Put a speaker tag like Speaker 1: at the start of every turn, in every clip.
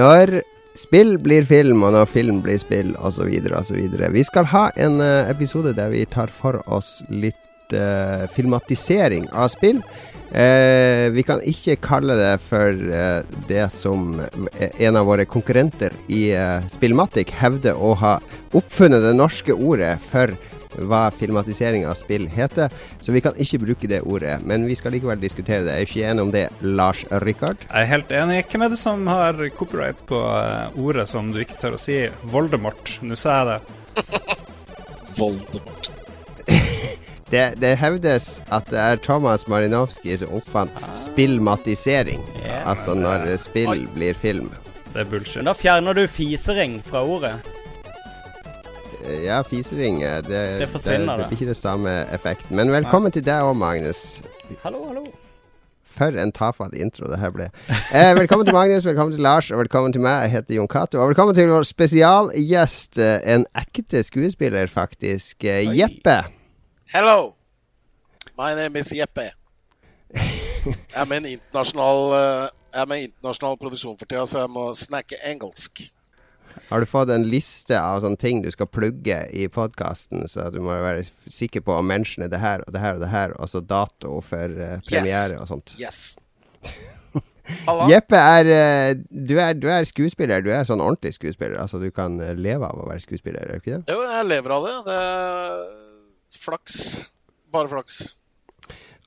Speaker 1: Når spill blir film, og når film blir spill, osv., osv. Vi skal ha en uh, episode der vi tar for oss litt uh, filmatisering av spill. Uh, vi kan ikke kalle det for det som en av våre konkurrenter i Spillmatic hevder å ha oppfunnet det norske ordet for hva filmatisering av spill heter. Så vi kan ikke bruke det ordet, men vi skal likevel diskutere det. Jeg Er ikke enig om det, Lars Rikard?
Speaker 2: Jeg er helt enig. Hvem er det som har copyright på uh, ordet som du ikke tør å si? Voldemort. Nå sa jeg det.
Speaker 3: Voldemort.
Speaker 1: det, det, hevdes at det er Thomas Marinowski som oppfant ah. spillmatisering. Yes. Altså når spill blir film.
Speaker 2: Det er bullshit.
Speaker 4: Men da fjerner du fisering fra ordet.
Speaker 1: Ja, fisering. Det,
Speaker 4: det forsvinner,
Speaker 1: det. Det blir ikke det samme effekten. Men velkommen ja. til deg òg, Magnus.
Speaker 4: Hallo, hallo.
Speaker 1: For en tafatt intro det her ble. Eh, velkommen til Magnus, velkommen til Lars, og velkommen til meg. Jeg heter Jon Cato. Og velkommen til vår spesialgjest, eh, en ekte skuespiller, faktisk. Oi. Jeppe.
Speaker 3: Hello. My name is Jeppe. Jeg er med en internasjonal, uh, er internasjonal produksjon for tida, så jeg må snakke engelsk.
Speaker 1: Har du fått en liste av sånne ting du skal plugge i podkasten, så du må være sikker på å mentione det her og det her og det her, og så dato for uh, premiere
Speaker 3: yes.
Speaker 1: og sånt?
Speaker 3: Yes.
Speaker 1: Jeppe er, uh, du er, du er skuespiller. Du er sånn ordentlig skuespiller. Altså du kan uh, leve av å være skuespiller, er du ikke det?
Speaker 3: Jo, jeg lever av det. Det er flaks. Bare flaks.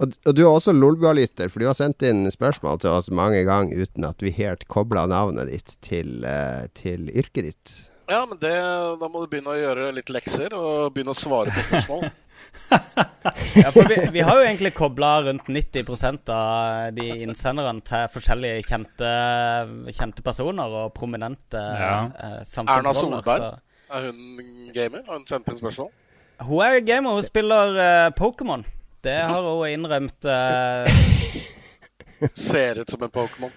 Speaker 1: Og, og, du er også Lolbua-lytter, for du har sendt inn spørsmål til oss mange ganger uten at vi helt kobla navnet ditt til, uh, til, yrket ditt.
Speaker 3: Ja, men det, da må du begynne å gjøre litt lekser og begynne å svare på spørsmål.
Speaker 4: ja, for vi, vi, har jo egentlig kobla rundt 90% av de innsenderne til forskjellige kjente, kjente personer og prominente ja. uh, samfunnsroller.
Speaker 3: Erna Solberg, så. er hun gamer? Har hun sendt inn spørsmål?
Speaker 4: Hun er gamer, hun spiller uh, Pokémon. Det har hun innrømt. Uh...
Speaker 3: Ser ut som en Pokémon.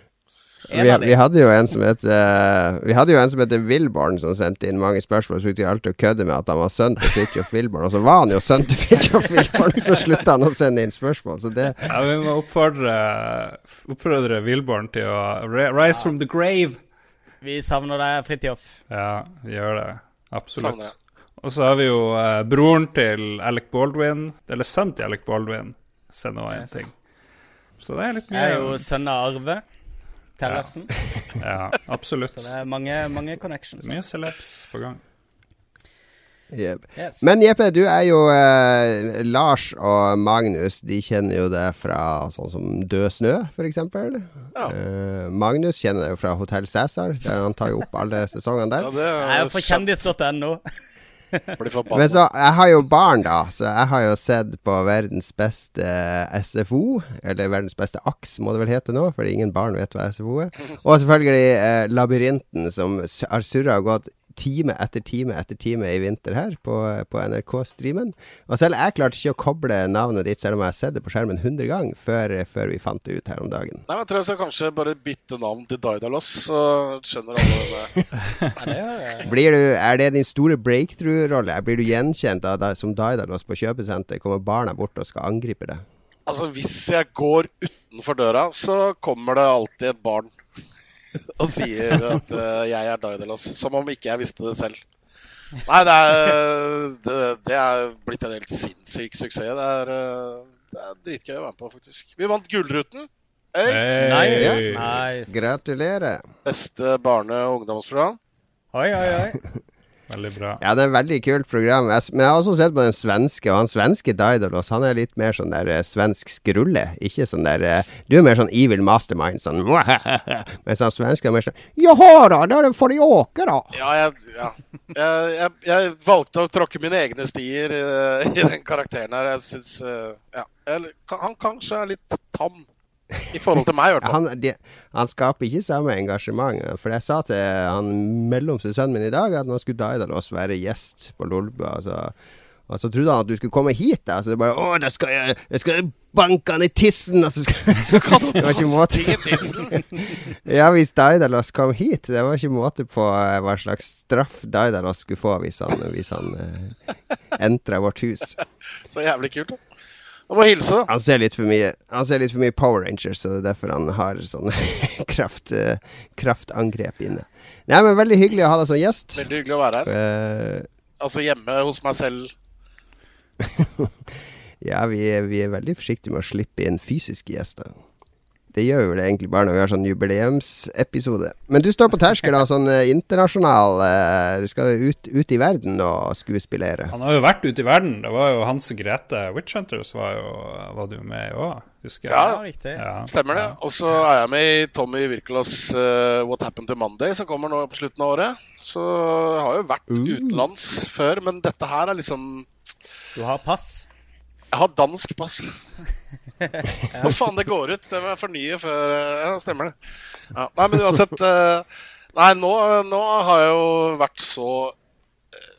Speaker 1: Vi, vi, hadde jo en som het uh, Vi hadde jo en som heter Wilborn, som sendte inn mange spørsmål. Så brukte vi alltid å kødde med at han var sønn til Fridtjof Wilborn. Og så var han jo sønn til Fridtjof Wilborn, så slutta han å sende inn spørsmål. Så det
Speaker 2: Ja, vi må oppfordre, oppfordre Wilborn til å rise from the grave.
Speaker 4: Vi savner deg, Fridtjof.
Speaker 2: Ja, vi gjør det. Absolutt. Savner. Og så har vi jo eh, broren til Alec Baldwin, eller sønnen til Alec Baldwin, sender òg en ting. Så det er litt mye
Speaker 4: Jeg er jo sønn av Arve Tellefsen.
Speaker 2: Ja. ja, absolutt.
Speaker 4: Så det er mange, mange connections.
Speaker 2: Mye celebs på gang.
Speaker 1: Yep. Yes. Men Jeppe, du er jo eh, Lars og Magnus. De kjenner jo det fra sånn som Død snø, f.eks. Ja. Eh, Magnus kjenner det jo fra Hotell Cæsar, der han tar jo opp alle sesongene der.
Speaker 4: Ja, det er jeg er på kjendis.no.
Speaker 1: Men så, jeg har jo barn, da, så jeg har jo sett på verdens beste SFO. Eller verdens beste AKS, må det vel hete nå, fordi ingen barn vet hva SFO er. Og selvfølgelig eh, Labyrinten, som har surra og gått time etter time etter time i vinter her på, på NRK-streamen. Og selv jeg klarte ikke å koble navnet ditt, selv om jeg har sett det på skjermen 100 ganger, før, før, vi fant det ut her om dagen.
Speaker 3: Nei, men Jeg tror jeg skal kanskje bare bytte navn til Daidalos, så skjønner alle
Speaker 1: det. Blir du, er det din store breakthrough-rolle? Blir du gjenkjent av deg som Daidalos på kjøpesenter? Kommer barna bort og skal angripe deg?
Speaker 3: Altså, hvis jeg går utenfor døra, så kommer det alltid et barn og sier at uh, jeg er Daidalos. Som om ikke jeg visste det selv. Nei, det er, det, det er blitt en helt sinnssyk suksess. Det er, uh, det er dritgøy å være med på, faktisk. Vi vant Gullruten.
Speaker 2: Hey. Hey.
Speaker 4: Nice. nice.
Speaker 1: Gratulerer.
Speaker 3: Beste barne- og ungdomsprogram.
Speaker 4: Oi, oi, oi.
Speaker 2: Veldig bra.
Speaker 1: Ja, det er et veldig kult program. Jeg, men jeg har også sett på den svenske, og han svenske Daidalos han er litt mer sånn der uh, svensk skrulle. Ikke sånn der uh, Du er mer sånn evil mastermind, sånn Mens han svenske er mer sånn Jaha da, da får de åke, da.
Speaker 3: Ja, jeg, ja. Jeg, jeg, jeg, valgte å tråkke mine egne stier uh, i den karakteren her. Jeg syns Ja. Han kanskje er litt tam. I forhold til meg, i hvert
Speaker 1: fall. Han, de, han, skaper ikke samme engasjement. For jeg sa til han mellomste sønnen min i dag at nå skulle Daidalos være gjest på Lolbua. Altså. Og så trodde han at du skulle komme hit. Da. Så det bare Å, da skal jeg, jeg skal banke han i tissen! Og så skal, skal Det var ikke måte Ja, hvis Daidalos kom hit. Det var ikke måte på uh, hva slags straff Daidalos skulle få hvis han, hvis han uh, entra vårt hus.
Speaker 3: Så jævlig kult, da. Han må hilse, da.
Speaker 1: Han ser litt for mye Han ser litt for mye Power Rangers, så det er derfor han har sånn kraft, uh, kraftangrep inne. Nei, men Veldig hyggelig å ha deg som gjest.
Speaker 3: Veldig hyggelig å være her. Uh, altså hjemme hos meg selv.
Speaker 1: ja, vi vi er veldig forsiktige med å slippe inn fysiske gjester. Det gjør det egentlig bare når vi har sånn jubileumsepisode. Men du står på terskel av sånn uh, internasjonal uh, Du skal ut, ut, i verden og skuespillere.
Speaker 2: Han har jo vært ute i verden. Det var jo Hans Grete Witchhunters var, jo, var du med i òg, husker
Speaker 3: jeg. Ja, riktig. Ja. Stemmer det. Og så er jeg med i Tommy Wirkolas uh, What Happened to Monday, som kommer nå på slutten av året. Så jeg har jo vært uh. utenlands før, men dette her er liksom
Speaker 4: Du har pass?
Speaker 3: Jeg har dansk pass. Hva faen, det går ut. Det må jeg fornye før eh, Ja, stemmer det. Ja. Nei, men uansett uh, Nei, nå, nå, har jeg jo vært så uh,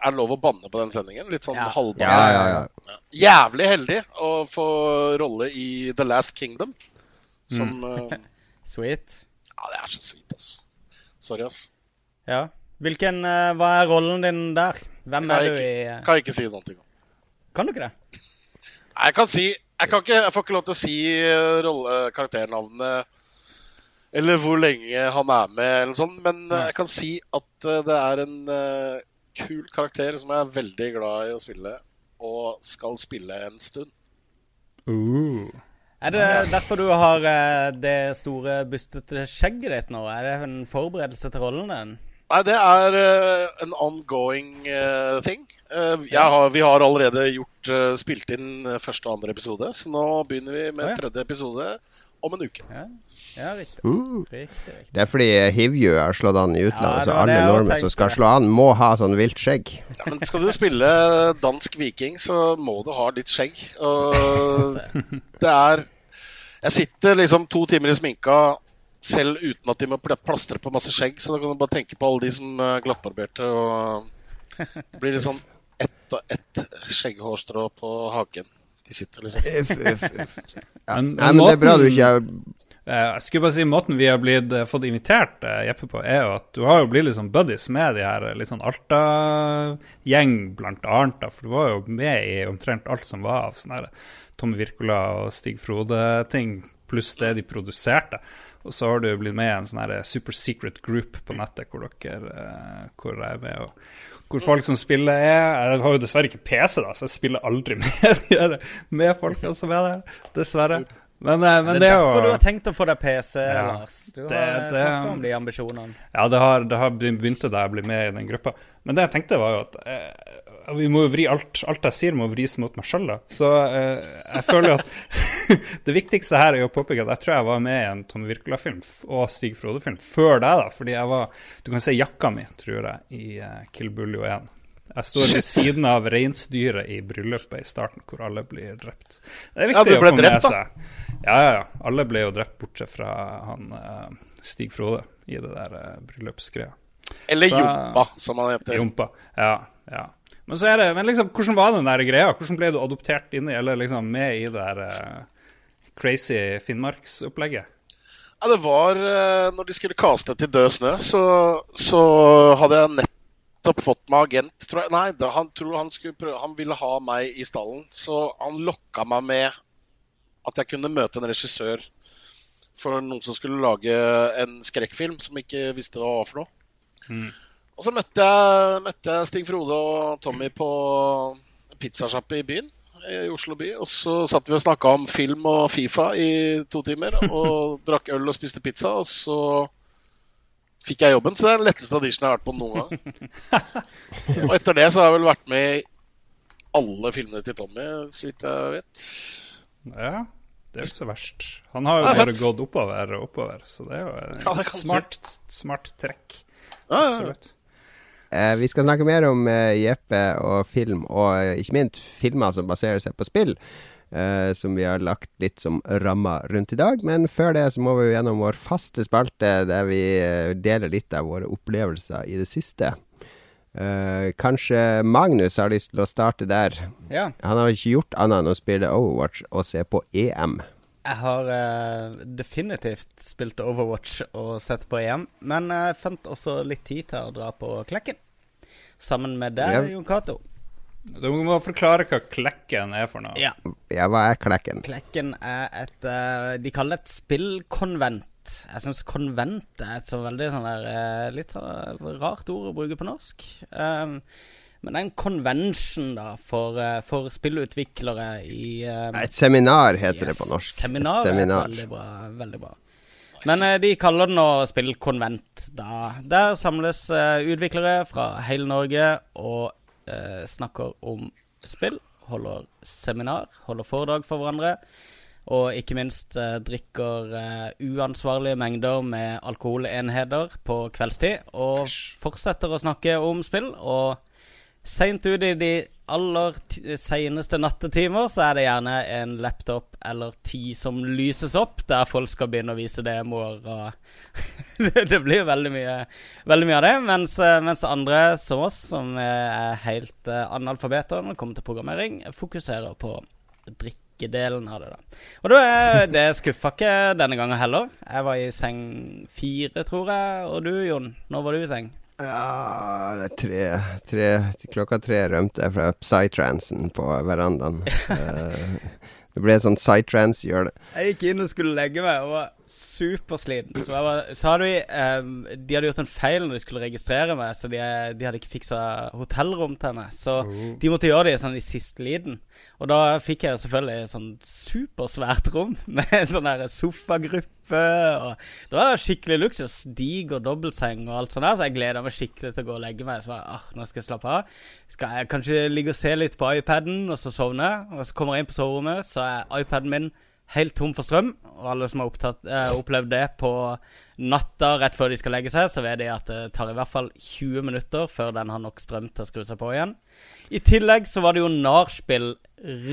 Speaker 3: Er det lov å banne på den sendingen? Litt sånn ja. halvbanne.
Speaker 1: Ja, ja, ja,
Speaker 3: Jævlig heldig å få rolle i The Last Kingdom. Som
Speaker 4: mm. Sweet.
Speaker 3: Ja, det er så sweet, ass. Sorry, ass.
Speaker 4: Ja. Hvilken Hva er rollen din der? Hvem er du i
Speaker 3: Kan jeg ikke si noe om.
Speaker 4: Kan du ikke det?
Speaker 3: Jeg kan si jeg, kan ikke, jeg får ikke lov til å si rolle, karakternavnet eller hvor lenge han er med, eller noe sånt, men Nei. jeg kan si at eh, det er en uh, kul karakter som jeg er veldig glad i å spille, og skal spille en stund.
Speaker 2: Uh.
Speaker 4: Er det derfor du har uh, det store, bustete skjegget ditt nå? Er det en forberedelse til rollen din?
Speaker 3: Nei, det er uh, en ongoing thing. Uh, har, vi har allerede gjort, uh, spilt inn første og andre episode, så nå begynner vi med oh, ja. tredje episode om en uke.
Speaker 4: Ja, ja riktig.
Speaker 1: Uh. riktig, riktig. Det er fordi Hivju har slått an i utlandet, ja, så alle nordmenn som skal slå an, må ha sånn vilt skjegg.
Speaker 3: Ja, men skal du spille dansk viking, så må du ha litt skjegg. Og det er Jeg sitter liksom to timer i sminka selv uten at de må plastre på masse skjegg, så da kan du bare tenke på alle de som er glattbarberte. og det blir litt sånn ett og ett skjegghårstrå på haken. De sitter liksom
Speaker 1: ja. men, Nei, men det er bra du ikke er
Speaker 2: Uh, jeg skulle bare si Måten vi har blitt, uh, fått invitert uh, Jeppe på, er jo at du har jo blitt liksom buddies med de her litt sånn Alta-gjeng, blant annet. Da, for du var jo med i omtrent alt som var av sånne her Tommy Wirkola og Stig Frode-ting, pluss det de produserte. Og så har du blitt med i en sånn her super secret group på nettet hvor dere hvor jeg er med. og hvor folk som spiller er Jeg har jo dessverre ikke PC, da, så jeg spiller aldri med, med folka som er der. Dessverre. Men, eh, men
Speaker 4: det, er derfor du har tenkt å få deg PC, ja, Lars. Du det, har snakka om de ambisjonene.
Speaker 2: Ja, det har, det har begynt da jeg ble med i den gruppa. Men det jeg tenkte, var jo at eh, vi må jo vri alt, alt jeg sier, må vris mot meg sjøl, da. Så eh, jeg føler at det viktigste her er å påpeke at jeg tror jeg var med i en Tom Wirkola-film og Stig Frode-film før deg, da. Fordi jeg var Du kan se jakka mi, tror jeg, i uh, Kill Buljo 1. Jeg står ved siden av reinsdyret i bryllupet i starten, hvor alle blir drept. Det er viktig ja, å få drept, med seg. Ja, ja, ja. Alle ble jo drept, bortsett fra han uh, Stig Frode i det der uh, bryllupsgreia.
Speaker 3: Eller Så, Jompa, som han heter.
Speaker 2: Jompa, ja. ja. Men så er det, men liksom, hvordan var den der greia? Hvordan ble du adoptert inn i, eller liksom med i det der uh, crazy Finnmarksopplegget?
Speaker 3: Ja, det var uh, Når de skulle kaste til Død snø, så, så hadde jeg nettopp fått meg agent, tror jeg. Nei, da, han tror han, prøve, han ville ha meg i stallen, så han lokka meg med at jeg kunne møte en regissør for noen som skulle lage en skrekkfilm som ikke visste hva det var for noe. Mm. Og så møtte jeg, møtte jeg, Stig Frode og Tommy på pizzasjappe i byen. I Oslo by. Og så satt vi og snakka om film og Fifa i to timer. Og drakk øl og spiste pizza. Og så fikk jeg jobben. Så det er den letteste auditionen jeg har vært på noen gang. Og etter det så har jeg vel vært med i alle filmene til Tommy, så vidt jeg vet.
Speaker 2: Ja, det er ikke så verst. Han har jo bare gått oppover og oppover, så det er jo et ja, smart, smart trekk.
Speaker 3: Ja, ja, ja.
Speaker 1: Eh, vi skal snakke mer om eh, Jeppe og film, og eh, ikke minst filmer som baserer seg på spill. Eh, som vi har lagt litt som rammer rundt i dag. Men før det så må vi gjennom vår faste spalte, der vi eh, deler litt av våre opplevelser i det siste. Eh, kanskje Magnus har lyst til å starte der.
Speaker 4: Ja.
Speaker 1: Han har ikke gjort annet enn å spille Overwatch og se på EM.
Speaker 4: Jeg har uh, definitivt spilt Overwatch og sett på EM, men jeg fant også litt tid til å dra på Klekken. Sammen med deg, ja. Jon Cato.
Speaker 2: Du må forklare hva klekken er for noe.
Speaker 4: Ja.
Speaker 1: Ja, hva er klekken?
Speaker 4: Klekken er et uh, De kaller det et spillkonvent. Jeg syns konvent er et så veldig sånn der uh, Litt sånn rart ord å bruke på norsk. Um, men det er en convention da for, eh, for spillutviklere i um,
Speaker 1: Et seminar heter det på norsk.
Speaker 4: Seminar,
Speaker 1: Et seminar.
Speaker 4: er veldig bra. Veldig bra. Men uh, de kaller det nå spillkonvent. Da. Der samles uh, utviklere fra hele Norge og uh, snakker om spill. Holder seminar, holder foredrag for hverandre. Og ikke minst drikker uansvarlige mengder med alkoholenheter på kveldstid. Og fortsetter å snakke om spill. Og seint ut i de aller seneste nattetimer så er det gjerne en laptop eller ti som lyses opp, der folk skal begynne å vise demoer og det, blir veldig mye, veldig mye av det. Mens, eh, mens andre som oss, som er helt uh, analfabeter når det kommer til programmering, fokuserer på drikkedelen av det. da. Og da er, det skuffa ikke denne gangen heller. Jeg var i seng fire, tror jeg. Og du, Jon? Når var du i seng?
Speaker 1: Ja, det er tre, tre Klokka tre rømte jeg fra psytransen på verandaen. Eh, det ble sånn psytrance-hjørne.
Speaker 4: Jeg gikk inn og skulle legge meg og supersliten. Så, var, så hadde vi ehm, De hadde gjort en feil når de skulle registrere meg, så de, de hadde ikke fiksa hotellrom til meg. Så de måtte gjøre det sånn i siste liten. Og da fikk jeg selvfølgelig sånn supersvært rom med sånn der sofagruppe. Og det var skikkelig luksus. Diger dobbeltseng og alt sånt der, så jeg gleda meg skikkelig til å gå og legge meg. Så var jeg, ah, nå skal jeg slappe av. Skal jeg kanskje ligge og se litt på iPaden, og så sovne? Og så kommer jeg inn på soverommet, så er iPaden min helt tom for strøm. Og alle som har opptatt, eh, opplevd det på natta rett før de skal legge seg, så vet de at det tar i hvert fall 20 minutter før den har nok strøm til å skru seg på igjen. I tillegg så var det jo narspill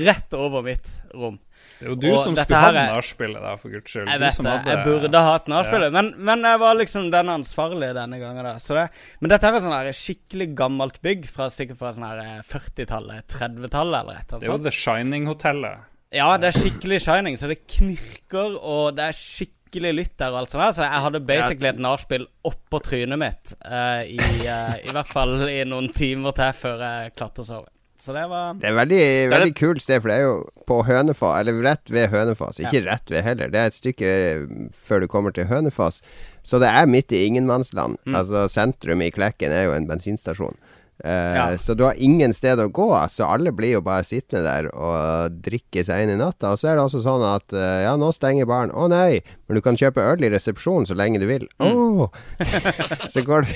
Speaker 4: rett over mitt rom.
Speaker 2: Det er jo du
Speaker 4: Og
Speaker 2: som skulle
Speaker 4: ha
Speaker 2: nachspielet, da, for guds skyld.
Speaker 4: Jeg
Speaker 2: Du
Speaker 4: vet
Speaker 2: som
Speaker 4: det.
Speaker 2: hadde-
Speaker 4: Jeg burde ha hatt nachspielet, men, men jeg var liksom den ansvarlige denne gangen. Da. Så det, men dette her er sånn her skikkelig gammelt bygg, fra, sikkert fra sånn eh, 40-tallet, 30-tallet eller et eller
Speaker 2: Det er jo
Speaker 4: annet.
Speaker 2: The Shining-hotellet.
Speaker 4: Ja, det er skikkelig shining, så det knirker, og det er skikkelig lytt der og alt sånt der. Så jeg hadde basically et nachspiel oppå trynet mitt uh, i, uh, i hvert fall i noen timer til før jeg klarte å sove. Så det var
Speaker 1: Det er veldig, veldig kult sted, for det er jo på Hønefoss, eller rett ved Hønefoss. Ikke rett ved heller, det er et stykke eh, før du kommer til Hønefoss. Så det er midt i ingenmannsland.
Speaker 4: Mm.
Speaker 1: Altså Sentrum i Klekken er jo en bensinstasjon. Eh,
Speaker 4: Ja.
Speaker 1: Så du har ingen sted å gå, så alle blir jo bare sittende der og drikke seg inn i natta. Og så er det også sånn at eh, ja, nå stenger baren. Å nei, men du kan kjøpe øl i resepsjonen så lenge du vil.
Speaker 4: Mm.
Speaker 1: Åh! så går du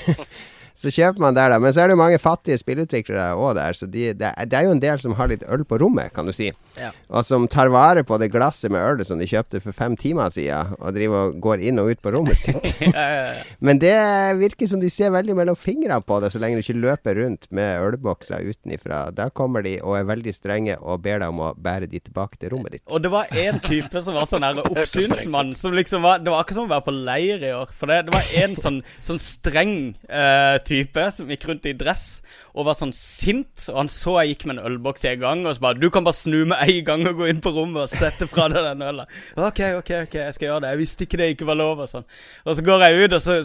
Speaker 1: Så kjøper man der, da. Men så er det jo mange fattige spillutviklere òg der, så de, det, er, det er jo en del som har litt øl på rommet, kan du si.
Speaker 4: Ja.
Speaker 1: Og som tar vare på det glasset med øl som de kjøpte for fem timer siden, og driver og går inn og ut på rommet sitt. Men det virker som de ser veldig mellom fingrene på det, så lenge du ikke løper rundt med ølbokser utenifra. Da kommer de og er veldig strenge og ber deg om å bære de tilbake til rommet ditt.
Speaker 4: Og det var en type som var sånn her oppsynsmann som liksom var Det var akkurat som å være på leir i år. For det, det var en sånn, sånn streng eh, type som gikk rundt i dress og var sånn sint. Og han så jeg gikk med en ølboks i gang, og så bare 'Du kan bare snu med en gang og gå inn på rommet og sette fra deg den øla'. OK, OK, ok, jeg skal gjøre det. Jeg visste ikke det ikke var lov, og sånn. Og så går jeg ut, og så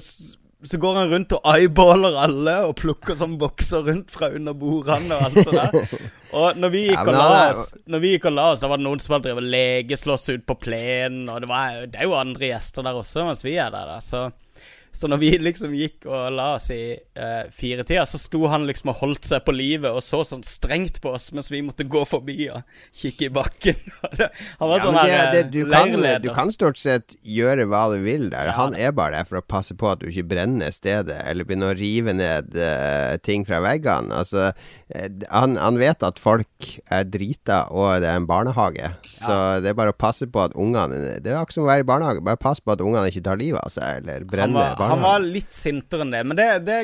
Speaker 4: så går han rundt og eyeballer alle og plukker sånn bokser rundt fra under bordene og alt sånt der. Og når vi gikk og la oss Når vi gikk og la oss, da var det noen som hadde drevet legeslåss ut på plenen, og det, var, det er jo andre gjester der også mens vi er der, da. Så, så når vi liksom gikk og la oss i uh, firetida, så sto han liksom og holdt seg på livet og så sånn strengt på oss mens vi måtte gå forbi og kikke i bakken. Han var
Speaker 1: Ja,
Speaker 4: sånn her
Speaker 1: det, det, du, kan,
Speaker 4: leirleder.
Speaker 1: du kan stort sett gjøre hva du vil der.
Speaker 4: Ja,
Speaker 1: Han er bare der for å passe på at du ikke brenner stedet, eller begynner å rive ned uh, ting fra veggene. Altså, eh, han, han vet at folk er drita, og det er en barnehage. Så det er bare å passe på at ungene Det er akkurat som å være i barnehage. Bare pass på at ungene ikke tar livet av seg, eller
Speaker 4: Han
Speaker 1: brenner
Speaker 4: var, han var litt sintere enn det, men det, det,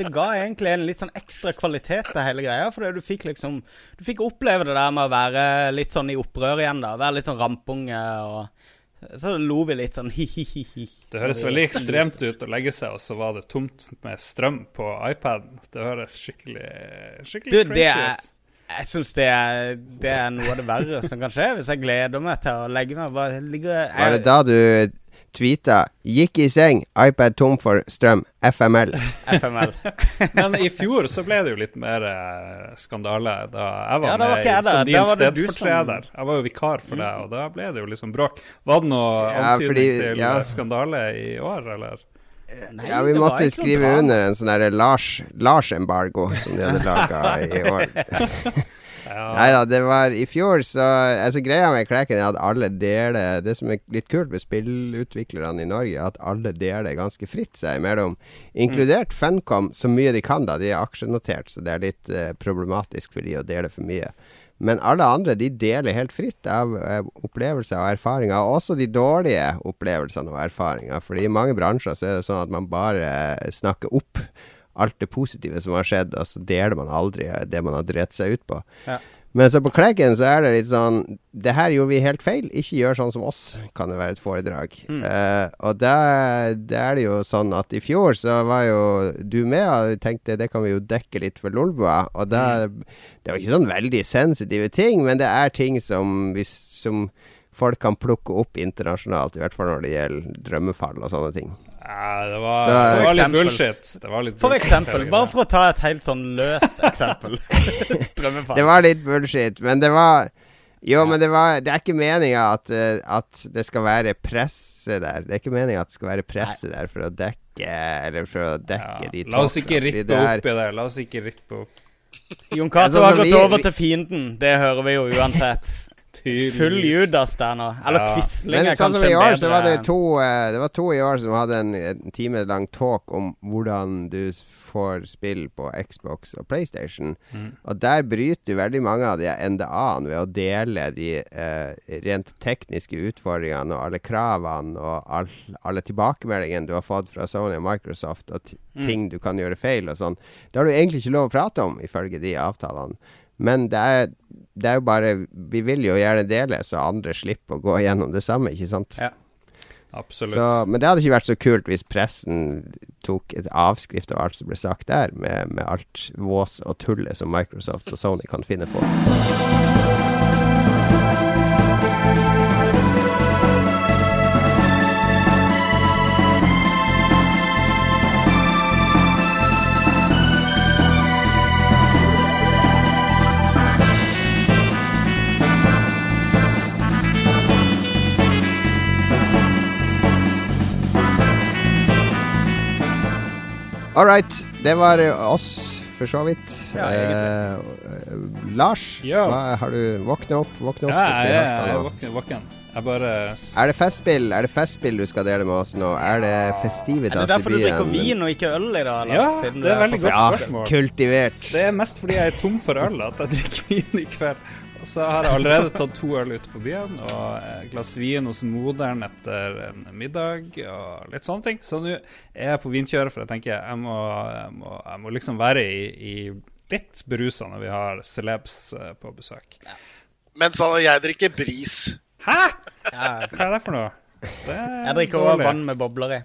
Speaker 4: det ga egentlig en litt sånn ekstra kvalitet til hele greia. For du fikk liksom Du fikk oppleve det der med å være litt sånn i opprør igjen, da. Være litt sånn rampunge og Så lo vi litt sånn hi-hi-hi.
Speaker 2: Det høres veldig ekstremt ut å legge seg, og så var det tomt med strøm på iPaden. Det høres skikkelig, skikkelig
Speaker 4: Du, det
Speaker 2: crazy
Speaker 4: er
Speaker 2: ut.
Speaker 4: jeg syns det, det er noe av det verre som kan skje, hvis jeg gleder meg til å legge meg. Bare ligge
Speaker 1: Var det da du tweeta 'Gikk i seng, iPad tom for strøm. FML'.
Speaker 4: FML.
Speaker 2: Men i fjor så ble det jo litt mer eh, skandale da jeg var
Speaker 4: Ja, var
Speaker 2: med
Speaker 4: jeg
Speaker 2: som din
Speaker 4: stedfortreder. som-
Speaker 2: Jeg var jo vikar for deg, og da ble det jo liksom bråk. Var det noe
Speaker 1: Ja,
Speaker 2: antydning til
Speaker 1: ja.
Speaker 2: eh, skandale i år, eller?
Speaker 4: Nei,
Speaker 1: Ja, vi måtte skrive under en sånn derre Lars- Lars-embargo som de hadde laga i år.
Speaker 2: Ja.
Speaker 1: Nei da, det var i fjor, så altså, Greia med Klæken er at alle deler Det som er litt kult med spillutviklerne i Norge, er at alle deler ganske fritt seg imellom. Inkludert Funcom, så mye de kan, da. De er aksjenotert, så det er litt eh, problematisk for de å dele for mye. Men alle andre de deler helt fritt av eh, opplevelser og erfaringer, og også de dårlige opplevelsene og erfaringer. For i mange bransjer så er det sånn at man bare eh, snakker opp alt det positive som har skjedd, og så deler man aldri det man har drept seg ut på.
Speaker 4: Ja.
Speaker 1: Men så på Klekken så er det litt sånn Det her gjorde vi helt feil. Ikke gjør sånn som oss, kan det være et foredrag.
Speaker 4: Mm.
Speaker 1: Uh, og da er det jo sånn at i fjor så var jo du med og tenkte det kan vi jo dekke litt for Lolbua. Og da Det var ikke sånn veldig sensitive ting, men det er ting som, hvis, som folk kan plukke opp internasjonalt. I hvert fall når det gjelder drømmefall og sånne ting.
Speaker 2: Ja, det var,
Speaker 1: Så,
Speaker 2: det var litt bullshit. Det var litt
Speaker 4: For
Speaker 2: bullshit,
Speaker 4: eksempel, bare for å ta et helt sånn løst eksempel. Drømmefall.
Speaker 1: Det var litt bullshit, men det var Jo, men det var Det er ikke meninga at, eh, at det skal være presse der. Det er ikke meninga at det skal være presse der for å dekke Eller for å dekke
Speaker 2: ja.
Speaker 1: de
Speaker 2: La oss ikke rippe
Speaker 1: er-
Speaker 2: opp i det. La oss ikke rippe opp.
Speaker 4: Jon Cato
Speaker 1: Altså,
Speaker 4: har gått over til fienden. Det hører vi jo uansett.
Speaker 2: Tydeligvis.
Speaker 4: Full Judas der nå. Eller
Speaker 2: Ja.
Speaker 4: Quisling
Speaker 1: Men
Speaker 4: er
Speaker 1: sånn som
Speaker 4: kanskje
Speaker 1: i år,
Speaker 4: bedre.
Speaker 1: så var det to eh, Det var to i år som hadde en, en time lang talk om hvordan du får spill på Xbox og PlayStation.
Speaker 2: Mm.
Speaker 1: Og der bryter du veldig mange av de NDA-ene ved å dele de eh, rent tekniske utfordringene og alle kravene og all, alle tilbakemeldingene du har fått fra Sony og Microsoft, og t
Speaker 4: Mm.
Speaker 1: ting du kan gjøre feil og sånn. Det har du egentlig ikke lov å prate om, ifølge de avtalene. Men det er, det er jo bare Vi vil jo gjerne dele, så andre slipper å gå gjennom det samme, ikke sant?
Speaker 4: Ja.
Speaker 2: Absolutt.
Speaker 1: Så, men det hadde ikke vært så kult hvis pressen tok et avskrift av alt som ble sagt der, med, med alt vås og tullet som Microsoft og Sony kan finne på. All right, det var eh, oss, for så vidt.
Speaker 4: Ja,
Speaker 1: eh, eh, Lars,
Speaker 2: Ja.
Speaker 1: hva, har du våkna opp? Våkna opp
Speaker 2: ja,
Speaker 1: ja,
Speaker 2: ja, jeg, er våken. Jeg bare
Speaker 1: Er det festspill Er det festspill du skal dele med oss nå? Er det festivitas i byen?
Speaker 4: Er det derfor
Speaker 1: i
Speaker 4: du drikker vin og ikke øl i dag?
Speaker 2: Ja, det er veldig
Speaker 4: godt
Speaker 2: godt
Speaker 1: Ja,
Speaker 2: spørsmål.
Speaker 1: kultivert.
Speaker 2: Det er mest fordi jeg er tom for øl at jeg drikker vin i kveld. Og så har jeg allerede tatt to øl ute på byen, og et glass vin hos moderen etter en middag, og litt sånne ting. Så nå er jeg på vinkjøret, for jeg tenker jeg må, jeg må, jeg må liksom være i, i litt berusa når vi har celebs eh, på besøk.
Speaker 3: Men så jeg drikker bris.
Speaker 2: Hæ?!
Speaker 4: Ja,
Speaker 2: Hva er det for noe? Det er
Speaker 4: jeg drikker
Speaker 2: òg
Speaker 4: vann med bobler i.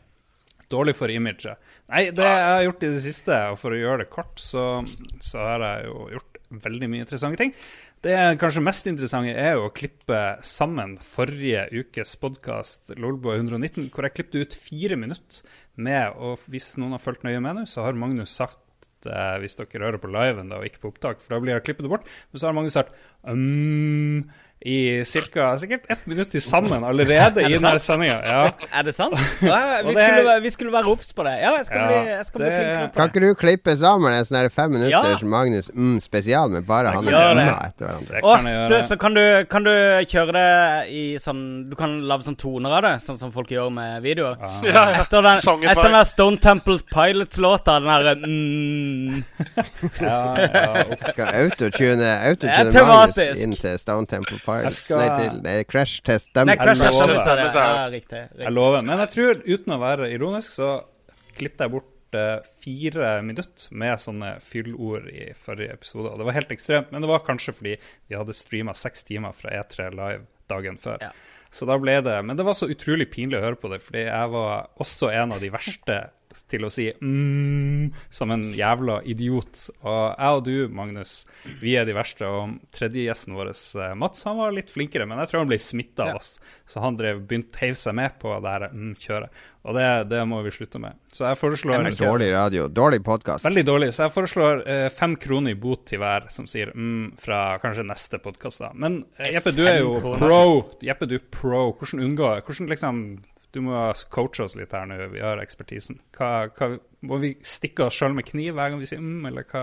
Speaker 2: Dårlig for imaget. Nei, det jeg har gjort i det siste, og for å gjøre det kort, så, så har jeg jo gjort veldig mye interessante ting. Det kanskje mest interessante er jo å klippe sammen forrige ukes podkast Lolbo 119, hvor jeg klippet ut fire minutter med Og hvis noen har fulgt nøye med nå, så har Magnus sagt eh, hvis dere hører på liven da, og ikke på opptak, for da blir jeg klippet bort. Men så har Magnus sagt um, i cirka, sikkert ett minutt til sammen allerede i denne sendinga. Ja.
Speaker 4: Er det sant? Ja, vi,
Speaker 2: det
Speaker 4: skulle, vi skulle være obs på det. Ja, jeg skal
Speaker 2: Ja,
Speaker 4: bli, jeg skal bli flinkere på
Speaker 1: Kan ikke du klippe sammen en sånn fem minutter
Speaker 4: Ja.
Speaker 1: Magnus mm, spesial med bare han og. Emma etter hverandre?
Speaker 2: Kan og,
Speaker 4: du, så kan du, kan du kjøre det i sånn Du kan lage sånn toner av det, sånn som folk gjør med videoer.
Speaker 3: Ja, ja.
Speaker 4: Etter den,
Speaker 3: Songify.
Speaker 4: etter den der Stone Temple Pilots-låta, den derre mm,
Speaker 2: Ja, ja.
Speaker 1: Skal autotune
Speaker 4: Det
Speaker 1: autotune Magnus inn til Stone Temple Pilots?
Speaker 2: Jeg skal-
Speaker 1: Nei, til nei, Crash Test Dem.
Speaker 4: Nei, Crash Test Ja, riktig.
Speaker 2: Jeg lover. Men jeg tror, uten å være ironisk, så klippet jeg bort eh, fire minutter med sånne fyllord i forrige episode. Og det var helt ekstremt, men det var kanskje fordi vi hadde streama seks timer fra E3 Live dagen før.
Speaker 4: Ja.
Speaker 2: Så da ble det Men det var så utrolig pinlig å høre på det, fordi jeg var også en av de verste til å si mm, som en jævla idiot. Og jeg og du, Magnus, vi er de verste. Og tredjegjesten vår, eh, Mats, han var litt flinkere, men jeg tror han ble smitta av oss. Så han drev, begynte heiv seg med på det her mm-kjøret. Og det, det, må vi slutte med. Så jeg foreslår
Speaker 1: Dårlig radio. Dårlig podkast.
Speaker 2: Veldig dårlig. Så jeg foreslår eh, fem kroner i bot til hver som sier mm fra kanskje neste podkast, da. Men eh, Jeppe, du er jo pro. Jeppe, du er pro. Hvordan unngå Hvordan liksom Du må coache oss litt her nå, vi har ekspertisen. Hva, hva, må vi stikke oss sjøl med kniv hver gang vi sier mm, eller hva?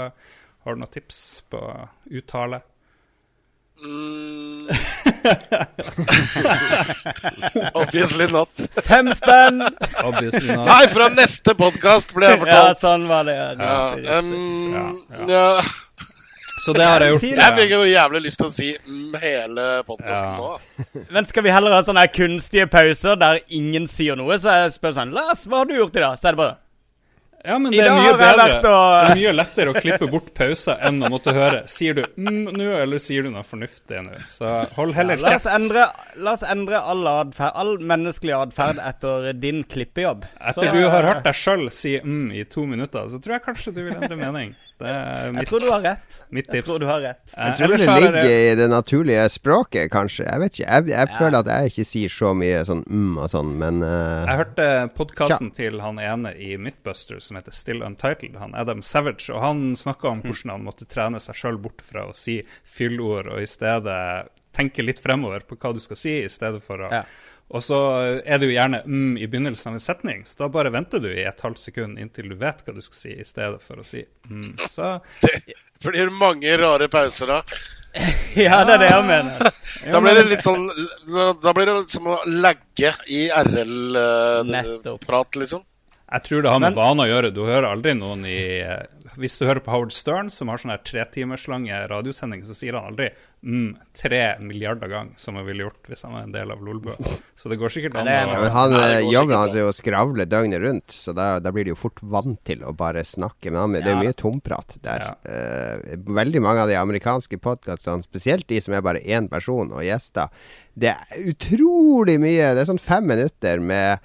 Speaker 2: Har du noen tips på uttale?
Speaker 3: Mm. Obviously not.
Speaker 4: Fem spenn!
Speaker 2: Obviously not.
Speaker 3: Nei, fra neste podkast ble jeg fortalt.
Speaker 4: Ja, sånn var det. Ja,
Speaker 3: Ja, um,
Speaker 2: Ja,
Speaker 3: ja.
Speaker 2: Så det har jeg gjort.
Speaker 3: Jeg fikk jo jævlig lyst til å si mm, hele podkasten
Speaker 2: Ja.
Speaker 3: nå.
Speaker 4: Men skal vi heller ha sånne kunstige pauser der ingen sier noe? Så jeg spør sånn Lars, hva har du gjort i dag? Så er det bare
Speaker 2: Ja, men det er mye bedre.
Speaker 4: å...
Speaker 2: Det er mye lettere å klippe bort pauser enn å måtte høre Sier du mm nå, eller sier du noe fornuftig nå? Så hold heller
Speaker 4: La oss
Speaker 2: kjeft.
Speaker 4: endre, la oss endre all, adferd, all menneskelig atferd etter din klippejobb.
Speaker 2: Etter du har hørt deg sjøl si mm i to minutter, så tror jeg kanskje du vil endre mening. Det er
Speaker 4: Jeg tror du har rett.
Speaker 2: mitt
Speaker 4: Jeg tror du har rett.
Speaker 2: Eh,
Speaker 1: Jeg tror det ligger i det naturlige språket, kanskje. Jeg vet ikke. Jeg, jeg
Speaker 4: Ja.
Speaker 1: føler at jeg ikke sier så mye sånn mm og sånn, men uh,
Speaker 2: Jeg hørte podkasten til han ene i Mythbusters som heter Still Untitled, han Adam Savage, og han snakka om hvordan han måtte trene seg sjøl bort fra å si fyllord, og i stedet tenke litt fremover på hva du skal si, i stedet for å
Speaker 4: Ja.
Speaker 2: Og så er det jo gjerne mm i begynnelsen av en setning, så da bare venter du i et halvt sekund inntil du vet hva du skal si, i stedet for å si mm. Så
Speaker 3: Det blir mange rare pauser da.
Speaker 4: Ja, det er det jeg mener.
Speaker 3: Da blir det litt sånn Da blir det som å lagge i RL-prat, liksom.
Speaker 2: Jeg tror det har med vane å gjøre. Du hører aldri noen i eh, Hvis du hører på Howard Stern, som har sånn tretimerslange radiosending, så sier han aldri mm, tre milliarder ganger, som han ville gjort hvis han var en del av Lolbua. Så det går sikkert an
Speaker 4: er
Speaker 1: ja, men han,
Speaker 3: jobber
Speaker 1: eh, jobben hans er jo å skravle døgnet rundt, så da, da blir de jo fort vant til å bare snakke. med ham. det er
Speaker 4: Ja.
Speaker 1: mye tomprat der.
Speaker 2: Ja.
Speaker 1: Eh, veldig mange av de amerikanske podkastene, spesielt de som er bare én person og gjester, det er utrolig mye. Det er sånn fem minutter med,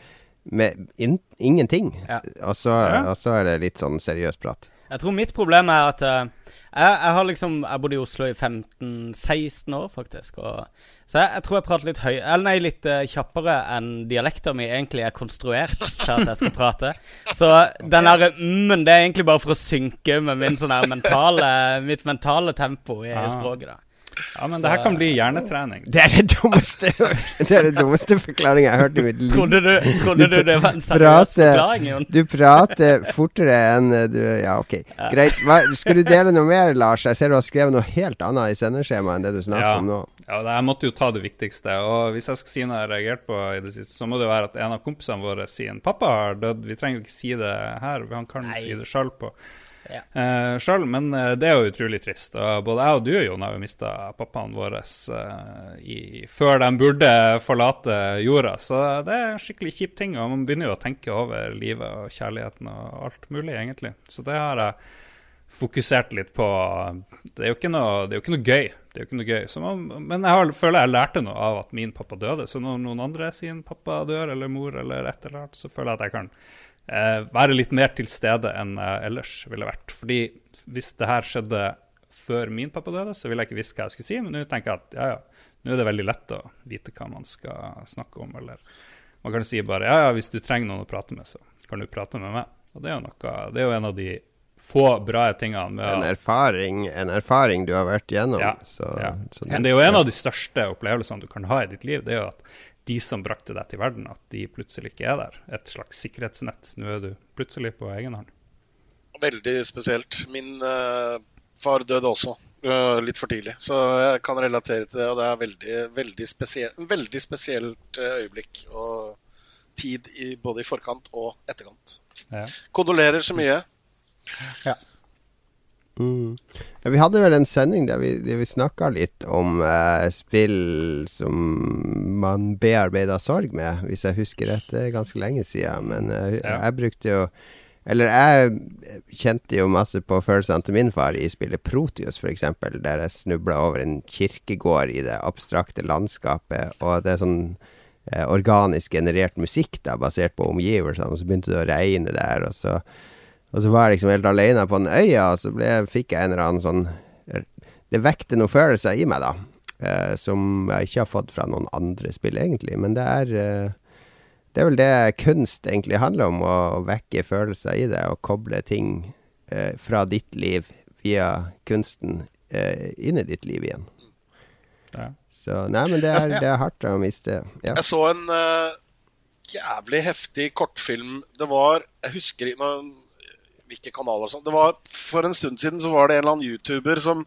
Speaker 1: med in ingenting.
Speaker 4: Ja.
Speaker 1: Og, så,
Speaker 2: Ja.
Speaker 1: og så er det litt sånn seriøs prat.
Speaker 4: Jeg tror mitt problem er at uh, jeg, jeg har liksom Jeg bodde i Oslo i 15-16 år, faktisk. Og, så jeg, jeg tror jeg prater litt høy Eller nei, litt uh, kjappere enn dialekten min egentlig er konstruert til at jeg skal prate. Så den derre mm-en, det er egentlig bare for å synke med min sånn her mentale mitt mentale tempo i
Speaker 2: Ah.
Speaker 4: språket. da
Speaker 2: Ja, men det her kan bli hjernetrening.
Speaker 1: Det er det dummeste Det er det dummeste forklaringa jeg har hørt i mitt liv.
Speaker 4: Trodde du, trodde du det var en seriøs forklaring, Jon?
Speaker 1: Du prater fortere enn eh, du Ja, ok. Greit. Hva, skal du dele noe mer, Lars? Jeg ser du har skrevet noe helt annet i sendeskjemaet enn det du snakker
Speaker 2: Ja.
Speaker 1: om nå.
Speaker 2: Ja, det- Jeg måtte jo ta det viktigste. Og hvis jeg skal si noe jeg har reagert på i det siste, så må det jo være at en av kompisene våre sier en pappa har dødd. Vi trenger jo ikke si det her, han kan
Speaker 4: Nei.
Speaker 2: si det sjøl på
Speaker 4: Ja.
Speaker 2: Uh, selv, men eh, det er jo utrolig trist. Og både jeg og du, Jon, har jo mista pappaen vår eh, før de burde forlate jorda. Så det er en skikkelig kjip ting, og man begynner jo å tenke over livet og kjærligheten og alt mulig, egentlig. Så det har jeg fokusert litt på. Det er jo ikke noe, jo ikke noe gøy. Det er jo ikke noe gøy. Man, men jeg har, føler jeg lærte noe av at min pappa døde. Så når noen andre sin pappa dør, eller mor, eller et eller annet, så føler jeg at jeg kan eh, være litt mer til stede enn jeg ellers ville vært. Fordi hvis det her skjedde før min pappa døde, så ville jeg ikke visst hva jeg skulle si. Men nå tenker jeg at ja, ja, nå er det veldig lett å vite hva man skal snakke om. Eller man kan si bare ja, ja, hvis du trenger noen å prate med, så kan du prate med meg. Og det er jo noe, det er jo en av de få bra tingene med
Speaker 1: En erfaring, en erfaring du har vært gjennom.
Speaker 2: Ja,
Speaker 1: Så,
Speaker 2: ja.
Speaker 1: så
Speaker 2: Men det er jo en av de største opplevelsene du kan ha i ditt liv. Det er jo at de som brakte deg til verden, at de plutselig ikke er der. Et slags sikkerhetsnett. Nå er du plutselig på egen hånd.
Speaker 3: Veldig spesielt. Min uh, far døde også uh, litt for tidlig, så jeg kan relatere til det. Og det er veldig, veldig spesielt, en veldig spesielt eh, øyeblikk og tid i, både i forkant og etterkant.
Speaker 2: Ja.
Speaker 3: Kondolerer så mye.
Speaker 1: Mm. Ja, vi hadde vel en sending der vi, der vi snakka litt om eh, spill som man bearbeida sorg med, hvis jeg husker rett. Det er ganske lenge siden. Men eh,
Speaker 2: Ja.
Speaker 1: jeg brukte jo Eller jeg kjente jo masse på følelsene til min far i spillet Proteus, f.eks., der jeg snubla over en kirkegård i det abstrakte landskapet. Og det er sånn eh, organisk generert musikk da, basert på omgivelsene, og så begynte det å regne der, og så, og så var jeg liksom helt alene på den øya, og så ble, fikk jeg en eller annen sånn Det vekte noen følelser i meg, da, eh, som jeg ikke har fått fra noen andre spill, egentlig, men det er eh, det er vel det kunst egentlig handler om, å, å vekke følelser i det, og koble ting eh, fra ditt liv via kunsten eh, inn i ditt liv igjen.
Speaker 2: Ja.
Speaker 1: Så nei, men det er, det er hardt å miste. Ja.
Speaker 3: Jeg så en uh, jævlig heftig kortfilm. Det var Jeg husker ikke hvilke kanaler og sånn. Det var For en stund siden så var det en eller annen YouTuber som,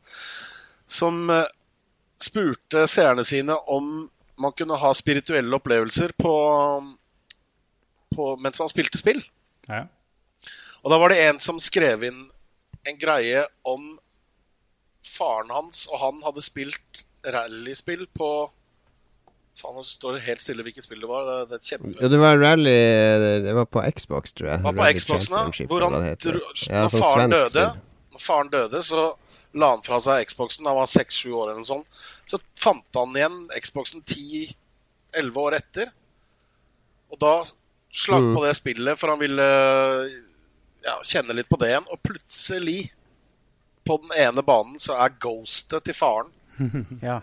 Speaker 3: som eh, spurte seerne sine om man kunne ha spirituelle opplevelser på, på mens man spilte spill.
Speaker 2: Ja.
Speaker 3: Og da var det en som skrev inn en greie om faren hans, og han hadde spilt rallyspill på Faen, nå står det helt stille hvilket spill det var. Det, det er kjempe...
Speaker 1: ja, det var rally Det var på Xbox, tror jeg.
Speaker 3: Det var på
Speaker 1: Rally
Speaker 3: Xboxen, ja. Hvor han
Speaker 1: det
Speaker 3: dro,
Speaker 1: Ja,
Speaker 3: når
Speaker 1: sånn
Speaker 3: faren døde, når faren døde, så la han fra seg Xboxen. Han var seks-sju år eller noe sånt. Så fant han igjen Xboxen ti-elleve år etter. Og da slang
Speaker 1: Mm.
Speaker 3: på det spillet, for han ville ja, kjenne litt på det igjen. Og plutselig, på den ene banen, så er ghostet til faren
Speaker 4: Ja.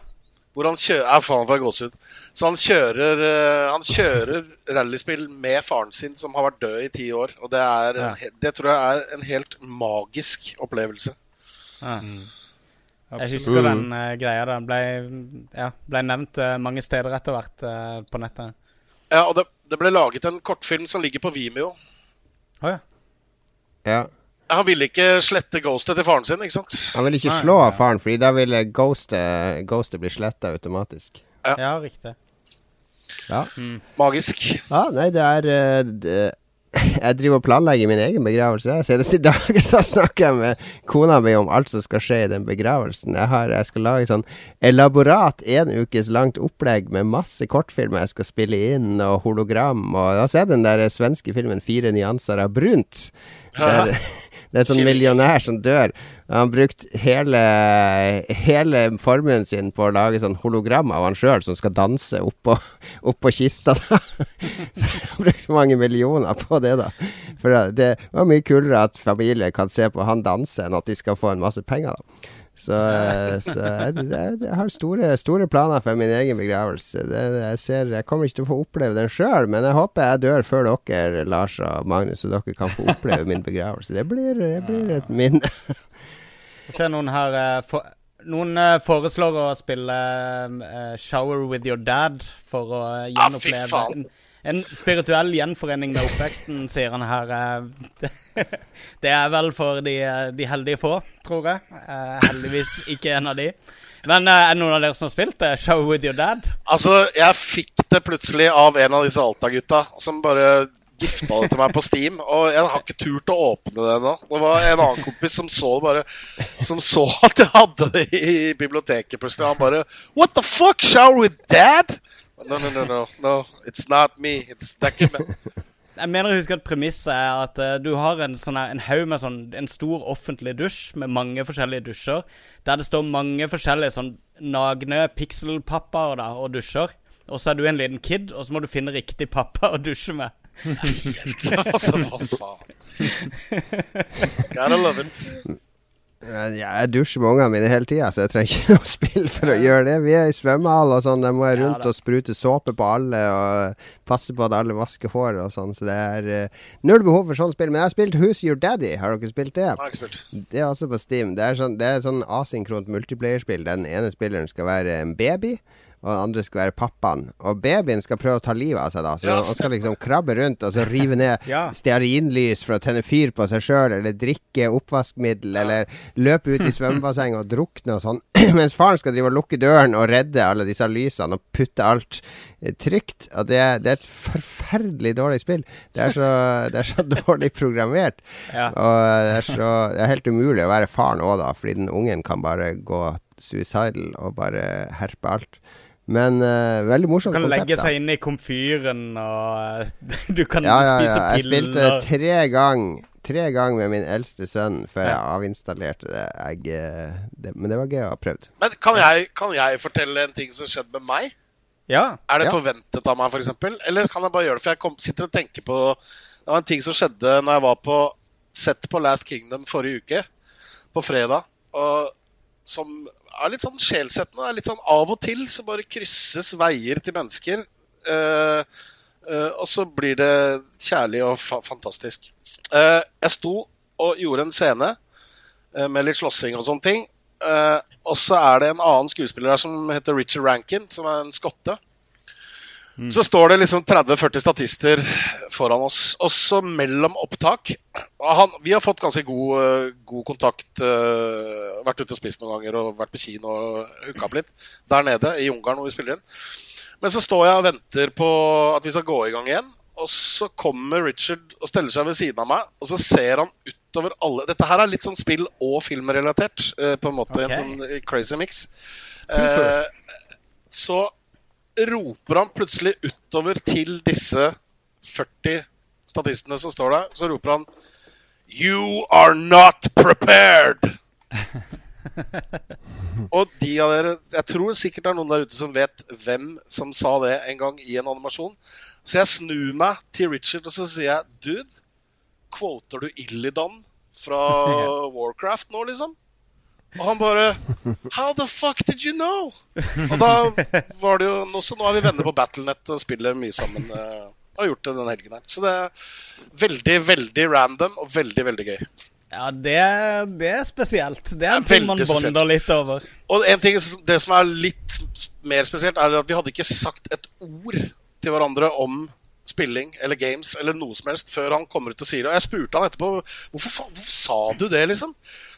Speaker 3: Hvor han kjører Ja, faen, får jeg gåsehud. Så han kjører, eh, han kjører rallyspill med faren sin, som har vært død i ti år. Og det, er
Speaker 4: Ja.
Speaker 3: en, det tror jeg er en helt magisk opplevelse.
Speaker 4: ja. Jeg husker
Speaker 1: Mm.
Speaker 4: den uh, greia. Den ble, ja, ble nevnt uh, mange steder etter hvert uh, på nettet.
Speaker 3: Ja, og det, det ble laget en kortfilm som ligger på Vimeo.
Speaker 4: Oh, ja.
Speaker 1: Ja.
Speaker 3: Han ville ikke slette ghostet til faren sin, ikke sant?
Speaker 1: Han ville ikke
Speaker 4: Nei,
Speaker 1: slå
Speaker 4: ja.
Speaker 1: faren, Fordi da ville ghostet, ghostet bli sletta automatisk.
Speaker 4: ja, riktig.
Speaker 1: Ja.
Speaker 3: Magisk.
Speaker 1: ja, nei, det er eh, det, Jeg driver og planlegger min egen begravelse. jeg. Senest i dag så snakker jeg med kona mi om alt som skal skje i den begravelsen. Jeg, har, jeg skal lage sånn elaborat en ukes langt opplegg med masse kortfilmer jeg skal spille inn, og hologram. Og da ser jeg den der svenske filmen 'Fire nyanser av brunt'. Der, det er sånn millionær som dør. Han har brukt hele, hele formuen sin på å lage sånn hologram av han sjøl som skal danse oppå oppå kista. da. Så han har brukt mange millioner på det, da. For det var mye kulere at familien kan se på han danse, enn at de skal få en masse penger, da. Så, så jeg, jeg, jeg har store, store planer for min egen begravelse. Det, jeg, ser, jeg kommer ikke til å få oppleve den sjøl, men jeg håper jeg dør før dere, Lars og Magnus, så dere kan få oppleve min begravelse. Det blir, det blir et minne.
Speaker 4: Jeg ser noen her eh, for, Noen eh, foreslår å spille uh, 'Shower with your dad' for å gjenoppleve
Speaker 3: Ah, fy faen.
Speaker 4: En, spirituell gjenforening med oppveksten, sier han her. eh. Det, er vel for de, de heldige få, tror jeg. Eh, heldigvis ikke en av de. Men eh, er det noen av dere som har spilt det? Show with your dad'?
Speaker 3: Altså, jeg fikk det plutselig av en av disse Alta-gutta som bare gifta det til meg på Steam. Og jeg har ikke turt å åpne det ennå. Det var en annen kompis som så bare Som så at jeg hadde det i biblioteket plutselig. Han bare What the fuck? Shower with dad? No, no, no, no. no it's not me. It's, det er ikke meg.
Speaker 4: Jeg mener jeg husker at premisset er at uh, du har en, sånne, en haug med sånn En stor offentlig dusj med mange forskjellige dusjer. Der det står mange forskjellige sånn nagne pikselpappaer da, og dusjer. Og så er du en liten kid, og så må du finne riktig pappa å dusje med.
Speaker 3: altså, hva faen? Gotta love it.
Speaker 1: Ja, jeg dusjer med ungene mine hele tida, så jeg trenger ikke noe spill for å gjøre det. Vi er i svømmehall og sånn, der må jeg rundt
Speaker 4: da.
Speaker 1: og sprute såpe på alle og passe på at alle vasker håret og sånn, så det er uh, null behov for sånn spill. Men jeg har spilt Who's Your Daddy, har dere spilt det?
Speaker 3: Jeg har ikke spilt.
Speaker 1: Det er også på Steam. Det er sånn, det er sånn asynkront multiplayerspill. Den ene spilleren skal være en baby, og den andre skal være pappaen. Og babyen skal prøve å ta livet av seg, da. Så
Speaker 3: Ja,
Speaker 1: han skal liksom krabbe rundt og så rive ned
Speaker 4: Ja.
Speaker 1: stearinlys for å tenne fyr på seg sjøl, eller drikke oppvaskmiddel, eller løpe ut i svømmebassenget og drukne og sånn. Mens faren skal drive og lukke døren og redde alle disse lysene og putte alt eh, trygt. Og det, det er et forferdelig dårlig spill. Det er så, det er så dårlig programmert.
Speaker 4: Ja.
Speaker 1: Og det er, så, det er helt umulig å være faren òg, da, fordi den ungen kan bare gå suicidal og bare herpe alt. Men uh, veldig
Speaker 4: Du
Speaker 1: morsomt
Speaker 4: kan
Speaker 1: konsept.
Speaker 4: legge seg inn i komfyren, og eh, du kan
Speaker 1: Ja, ja,
Speaker 4: spise
Speaker 1: ja. Jeg spilte
Speaker 4: piller.
Speaker 1: tre ganger Tre ganger med min eldste sønn før
Speaker 4: Ja.
Speaker 1: jeg avinstallerte det. Jeg, eh, det. Men det var gøy å ha prøvd.
Speaker 3: Men kan jeg, kan jeg fortelle en ting som skjedde med meg?
Speaker 4: Ja.
Speaker 3: Er det
Speaker 1: Ja.
Speaker 3: forventet av meg, f.eks.? Eller kan jeg bare gjøre det? For jeg kom, sitter og tenker på Det var en ting som skjedde når jeg var på sett på Last Kingdom forrige uke, på fredag, og som er litt sånn sjelsettende. Det er litt sånn Av og til så bare krysses veier til mennesker, eh, eh, og så blir det kjærlig og fa fantastisk. Eh, jeg sto og gjorde en scene med litt slåssing og sånne ting. Og så er det en annen skuespiller her som heter Richard Rankin, som er en skotte. Så står det liksom 30-40 statister foran oss, og så mellom opptak han, Vi har fått ganske god, eh, god kontakt. Uh, vært ute og spist noen ganger og vært på kino og hooka opp litt der nede i Ungarn hvor vi spiller inn. Men så står jeg og venter på at vi skal gå i gang igjen. Og så kommer Richard og steller seg ved siden av meg, og så ser han utover alle Dette her er litt sånn spill- og filmrelatert, eh, på en måte.
Speaker 4: Okay.
Speaker 3: En sånn crazy mix. Eh, så roper han plutselig utover til disse 40 statistene som står der, så roper han You are not prepared! Og de av dere Jeg tror sikkert det er noen der ute som vet hvem som sa det en gang i en animasjon. Så jeg snur meg til Richard og så sier jeg Dude, quoter du Illidan fra Warcraft nå, liksom? Og han bare How the fuck did you know? Og da var det jo nå, Så nå er vi venner på Battlenet og spiller mye sammen. eh, Og har gjort det den helgen her. Så det er veldig, veldig random og veldig, veldig gøy.
Speaker 4: Ja, det, det er spesielt. Det er en
Speaker 3: Det er
Speaker 4: ting man bonder litt over.
Speaker 3: Og en ting, det som er litt mer spesielt, er at vi hadde ikke sagt et ord til hverandre om spilling eller games eller noe som helst før han kommer ut og sier det. Og jeg spurte han etterpå hvorfor, hvorfor sa du det, liksom.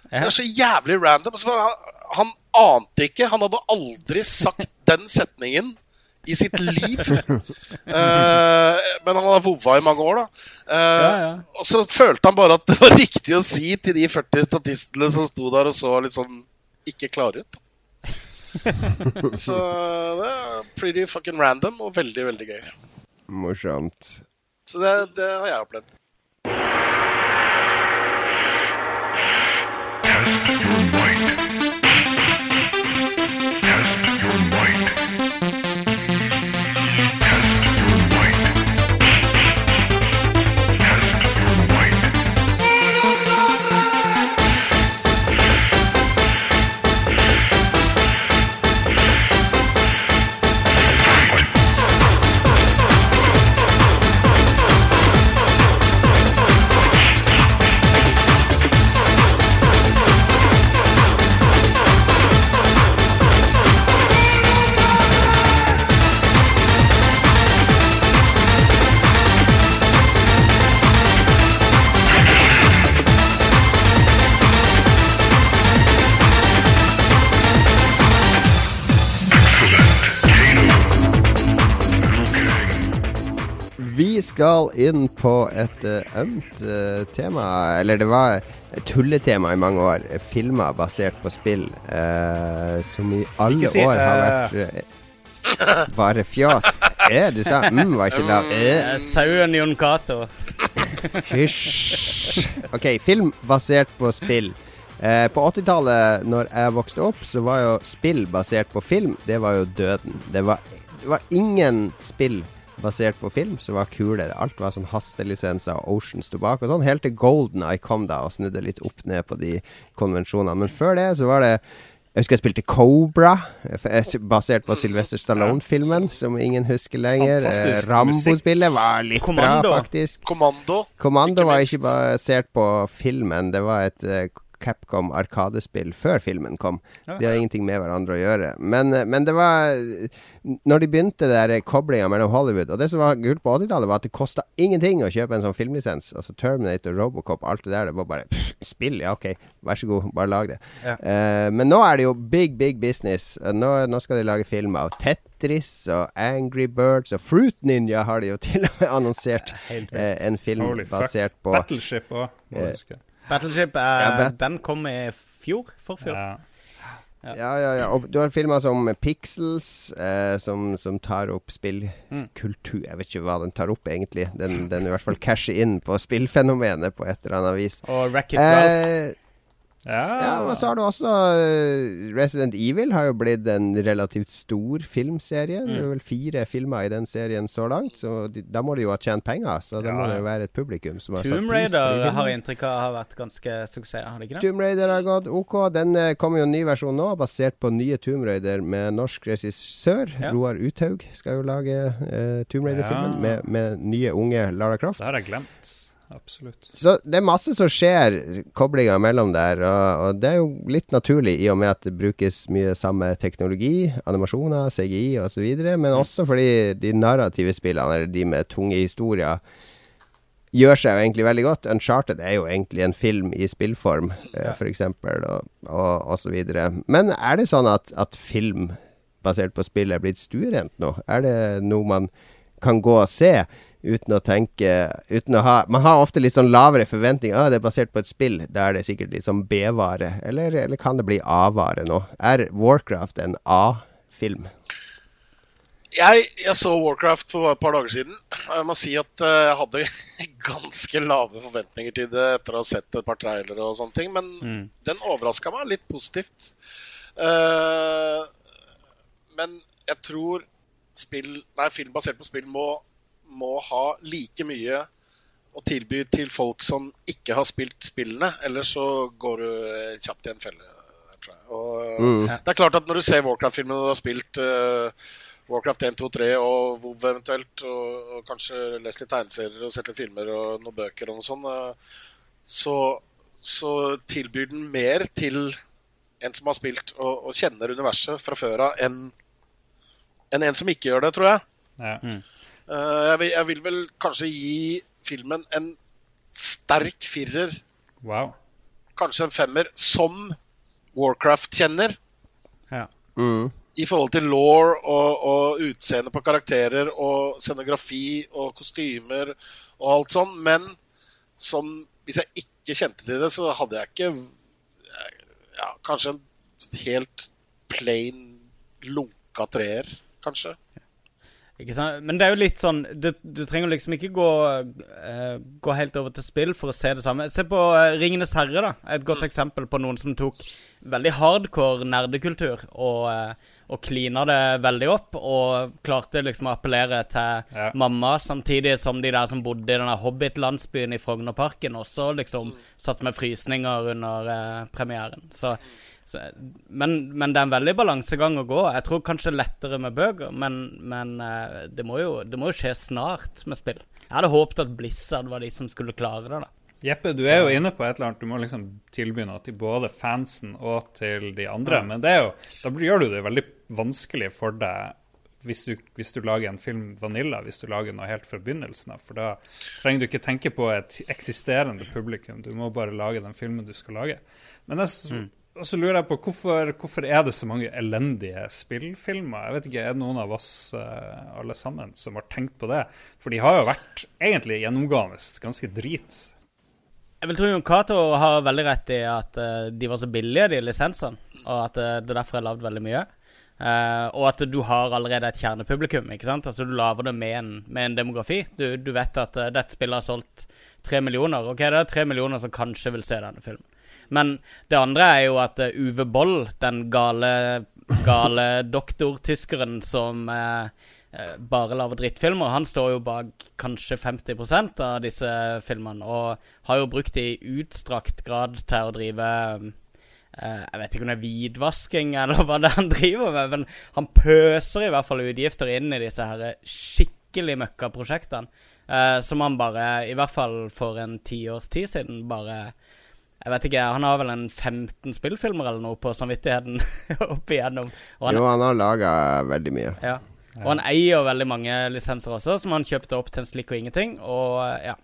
Speaker 3: Det er så jævlig random. Og så han, han ante ikke. Han hadde aldri sagt den setningen i sitt liv. Uh, men han hadde vova i mange år, da. Uh,
Speaker 4: Ja, ja.
Speaker 3: Og så følte han bare at det var riktig å si til de 40 statistene som sto der og så litt sånn ikke klare ut. så det er pretty fucking random og veldig, veldig gøy.
Speaker 1: Morsomt.
Speaker 3: Så det, det har jeg opplevd.
Speaker 1: Skal inn på et eh, ømt eh, tema, eller det var et tulletema i mange år. Filmer basert på spill, Uh, som i alle
Speaker 2: si,
Speaker 1: år har vært uh, bare fjas. Eh, du sa mm, var ikke lav. Eh,
Speaker 4: Eh, Sauen Jon Cato.
Speaker 1: Hysj. OK, film basert på spill. Eh, på 80-tallet, når jeg vokste opp, så var jo spill basert på film, det var jo døden. Det var, det var ingen spill basert på film som var kulere. Alt var sånn hastelisenser og Oceans bak og sånn, helt til Golden Eye kom da og snudde litt opp ned på de konvensjonene. Men før det så var det jeg husker jeg spilte Cobra, eh, basert på Sylvester Stallone-filmen, som ingen husker lenger. Eh. Rambo-spillet var litt
Speaker 4: Kommando.
Speaker 1: bra, faktisk.
Speaker 3: Kommando.
Speaker 1: Kommando
Speaker 3: Ikke
Speaker 1: var ikke basert på filmen, det var et eh, Capcom Arkadespill før filmen kom. Så de har ingenting med hverandre å gjøre. Men, eh, men det var Når de begynte der koblinga mellom Hollywood Og det som var kult på 80-tallet, var at det kosta ingenting å kjøpe en sånn filmlisens. Altså Terminator, Robocop, alt det der. Det var bare pff, spill, ja OK, vær så god, bare lag det.
Speaker 2: Ja.
Speaker 1: Uh, men nå er det jo big, big business. Nå, nå skal de lage film av Tetris og Angry Birds og Fruit Ninja har de jo til og med annonsert eh, en film basert på
Speaker 2: Battleship òg, må du huske.
Speaker 4: Battleship, eh,
Speaker 1: Ja,
Speaker 4: den kom i fjor? Forfjor?
Speaker 2: Ja.
Speaker 1: Ja, ja, ja. Og du har filmer som Pixels, eh, som, som tar opp spillkultur Jeg vet ikke hva den tar opp, egentlig. Den, den i hvert fall casher inn på spillfenomenet på et eller annet vis.
Speaker 4: Og Racket Ralph.
Speaker 1: Eh, Ja, og så har du også eh, Resident Evil har jo blitt en relativt stor filmserie. Det er vel fire filmer i den serien så langt, så de, da må de jo ha tjent penger. Så da
Speaker 2: Ja,
Speaker 1: må det jo være et publikum som har satt
Speaker 4: Tomb
Speaker 1: pris på
Speaker 4: Raider har inntrykk av har vært ganske suksess, har det ikke det?
Speaker 1: Tomb Raider har gått OK. Den eh, kommer jo en ny versjon nå, basert på nye Tomb Raider med norsk regissør.
Speaker 4: Ja.
Speaker 1: Roar Uthaug skal jo lage eh, Tomb Raider-filmen
Speaker 2: Ja.
Speaker 1: med, med nye, unge Lara Croft.
Speaker 2: Det har jeg glemt. Absolutt.
Speaker 1: Så det er masse som skjer, koblinga mellom der. Og, og det er jo litt naturlig i og med at det brukes mye samme teknologi, animasjoner, CGI osv. Men også fordi de narrative spillene, eller de med tunge historier, gjør seg jo egentlig veldig godt. Uncharted er jo egentlig en film i spillform, ja. for eksempel, og, og, og så videre. Men er det sånn at, at film basert på spill er blitt stuerent nå? Er det noe man kan gå og se uten å tenke uten å ha, Man har ofte litt sånn lavere forventninger. Ah, det er basert på et spill. Da er det sikkert litt sånn B-vare. Eller, eller kan det bli A-vare nå? Er Warcraft en A-film?
Speaker 3: Jeg, jeg så Warcraft for et par dager siden. Jeg må si at eh, jeg hadde ganske lave forventninger til det etter å ha sett et par trailere og sånne ting, men den overraska meg litt positivt. Uh, men jeg tror spill, nei, film basert på spill må, må ha like mye å tilby til folk som ikke har spilt spillene, ellers så går du eh, kjapt i en felle. Tror jeg. Og, mm. Det er klart at når du ser Warcraft-filmen og du har spilt uh, Warcraft 1, 2, 3 og WoW eventuelt, og, og kanskje lest litt tegneserier og sett litt filmer og noen bøker og noe sånt, uh, så, så tilbyr den mer til en som har spilt og, og kjenner universet fra før av, enn en, en som ikke gjør det, tror jeg.
Speaker 2: Ja.
Speaker 3: Eh, jeg, vil, jeg vil vel kanskje gi filmen en sterk firer,
Speaker 2: Wow.
Speaker 3: kanskje en femmer, som Warcraft-kjenner.
Speaker 4: Ja.
Speaker 1: Mm.
Speaker 3: i forhold til law og, og utseende på karakterer og scenografi og kostymer og alt sånn, men som Hvis jeg ikke kjente til det, så hadde jeg ikke ja, Kanskje en helt plain lunka treer, kanskje.
Speaker 4: Ikke sant? Men det er jo litt sånn Du, du trenger liksom ikke gå, eh, gå helt over til spill for å se det samme. Se på uh, Ringenes herre, da. Et godt eksempel på noen som tok veldig hardcore nerdekultur og, uh, og klina det veldig opp. Og klarte liksom å appellere til
Speaker 2: Ja.
Speaker 4: mamma, samtidig som de der som bodde i denne Hobbit-landsbyen i Frognerparken, også liksom satt med frysninger under eh, premieren. Så så, men, men det er en veldig balansegang å gå. Jeg tror kanskje lettere med bøker, men, men eh, det, må jo, det må jo skje snart med spill. Jeg hadde håpet at Blizzard var de som skulle klare det. da.
Speaker 2: Jeppe, du er jo inne på et eller annet. Du må liksom tilby noe til både fansen og til de andre. Men det er jo, da gjør du det veldig vanskelig for deg hvis du, hvis du lager en film vanilla, hvis du lager noe helt fra begynnelsen av. For da trenger du ikke tenke på et eksisterende publikum. Du må bare lage den filmen du skal lage. Men jeg, s- og så lurer jeg på hvorfor, hvorfor er det så mange elendige spillfilmer? Jeg vet ikke, Er det noen av oss eh, alle sammen som har tenkt på det? For de har jo vært egentlig gjennomgående ganske drit.
Speaker 4: Jeg vil tro Jon Cato har veldig rett i at eh, de var så billige, de lisensene, og at eh, det derfor er lagd veldig mye. Og at du har allerede et kjernepublikum. ikke sant? Altså Du lager det med en, med en demografi. Du, du vet at dette spillet har solgt tre millioner. Ok, det er tre millioner som kanskje vil se denne filmen. Men det andre er jo at eh, Uwe Boll, den gale, gale doktortyskeren som eh, eh, bare lager drittfilmer, han står jo bak kanskje 50% av disse filmene, og har jo brukt det i utstrakt grad til å drive eh, Jeg vet ikke om det er hvitvasking eller hva det er han driver med, men han pøser i hvert fall utgifter inn i disse her skikkelig møkkaprosjektene. Uh, som han bare, i hvert fall for en tiårs tid siden, bare Jeg vet ikke, han har vel en 15 spillfilmer eller noe på samvittigheten opp igjennom. Og han,
Speaker 1: Jo, han har laga veldig mye.
Speaker 4: ja. Og han eier veldig mange lisenser også, som han kjøpte opp til en slikk og ingenting. Og ja.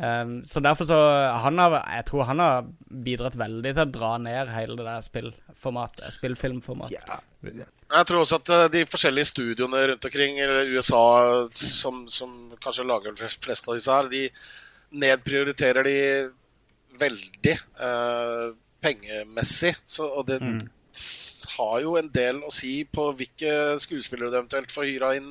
Speaker 4: Um, så derfor så han har, Jeg tror han har bidratt veldig til å dra ned hele det der spillformat, spillfilmformatet.
Speaker 3: Jeg tror også at eh, de forskjellige studioene rundt omkring, eller USA, som, som kanskje lager flest av disse her, de nedprioriterer de veldig eh, pengemessig. Så, og det mm. har jo en del å si på hvilke skuespillere du eventuelt får hyra inn.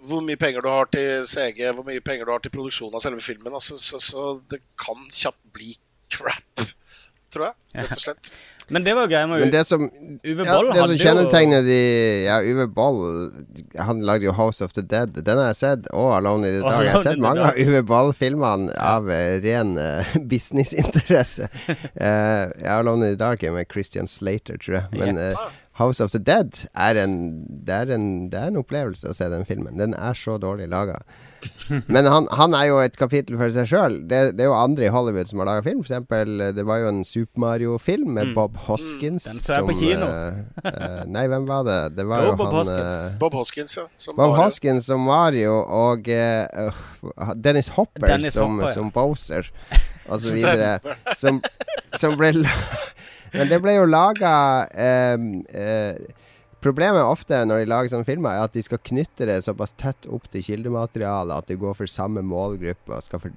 Speaker 3: Hvor mye penger du har til CG, hvor mye penger du har til produksjon av selve filmen. Altså, så, så det kan kjapt bli crap tror jeg. Rett og slett.
Speaker 4: Men det var jo greia med
Speaker 1: Men det som,
Speaker 4: Uwe
Speaker 1: ja, det som kjennetegner de Ja, Uwe Boll Han lagde jo House of the Dead. Den har jeg sett. Og Alone in the Dark. Jeg har sett mange av Uwe Boll-filmene av eh, ren uh, businessinteresse. uh, Alone in the Dark er med Christian Slater, tror jeg. Men uh, House of the Dead er en det, er en det er en opplevelse å se den filmen. Den er så dårlig laga. Men han, han er jo et kapittel for seg sjøl. Det, det er jo andre i Hollywood som har laga film. For eksempel, eh, det var jo en Super Mario-film med
Speaker 4: Mm.
Speaker 1: Bob Hoskins.
Speaker 4: Den som jeg på kino.
Speaker 1: eh, eh, nei, hvem var det? Det var
Speaker 4: Jo,
Speaker 1: jo
Speaker 4: Bob
Speaker 1: han
Speaker 4: Hoskins.
Speaker 3: Bob Hoskins, ja. Som
Speaker 1: Bob
Speaker 3: Mario.
Speaker 1: Hoskins som Mario og øh, Dennis Hopper
Speaker 4: Dennis
Speaker 1: som,
Speaker 4: Hopper, ja.
Speaker 1: som Bowser, og så videre. Som, som ble Men det ble jo laga Problemet ofte når de lager sånne filmer, er at de skal knytte det såpass tett opp til kildematerialet at det går for samme målgruppe og skal for,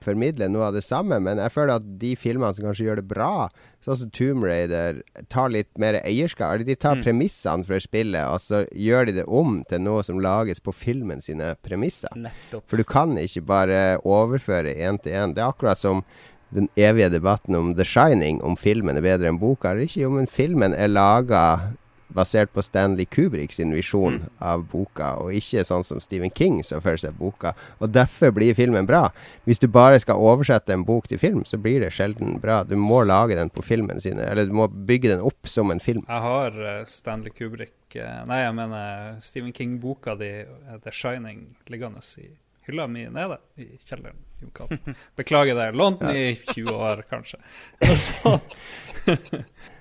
Speaker 1: formidle noe av det samme. Men jeg føler at de filmene som kanskje gjør det bra, sånn som Tomb Raider, tar litt mer eierskap. Eller de tar
Speaker 4: Mm.
Speaker 1: premissene for spillet, og så gjør de det om til noe som lages på filmen sine premisser.
Speaker 4: Nettopp.
Speaker 1: For du kan ikke bare overføre én til én. Det er akkurat som den evige debatten om The Shining, om filmen er bedre enn boka eller ikke. Jo, men filmen er laga basert på Stanley Kubrick sin visjon
Speaker 4: Mm.
Speaker 1: av boka, og ikke sånn som Stephen King som føler seg boka. Og derfor blir filmen bra. Hvis du bare skal oversette en bok til film, så blir det sjelden bra. Du må lage den på filmen sine, eller du må bygge den opp som en film.
Speaker 2: Jeg har eh, Stanley Kubrick eh, Nei, jeg mener Stephen King-boka di, eh, The Shining, liggende i hylla mi nede i kjelleren. Beklager det. Lånt den i 20 år, kanskje.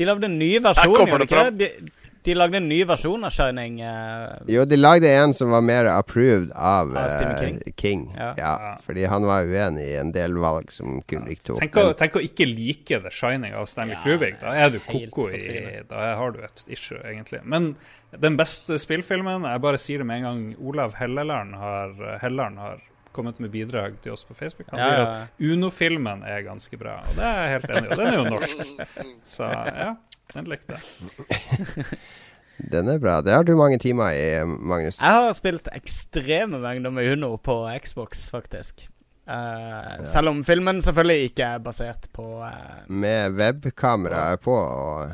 Speaker 4: De lagde en ny versjon, gjorde de ikke det? De, de lagde en ny versjon av Shining. Uh,
Speaker 1: Jo, de lagde en som var mer approved av, eh,
Speaker 4: King?
Speaker 1: King.
Speaker 4: Ja.
Speaker 1: Ja. fordi han var uenig i en del valg som Kubrick tok.
Speaker 2: tenk, å, tenk å ikke like The Shining av Stanley
Speaker 4: Ja,
Speaker 2: Kubrick. Da er du koko i. Da har du et issue, egentlig. Men den beste spillfilmen Jeg bare sier det med en gang. Olav Helleland har, Helleland har kommet med bidrag til oss på Facebook. Han
Speaker 4: Ja,
Speaker 2: sier
Speaker 4: ja,
Speaker 2: at Uno-filmen er ganske bra, og det er jeg helt enig i. Og den er jo norsk. Så ja, den likte jeg.
Speaker 1: Den er bra. Det har du mange timer i, Magnus.
Speaker 4: Jeg har spilt ekstreme mengder med Uno på Xbox, faktisk. Eh, Selv om filmen selvfølgelig ikke er basert på uh,
Speaker 1: Med webkamera på og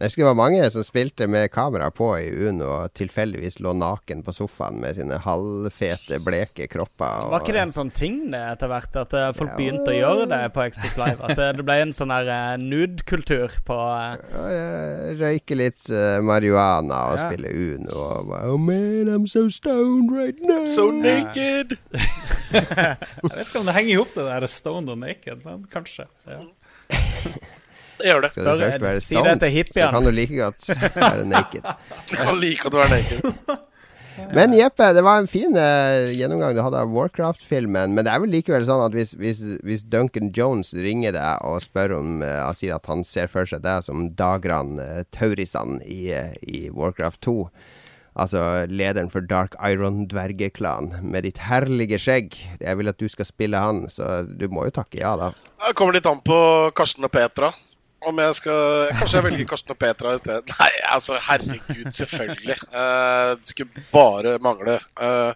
Speaker 1: Jeg husker det var mange som spilte med kamera på i Uno og tilfeldigvis lå naken på sofaen med sine halvfete, bleke kropper. Og,
Speaker 4: Var ikke det en sånn ting det etter hvert? At eh, folk
Speaker 1: Ja.
Speaker 4: begynte å gjøre det på Xbox Live? At eh, det ble en sånn her uh, nude-kultur på
Speaker 1: Røyke litt marihuana og
Speaker 4: Ja.
Speaker 1: spille Uno og bare, Oh man, I'm so stoned right now.
Speaker 3: So naked!
Speaker 2: Jeg vet ikke om det henger i hop, det der stoned og naked, men kanskje. Ja.
Speaker 3: Gjør det.
Speaker 1: Skal du først være stoned,
Speaker 4: hippiene.
Speaker 1: så kan du like godt være naked.
Speaker 3: Jeg kan like godt være naked.
Speaker 1: Men Jeppe, det var en fin uh, gjennomgang du hadde av Warcraft-filmen. Men det er vel likevel sånn at hvis, hvis, hvis Duncan Jones ringer deg og spør om uh, sier at han ser for seg deg som Dagran uh, Taurisan i, uh, i Warcraft 2. Altså lederen for Dark Iron-dvergeklan med ditt herlige skjegg. Jeg vil at du skal spille han, så du må jo takke ja, da.
Speaker 3: Det kommer litt an på Karsten og Petra. Om jeg skal Kanskje jeg velger Karsten og Petra i stedet. Nei, altså, herregud, selvfølgelig. Uh, det skulle bare mangle. Uh,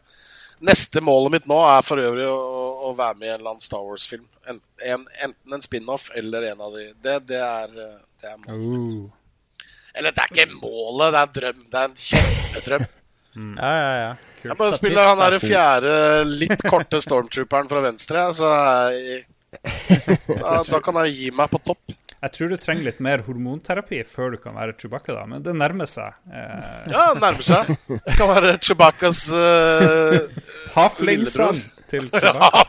Speaker 3: neste målet mitt nå er for øvrig å, å være med i en eller annen Star Wars-film. En, en, enten en spin-off eller en av de. Det, det er, eh, det er målet. Eller det er ikke målet, det er en drøm. Det er en kjempedrøm.
Speaker 4: Ja, ja, ja.
Speaker 3: Jeg bare spiller han derre fjerde, litt korte stormtrooperen fra venstre, så jeg, da, da kan jeg gi meg på topp.
Speaker 2: Jeg tror du trenger litt mer hormonterapi før du kan være Chewbacca, da, men det nærmer seg. Eh,
Speaker 3: Ja, det nærmer seg. Det kan være Chewbaccas uh,
Speaker 2: Haflingsson til Chewbacca.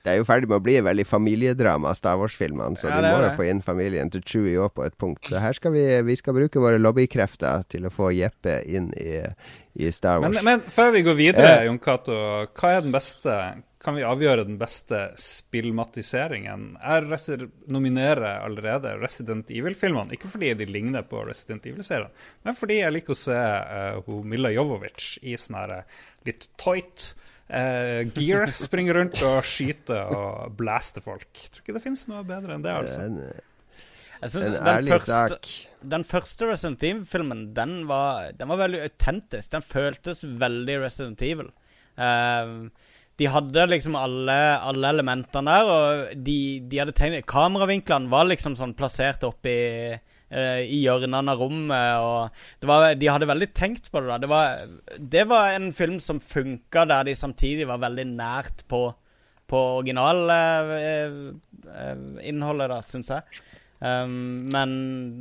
Speaker 1: Det er jo ferdig med å bli veldig familiedrama, Star Wars-filmene, så
Speaker 4: Ja,
Speaker 1: du må jo få inn familien til Chewie òg på et punkt. Så her skal vi, vi skal bruke våre lobbykrefter til å få Jeppe inn i, i Star Wars.
Speaker 2: Men, men før vi går videre,
Speaker 1: Eh.
Speaker 2: Jon Cato, hva er den beste Kan vi avgjøre den beste spillmatiseringen? Jeg nominerer allerede Resident Evil-filmene. Ikke fordi de ligner på Resident Evil-serien, men fordi jeg liker å se uh, hun Milla Jovovic i sånn her eh, litt tight uh, gear. Springe rundt og skyte og blaste folk. Jeg Tror ikke det finnes noe bedre enn det, altså.
Speaker 4: Jeg synes
Speaker 1: en
Speaker 4: den
Speaker 1: ærlig
Speaker 4: første,
Speaker 1: sak.
Speaker 4: den første Resident Evil-filmen, den var, den var veldig autentisk. Den føltes veldig Resident Evil. Eh, De hadde liksom alle, alle elementene der, og de, de hadde tegnet Kameravinklene var liksom sånn plassert oppi eh, i hjørnene av rommet, og det var, de hadde veldig tenkt på det. da Det var, det var en film som funka der de samtidig var veldig nært på, på originalinnholdet, da, syns jeg. Um, men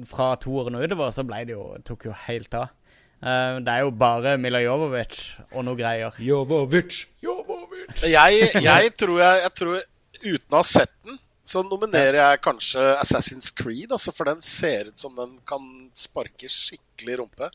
Speaker 4: fra toeren og utover så ble det jo tok jo helt av. Uh, det er jo bare Mila Jovovic og noe greier.
Speaker 2: Jovovic, Jovovic.
Speaker 3: Jeg, jeg, tror jeg, jeg tror Uten å ha sett den, så nominerer jeg kanskje Assassin's Creed. Altså, for den ser ut som den kan sparke skikkelig rumpe.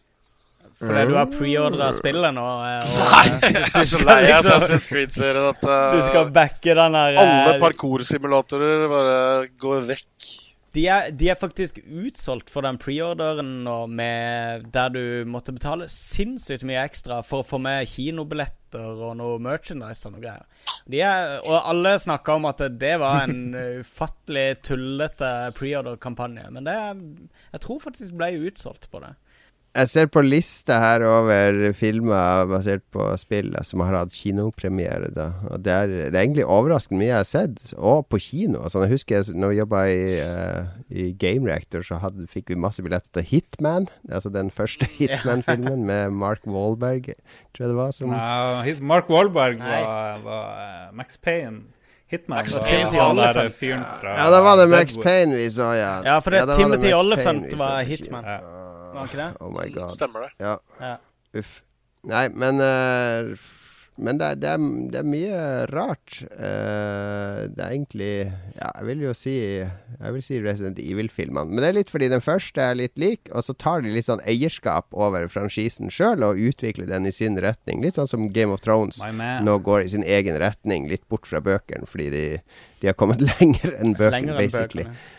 Speaker 4: Fordi du har preordra spillet nå. eh, Og,
Speaker 3: Nei, jeg er så lei av
Speaker 4: liksom-
Speaker 3: Assassin's Creed-serien at uh,
Speaker 4: Du skal backe den der eh,
Speaker 3: alle parkoursimulatorer bare går vekk.
Speaker 4: De, er, de er faktisk utsolgt for den preorderen nå, med, der du måtte betale sinnssykt mye ekstra for å få med kinobilletter og noe merchandise og noe greier. De er, og alle snakka om at det var en ufattelig tullete preorder-kampanje. Men det jeg tror faktisk ble utsolgt på det.
Speaker 1: Jeg ser på lista her over filmer basert på spill som har hatt kinopremiere. da Og det er, det er egentlig overraskende mye jeg har sett, og på kino. Altså, jeg husker når vi jobba i, uh, i Game Reactor, så hadde, fikk vi masse billetter til Hitman. Altså den første Hitman-filmen med Mark Wahlberg, tror jeg det var. Som,
Speaker 2: Uh, Mark Wahlberg var, var eh, Max Payne. Hitman. Fyren fra
Speaker 1: ja, da var det Max
Speaker 2: Deadwood.
Speaker 1: Payne vi så, ja.
Speaker 4: Ja, for det
Speaker 1: ja,
Speaker 4: Timothy
Speaker 1: så
Speaker 4: var Hitman.
Speaker 2: Ja.
Speaker 4: Var ikke det?
Speaker 1: Oh my god.
Speaker 3: Stemmer det.
Speaker 1: Ja.
Speaker 4: Ja.
Speaker 1: Uff. Nei, men uh, Men det, er- det, er, det er mye rart. Uh, det er egentlig Ja, jeg vil jo si Jeg vil si Resident Evil-filmene. Men det er litt fordi den første er litt lik, og så tar de litt sånn eierskap over franchisen sjøl og utvikler den i sin retning. Litt sånn som Game of Thrones nå går i sin egen retning, litt bort fra bøkene, fordi de, de har kommet lenger enn bøkene,
Speaker 4: Lenger enn
Speaker 1: basically.
Speaker 4: bøkene.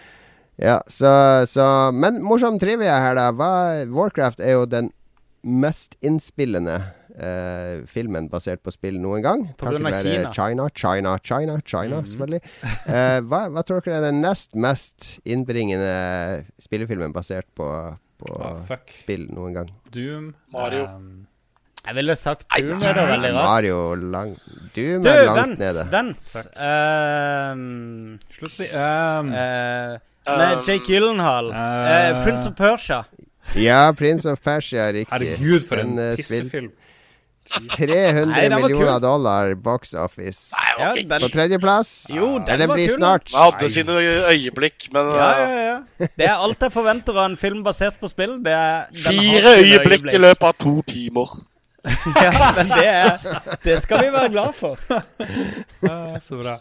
Speaker 1: Ja, så, så Men morsom trivia her, da. Hva, Warcraft er jo den mest innspillende eh, filmen basert på spill noen gang.
Speaker 4: På grunn av
Speaker 1: Takket være China, China, China, China,
Speaker 2: mm.
Speaker 1: selvfølgelig. Eh, hva, hva tror dere er den nest mest innbringende spillefilmen basert på, på
Speaker 2: oh, fuck.
Speaker 1: spill noen gang?
Speaker 2: Doom.
Speaker 3: Mario.
Speaker 2: Um,
Speaker 4: Jeg ville sagt Doom er det veldig raskt.
Speaker 1: Mario lang, Doom
Speaker 4: Du,
Speaker 1: er langt
Speaker 4: vent,
Speaker 1: nede.
Speaker 4: vent.
Speaker 2: vent.
Speaker 4: Um,
Speaker 2: Slutt å si um,
Speaker 4: eh,
Speaker 3: Um,
Speaker 4: Nei, Jake Gyllenhaal. Uh,
Speaker 2: eh,
Speaker 4: Prince of Persia.
Speaker 1: Ja, Prince of Persia, riktig.
Speaker 2: Herregud, for en
Speaker 1: Den, eh,
Speaker 2: pissefilm.
Speaker 1: 300
Speaker 4: Nei,
Speaker 1: millioner
Speaker 4: kul.
Speaker 1: dollar box office.
Speaker 3: Nei,
Speaker 4: Ja, den,
Speaker 1: På tredjeplass.
Speaker 4: Jo, den
Speaker 1: blir
Speaker 4: kul,
Speaker 1: snart.
Speaker 3: Man hadde sine øyeblikk, men
Speaker 4: ja, ja, ja. Det er alt jeg forventer av en film basert på spill. Det er,
Speaker 3: fire øyeblikk i løpet av to timer.
Speaker 4: ja, men det, er, det skal vi være glad for.
Speaker 2: Ah, så bra.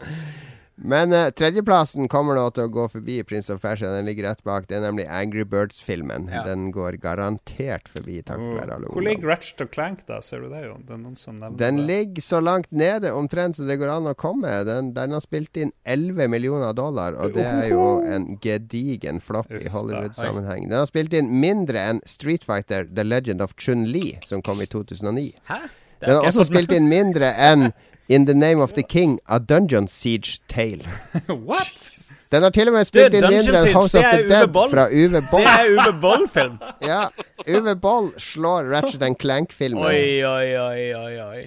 Speaker 1: Men eh, tredjeplassen kommer nå til å gå forbi Prince of Persia. Den ligger rett bak. Det er nemlig Angry Birds-filmen.
Speaker 4: Ja.
Speaker 1: Den går garantert forbi, takket være alle
Speaker 2: Hvor ligger. Ratchet og Clank, da? Ser du det, jo? Det er noen som nevner
Speaker 1: Den
Speaker 2: det.
Speaker 1: ligger så langt nede omtrent så det går an å komme. Den, den har spilt inn 11 millioner dollar, og det er jo en gedigen flopp i. Hollywood-sammenheng. Den har spilt inn mindre enn Street Fighter The Legend of Chun-Li, som kom i 2009.
Speaker 4: Hæ?
Speaker 1: Den har også spilt inn mindre enn In the Name of the King, A Dungeon Siege Tale.
Speaker 2: What?!
Speaker 1: Den har til og med spilt inn mindre enn House of the Dead
Speaker 4: Boll.
Speaker 1: fra Uwe Boll.
Speaker 4: Det er Uwe Boll-film.
Speaker 1: Ja, Uwe Boll slår Ratchet and Clank-filmen.
Speaker 4: Oi, oi, oi, oi, oi.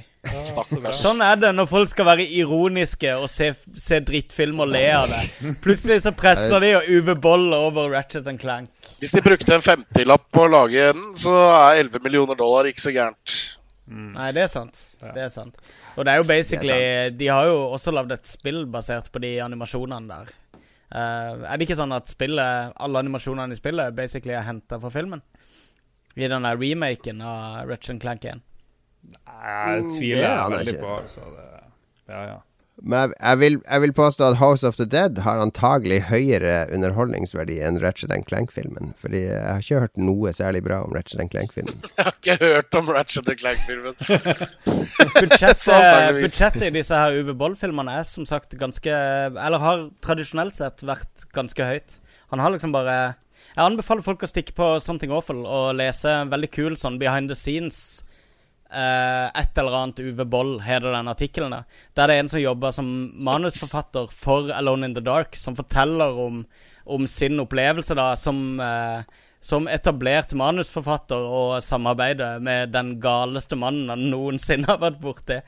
Speaker 4: Sånn er det når folk skal være ironiske og se, se drittfilm og le av det. Plutselig så presser de og Uwe Boll over Ratchet and Clank.
Speaker 3: Hvis de brukte en 50-lapp på å lage den, så er 11 millioner dollar ikke så gærent.
Speaker 4: Nei, det er sant.
Speaker 2: Ja.
Speaker 4: Det er sant. Og det er jo basically
Speaker 1: er
Speaker 4: De har jo også lagd et spill basert på de animasjonene der. Uh, er det ikke sånn at spillet alle animasjonene i spillet basically er henta fra filmen? I den der remaken av Ratchet and Clank 1.
Speaker 2: Nei, Jeg
Speaker 1: Mm,
Speaker 2: tviler
Speaker 1: det er jeg
Speaker 2: veldig
Speaker 1: ikke.
Speaker 2: på. Så det, ja, ja.
Speaker 1: Men jeg, jeg, vil, jeg vil påstå at House of the Dead har antagelig høyere underholdningsverdi enn Ratchet and Clank-filmen. Fordi jeg har ikke hørt noe særlig bra om Ratchet and Clank-filmen.
Speaker 3: Jeg har ikke hørt om Ratchet Clank-filmen.
Speaker 4: Budsjettet, budsjettet i disse her Uwe Boll-filmene er som sagt ganske Eller har tradisjonelt sett vært ganske høyt. Han har liksom bare Jeg anbefaler folk å stikke på Something Awful og lese en veldig kul sånn behind the scenes eh, Et eller annet Uwe Boll heter den artikkelen. der. Der det er en som jobber som manusforfatter for Alone in the Dark, som forteller om, om sin opplevelse da som uh, som etablert manusforfatter og samarbeider med den galeste mannen han noensinne har vært borti.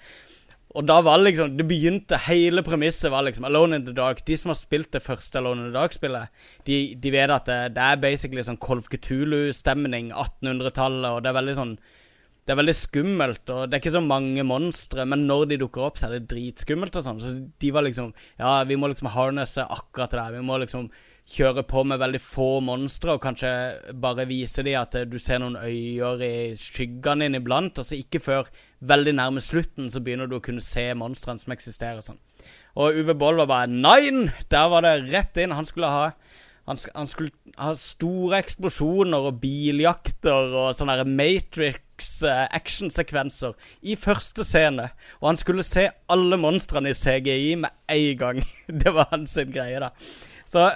Speaker 4: Og da var liksom Det begynte Hele premisset var liksom Alone in the Dark. De som har spilt det første Alone in the Dark-spillet, de, de vet at det, det er basically sånn Kolf Cthulhu-stemning, 1800-tallet, og det er veldig sånn det er veldig skummelt, og det er ikke så mange monstre, men når de dukker opp, så er det dritskummelt og sånn. Så de var liksom Ja, vi må liksom harnesse akkurat det. Vi må liksom kjøre på med veldig få monstre, og kanskje bare vise de at eh, du ser noen øyer i skyggene dine iblant, så ikke før veldig nærme slutten så begynner du å kunne se monstrene som eksisterer sånn. Og Uwe Boll var bare Nein! Der var det rett inn. Han skulle ha han, han skulle ha store eksplosjoner og biljakter og sånne Matrix eh, i første scene. Og han skulle se alle monstrene i CGI med en gang. Det var hans greie, da. Så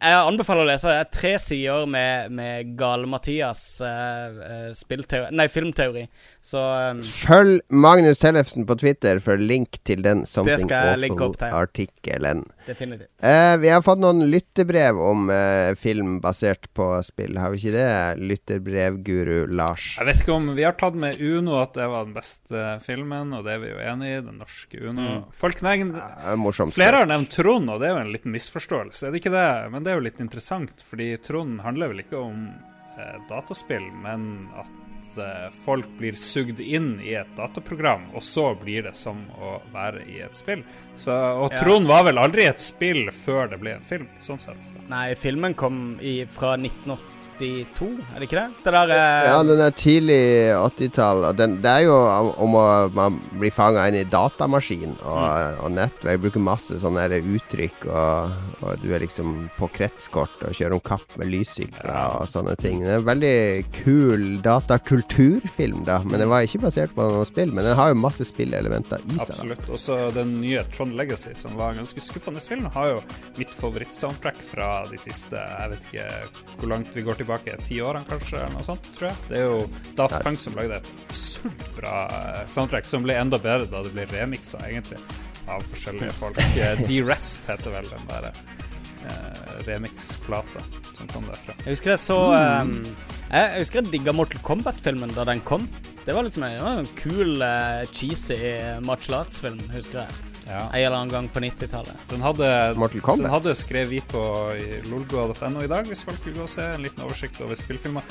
Speaker 4: jeg anbefaler å lese tre sider med, med Gale-Mathias eh, eh, filmteori. Så um,
Speaker 1: Følg Magnus Tellefsen på Twitter for link til den Something. Awful-artikkelen.
Speaker 4: definitivt.
Speaker 1: Eh, vi har fått noen lyttebrev om eh, film basert på spill, har vi ikke det? Lytterbrevguru Lars.
Speaker 2: Jeg vet ikke om vi har tatt med Uno at det var den beste filmen, og det er vi jo enig i. Den norske Uno. Folk nevner
Speaker 1: Det er.
Speaker 2: Flere har nevnt Trond, og det er jo en liten misforståelse. Er det ikke det? Men det er jo litt interessant, fordi Trond handler vel ikke om eh, dataspill, men at eh, folk blir sugd inn i et dataprogram, og så blir det som å være i et spill. Så, og
Speaker 4: Ja.
Speaker 2: Trond var vel aldri et spill før det ble en film, sånn sett.
Speaker 4: Nei, filmen kom i, fra 1982, er det ikke det? Det der eh,
Speaker 1: Ja, den er tidlig 80-tall. Det er jo om å man blir fanga inn i datamaskin og, og nettverk. Jeg bruker masse sånne uttrykk, og, og du er liksom på kretskort og kjører om kapp med lyssykler og sånne ting. Det er en veldig kul datakulturfilm, da. Men den var ikke basert på noe spill. Men den har jo masse spillelementer i seg.
Speaker 2: Absolutt. Og så den nye Trond Legacy, som var en ganske skuffende film, har jo mitt favorittsoundtrack fra de siste Jeg vet ikke hvor langt vi går tilbake, ti årene kanskje, eller noe sånt, tror jeg. Det er jo Daft
Speaker 1: Nei.
Speaker 2: Punk som lagde et absurd bra eh, soundtrack, som ble enda bedre da det ble remiksa, egentlig, av forskjellige folk. Eh, D-Rest heter vel den der eh, remix-plata som kom derfra.
Speaker 4: Jeg husker jeg så um, jeg, jeg husker jeg digga Mortal Kombat-filmen da den kom. Det var liksom en, en kul, uh, cheesy martial arts-film, husker jeg.
Speaker 2: Ja.
Speaker 4: En eller annen gang på 90-tallet.
Speaker 2: Den hadde, den hadde skrevet vi på lolgo.no i dag, hvis folk vil gå og se en liten oversikt over spillfilmer.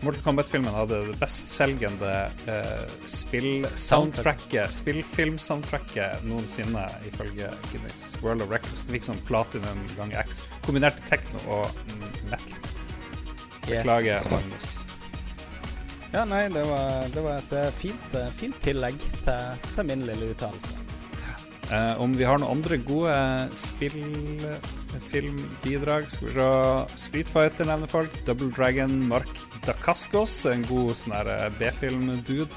Speaker 2: Mortal Kombat-filmen hadde det bestselgende eh, spill-soundtracket, spillfilm-soundtracket noensinne, ifølge Guinness World of Records. Det fikk sånn platinum ganger X, kombinert techno og metal. Beklager, Magnus.
Speaker 4: Ja, nei, det var, det var et eh, fint, eh, fint tillegg til, til min lille uttalelse.
Speaker 2: Eh, om vi har noen andre gode spillfilmbidrag Skal vi se Street Fighter nevner folk. Double Dragon, Mark Dacascos, en god sånn eh, B-film-dude.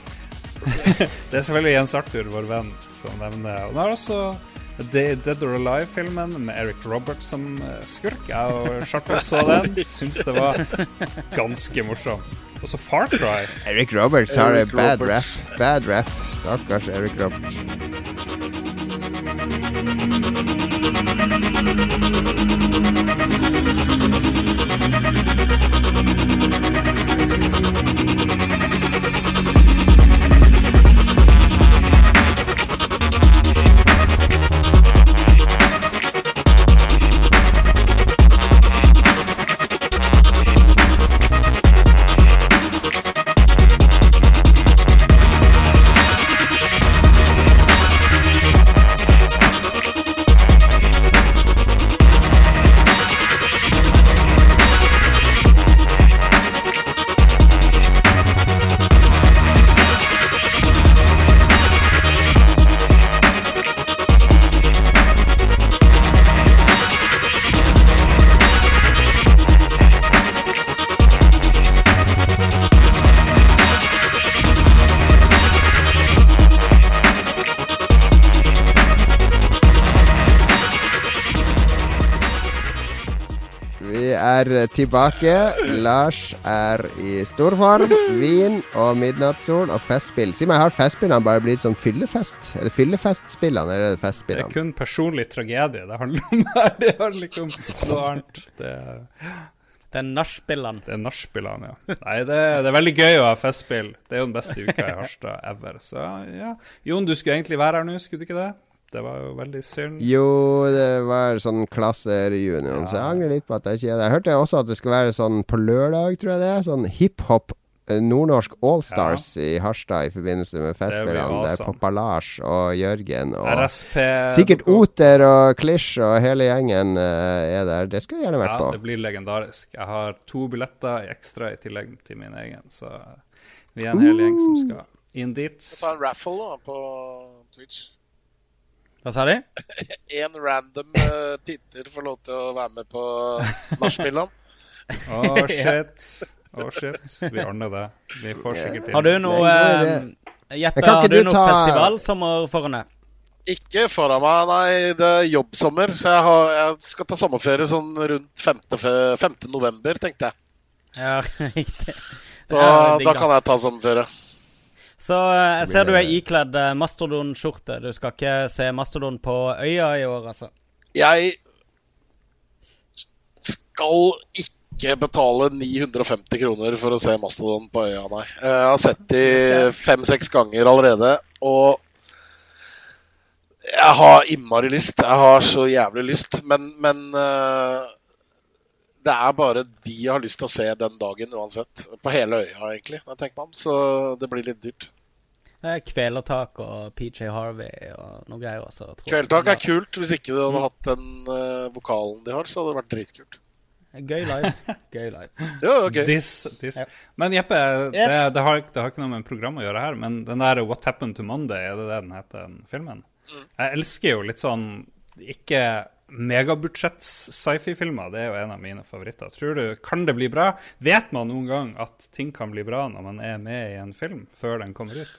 Speaker 2: det er selvfølgelig Jens Arthur, vår venn, som nevner Og han har også Dead or Alive-filmen med Eric Roberts som eh, skurk. Jeg og Charter så den. Syns det var ganske morsom. Og så Far Cry.
Speaker 1: Eric Roberts har
Speaker 3: Eric
Speaker 1: bad
Speaker 3: Roberts.
Speaker 1: rap. Bad rap. Stakkars Eric Roberts. Thank you. Er tilbake. Lars er i storform. Vin og midnattssol og festspill. Si meg, har festspillene bare blitt sånn fyllefest? Er det fyllefestspillene, eller er det festspillene?
Speaker 2: Det er kun personlig tragedie det handler om her. Det handler ikke om noe annet. Det,
Speaker 4: Det er nachspielene.
Speaker 2: Det er nachspielene, ja. Nei, det, det er veldig gøy å ha festspill. Det er jo den beste uka i Harstad ever. Så ja. Jon, du skulle egentlig være her nå, skulle du ikke det? Det var jo veldig synd.
Speaker 1: Jo, det var sånn klassereunion, så jeg angrer litt på at jeg ikke er der. Jeg hørte også at det skal være sånn på lørdag, tror jeg det er. Sånn hiphop eh, nordnorsk Allstars i Harstad i forbindelse med festspillene.
Speaker 2: det
Speaker 1: er Poppa Lars og Jørgen og
Speaker 2: RSP
Speaker 1: Sikkert Oter og Klisj og hele gjengen eh, er der. Det skulle jeg gjerne vært
Speaker 2: Ja,
Speaker 1: på.
Speaker 2: det blir legendarisk. Jeg har to billetter ekstra i tillegg til min egen, så vi er en hel gjeng som skal inn dit.
Speaker 3: Ta en raffle da, på Twitch.
Speaker 4: Hva sa de?
Speaker 3: Én random uh, titter får lov til å være med på nachspielene.
Speaker 2: Å, shit. Å, shit. Vi ordner det. Vi får sikkert inn.
Speaker 4: Har du noe uh, Jeppe, har du
Speaker 1: du
Speaker 4: noe
Speaker 1: ta-
Speaker 4: festivalsommer foran deg?
Speaker 3: Ikke foran meg, nei. Det er jobbsommer. Så jeg, har, jeg skal ta sommerferie sånn rundt 5. 5. november, tenkte jeg.
Speaker 4: Ja, riktig.
Speaker 3: Da, da kan jeg ta sommerferie.
Speaker 4: Så eh, jeg ser du er ikledd eh, mastodonskjorte. Du skal ikke se mastodon på øya i år, altså?
Speaker 3: Jeg skal ikke betale 950 kroner for å se Mastodon på øya, nei. Jeg har sett de fem-seks ganger allerede, og jeg har innmari lyst. Jeg har så jævlig lyst, men, men eh, det er bare de jeg har lyst til å se den dagen uansett. På hele øya, egentlig, når jeg tenker meg. Så det blir litt dyrt.
Speaker 4: Det er Kvelertak og PJ Harvey og noe greier. også. tror jeg.
Speaker 3: Er kult. Hvis ikke du hadde hatt den uh, vokalen de har, så hadde det vært dritkult.
Speaker 4: Gøy live. Gøy live.
Speaker 3: Jo, ok.
Speaker 2: this, this.
Speaker 4: Ja.
Speaker 2: Men Jeppe, det,
Speaker 4: Yes.
Speaker 2: det, har, det har ikke noe med program å gjøre her, men den der What Happened to Monday, er det det den heter, den filmen? Jeg elsker jo litt sånn ikke megabudsjetts sci-fi-filmer. Det er jo en av mine favoritter. Tror du, Kan det bli bra? Vet man noen gang at ting kan bli bra når man er med i en film, før den kommer ut?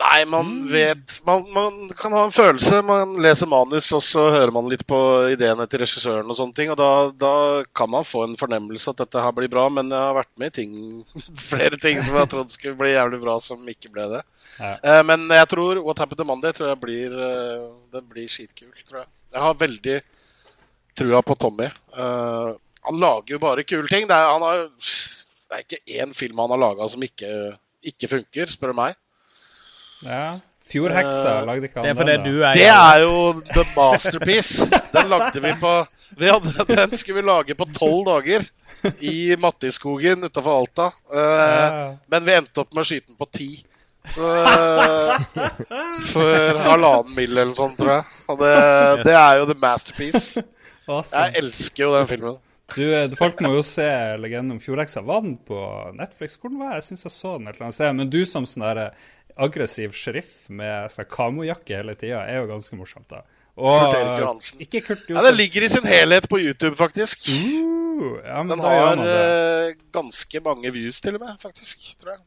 Speaker 3: Nei, man vet man, man kan ha en følelse. Man leser manus, og så hører man litt på ideene til regissøren og sånne ting. Og da, da kan man få en fornemmelse at dette her blir bra, men jeg har vært med i ting, flere ting som jeg trodde skulle bli jævlig bra, som ikke ble det.
Speaker 2: Ja.
Speaker 3: Eh, men jeg tror What Happened to Monday tror jeg blir, eh, den blir skitkul. tror jeg. Jeg har veldig trua på Tommy. Uh, han lager jo bare kule ting. Det er, han har, det er ikke én film han har laga som ikke, ikke funker, spør du meg.
Speaker 2: Ja. Fjordheksa,
Speaker 3: uh,
Speaker 2: lagde ikke han
Speaker 4: Det er fordi
Speaker 2: den,
Speaker 4: du er
Speaker 3: Det er jo the masterpiece. Den lagde vi på vi hadde, Den skulle vi lage på tolv dager i Mattiskogen utafor Alta. Uh,
Speaker 2: Ja.
Speaker 3: men vi endte opp med å skyte den på ti. Så eh, For halvannen mill. eller sånn, sånt, tror jeg. Og det, det er jo the masterpiece.
Speaker 2: Awesome.
Speaker 3: Jeg elsker jo den filmen.
Speaker 2: Du, eh, folk må jo se 'Legenden om fjordheksa'. Var den på Netflix? Hvordan var jeg? Jeg syns jeg så den et eller annet sted. Men du som sånn der aggressiv sheriff med sånn kamojakke hele tida, er jo ganske morsomt, da. Og
Speaker 3: Kurt Johansen.
Speaker 2: Ikke Kurt
Speaker 3: Ja, Den ligger i sin helhet på YouTube, faktisk.
Speaker 2: Uh, ja, men
Speaker 3: Den
Speaker 2: da gjør
Speaker 3: har
Speaker 2: man det.
Speaker 3: eh, ganske mange views, til og med, faktisk. tror jeg.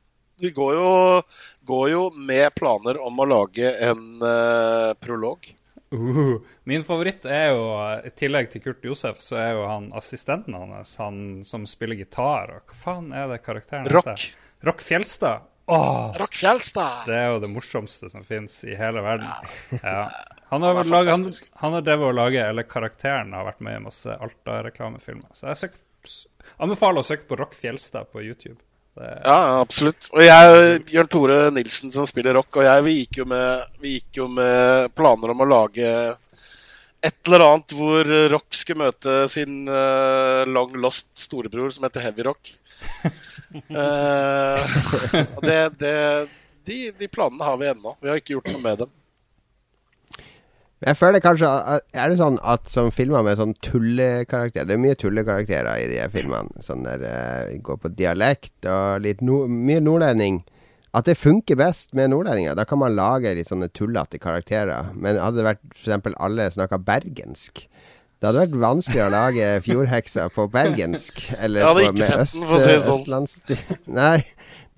Speaker 3: Vi går jo, går jo med planer om å lage en uh, prolog.
Speaker 2: Uh, min favoritt er jo, i tillegg til Kurt Josef, så er jo han assistenten hans, han som spiller gitar. Og hva faen er det karakteren
Speaker 3: Rock.
Speaker 2: heter? Rock Fjelstad. Åh,
Speaker 3: Rock Fjelstad!
Speaker 2: det er jo det morsomste som fins i hele verden. Ja. Han har,
Speaker 3: Han
Speaker 2: han, han har drevet å lage, eller karakteren har vært med i masse Alta-reklamefilmer. Så jeg søker, anbefaler å søke på Rock Fjelstad på YouTube.
Speaker 3: Ja, absolutt. Og jeg, Bjørn Tore Nilsen som spiller rock, og jeg, vi gikk med, vi gikk jo med planer om å lage et eller annet hvor rock skulle møte sin uh, long lost storebror som heter Heavy Rock. uh, det, det, de, de planene har vi ennå. Vi har ikke gjort noe med dem.
Speaker 1: Jeg føler kanskje at- Er det sånn at som filmer med sånn tullekarakter Det er mye tullekarakterer i de filmene. Sånn der uh, Går på dialekt og litt no, mye nordlending. At det funker best med nordlendinger. Da kan man lage litt sånne tullete karakterer. Men hadde det vært f.eks. alle snakka bergensk det hadde vært vanskelig å lage fjordheksa på bergensk. Eller
Speaker 3: Jeg hadde ikke sett
Speaker 1: øst,
Speaker 3: den, for å si det sånn.
Speaker 1: Nei,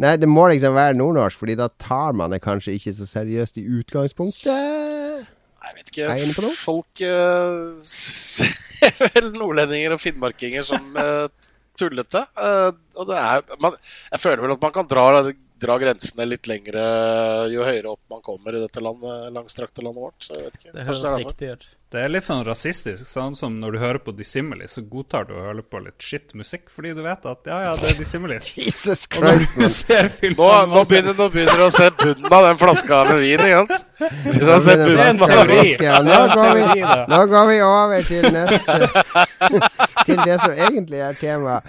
Speaker 1: nei, det må liksom være nordnorsk, Fordi da tar man det kanskje ikke så seriøst i utgangspunktet.
Speaker 3: Jeg vet ikke.
Speaker 1: Jeg inne?
Speaker 3: Folk uh, ser vel nordlendinger og finnmarkinger som uh, tullete. Uh, og det er man, Jeg føler vel at man kan dra, dra grensene litt lengre jo høyere opp man kommer i dette landet, langstrakte landet vårt. Så jeg vet ikke.
Speaker 4: Det høres
Speaker 3: er
Speaker 4: riktig ut.
Speaker 2: Det er litt sånn rasistisk, sånn som når du hører på Dissimilis, så godtar du å høre på litt shit musikk, fordi du vet at ja, ja, det er Dissimilis.
Speaker 1: Jesus Christ, man.
Speaker 2: ser
Speaker 3: Nå, nå, begynner, nå begynner du å se bunnen av den flaska med vin, ikke sant? Begynner å se bunnen av
Speaker 2: den
Speaker 1: flaske, ja. Nå går vi. Nå går vi over til neste Til det som egentlig er tema.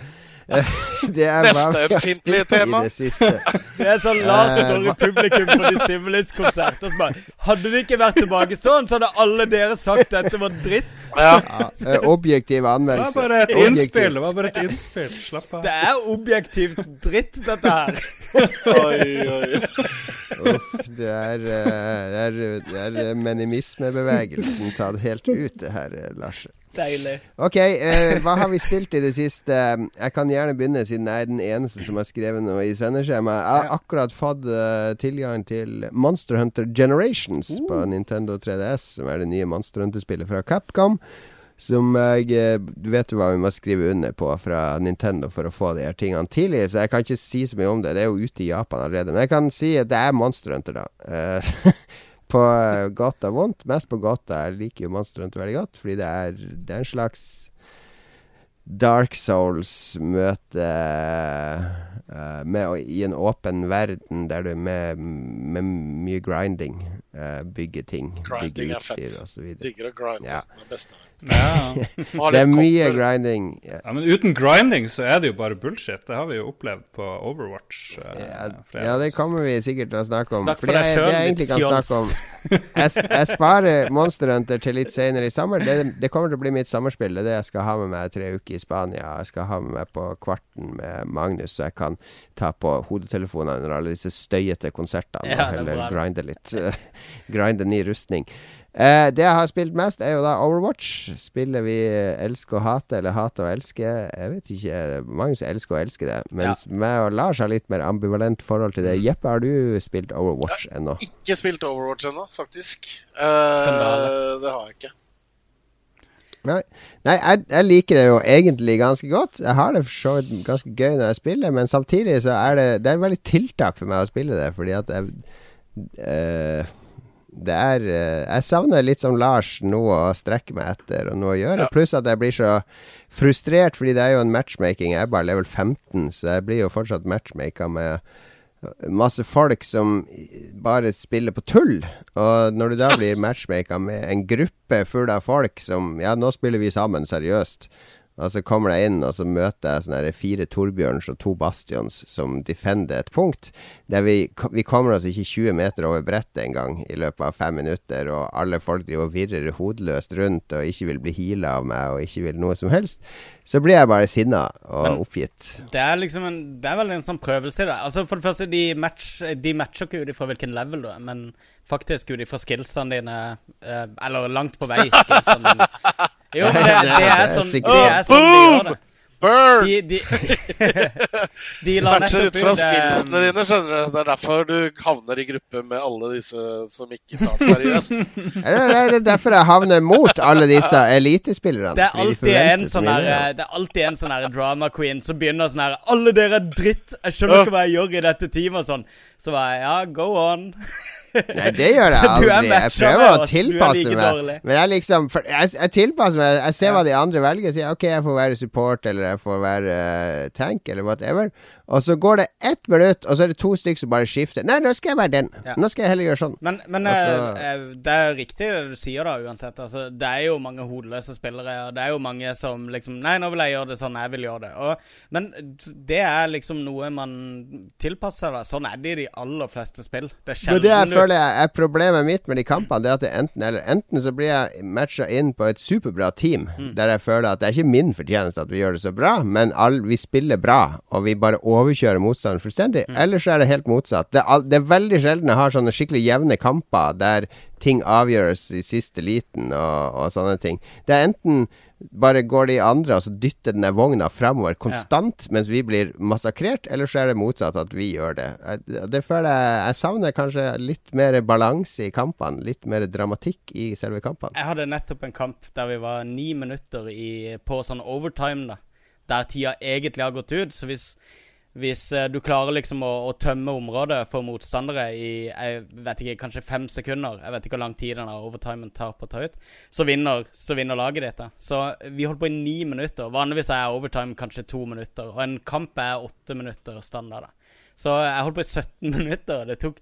Speaker 1: Det er
Speaker 3: Neste ømfintlige tema.
Speaker 1: Det.
Speaker 4: Det er sånn Lars står i publikum på de Similis-konsert og bare Hadde det ikke vært tilbakestående, så hadde alle dere sagt dette var dritt.
Speaker 3: Ja.
Speaker 1: Ja, eh, objektiv
Speaker 2: Det var
Speaker 1: anmeldelse.
Speaker 2: bare et
Speaker 1: Objektivt.
Speaker 2: innspill. Det var bare et innspill. Slapp av.
Speaker 4: Det er objektivt dritt, dette her.
Speaker 3: Oi, oi.
Speaker 1: Uff, det er, eh, det er, det er eh, menimismebevegelsen tatt helt ut, det her, eh, Lars.
Speaker 4: Deilig.
Speaker 1: Ok, eh, hva har vi spilt i det siste? Jeg kan gjerne begynne, siden jeg er den eneste som har skrevet noe i sendeskjemaet. Jeg har akkurat fått uh, tilgang til Monster Hunter Generations på Nintendo 3DS, som er det nye Monster Hunter-spillet fra Capcom. Som jeg eh, Du vet jo hva vi må skrive under på fra Nintendo for å få de her tingene tidlig, så jeg kan ikke si så mye om det. Det er jo ute i Japan allerede. Men jeg kan si at det er Monster Hunter, da. Eh, på gata godt og vondt. Mest på godt. Jeg liker jo Monster Hunter veldig godt, fordi det er, det er en slags Dark Souls møte uh, med, i en åpen verden der du med, med mye grinding eh, bygger ting.
Speaker 3: Grinding er fett.
Speaker 1: utstyr og så videre.
Speaker 3: Digger å grinde.
Speaker 1: Ja.
Speaker 3: Det er beste.
Speaker 2: Ja.
Speaker 1: Det er mye grinding. Ja.
Speaker 2: ja, Men uten grinding så er det jo bare bullshit. Det har vi jo opplevd på Overwatch. eh,
Speaker 1: Ja, ja, det kommer vi sikkert til å snakke om.
Speaker 4: Snakk for
Speaker 1: Fordi
Speaker 4: deg
Speaker 1: sjøl,
Speaker 4: ditt
Speaker 1: egentlig kan
Speaker 4: fjols.
Speaker 1: snakke om jeg, jeg sparer Monster Hunter til litt senere i sommer. Det, det kommer til å bli mitt sommerspill. Det er det jeg skal ha med meg tre uker i Spania. Jeg skal ha med meg på Kvarten med Magnus, så jeg kan ta på hodetelefonene under alle disse støyete konsertene
Speaker 4: Ja,
Speaker 1: og
Speaker 4: er
Speaker 1: heller grinde litt. grinde ny rustning. Eh, det jeg har spilt mest, er jo da Overwatch. Spillet vi elsker og hater, eller hater og elsker. Jeg vet ikke. Magnus elsker og elsker det. Mens meg og Lars har litt mer ambivalent forhold til
Speaker 4: Mm.
Speaker 1: det. Jeppe, har du spilt Overwatch ennå?
Speaker 3: Ikke spilt Overwatch ennå, faktisk. Eh. Det har jeg ikke.
Speaker 1: Nei, Nei jeg, jeg liker det jo egentlig ganske godt. Jeg har det for så vidt ganske gøy når jeg spiller, men samtidig så er det Det er veldig tiltak for meg å spille det, fordi at jeg eh, Det er eh, Jeg savner litt som Lars noe å strekke meg etter og noe å gjøre.
Speaker 3: Ja.
Speaker 1: Pluss at jeg blir så frustrert, fordi det er jo en matchmaking. Jeg er bare level 15, så jeg blir jo fortsatt matchmaker med masse folk som bare spiller på tull. Og når du da blir matchmaker med en gruppe full av folk som Ja, nå spiller vi sammen, seriøst. Og så kommer jeg inn, og så møter jeg sånne fire Torbjørns og to Bastions som defender et punkt. Der vi, vi kommer oss ikke 20 meter over brettet engang i løpet av fem minutter, og alle folk driver og virrer hodeløst rundt og ikke vil bli heala av meg og ikke vil noe som helst. Så blir jeg bare sinna og
Speaker 4: Men-
Speaker 1: oppgitt.
Speaker 4: Det er liksom en Det er vel en sånn prøvelse i det. Altså For det første, de, match, de matcher ikke ut ifra hvilken level du er, men faktisk ut ifra skillsene dine. eh, eller langt på vei skillsene dine. Jo, men det, det er sånn Det er sånn de gjør det.
Speaker 3: Burn!
Speaker 4: De, de, de la
Speaker 3: Matcher ut fra
Speaker 4: eh,
Speaker 3: skillsene dine, skjønner du. Det er derfor du havner i gruppe med alle disse som ikke tar det seriøst.
Speaker 1: Det er derfor jeg havner mot alle disse elitespillerne.
Speaker 4: Det er
Speaker 1: de
Speaker 4: alltid en sånn her eh, Det er alltid en sånn her drama queen som begynner sånn her 'Alle dere er dritt! Jeg skjønner ikke hva jeg gjør i dette teamet', og sånn. Så var jeg Ja, go on.
Speaker 1: Nei, det gjør jeg aldri. Jeg prøver å tilpasse
Speaker 4: like
Speaker 1: meg. Men jeg liksom jeg, jeg tilpasser meg. Jeg ser hva de andre velger. Sier OK, jeg får være support, eller jeg får være uh, tank, eller whatever. Og så går det ett minutt, og så er det to stykker som bare skifter. Nei, nå skal jeg være den.
Speaker 4: Ja.
Speaker 1: Nå skal jeg heller gjøre sånn.
Speaker 4: Men, men
Speaker 1: Altså-
Speaker 4: det er riktig det du sier, da, uansett. Altså, det er jo mange hodeløse spillere, og det er jo mange som liksom Nei, nå vil jeg gjøre det sånn, jeg vil gjøre det. Og, men det er liksom noe man tilpasser, da. Sånn er det i de aller fleste spill. Det er
Speaker 1: Men det jeg føler jeg er problemet mitt med de kampene, det er at det enten eller. Enten så blir jeg matcha inn på et superbra team,
Speaker 4: Mm.
Speaker 1: der jeg føler at det er ikke min fortjeneste at vi gjør det så bra, men all, vi spiller bra, og vi bare overkjører motstanderen fullstendig.
Speaker 4: Mm.
Speaker 1: Eller så er det helt motsatt. Det er, det er veldig sjelden jeg har sånne skikkelig jevne kamper der ting avgjøres i siste liten og, og sånne ting. Det er enten bare går de andre og så dytter denne vogna framover konstant mens vi blir massakrert, eller så er det motsatt at vi gjør det. Jeg, det føler jeg Jeg savner kanskje litt mer balanse i kampene. Litt mer dramatikk i selve kampene.
Speaker 4: Jeg hadde nettopp en kamp der vi var ni minutter i, på sånn overtime, da. Der tida egentlig har gått ut. Så hvis, Hvis eh, du klarer liksom å, å tømme området for motstandere i jeg vet ikke, kanskje fem sekunder Jeg vet ikke hvor lang tid denne overtimen tar på å ta ut. Så vinner, så vinner laget ditt. Så vi holdt på i ni minutter. Vanligvis er overtime kanskje to minutter. Og en kamp er åtte minutter standard. da. Så jeg holdt på i 17 minutter. Det tok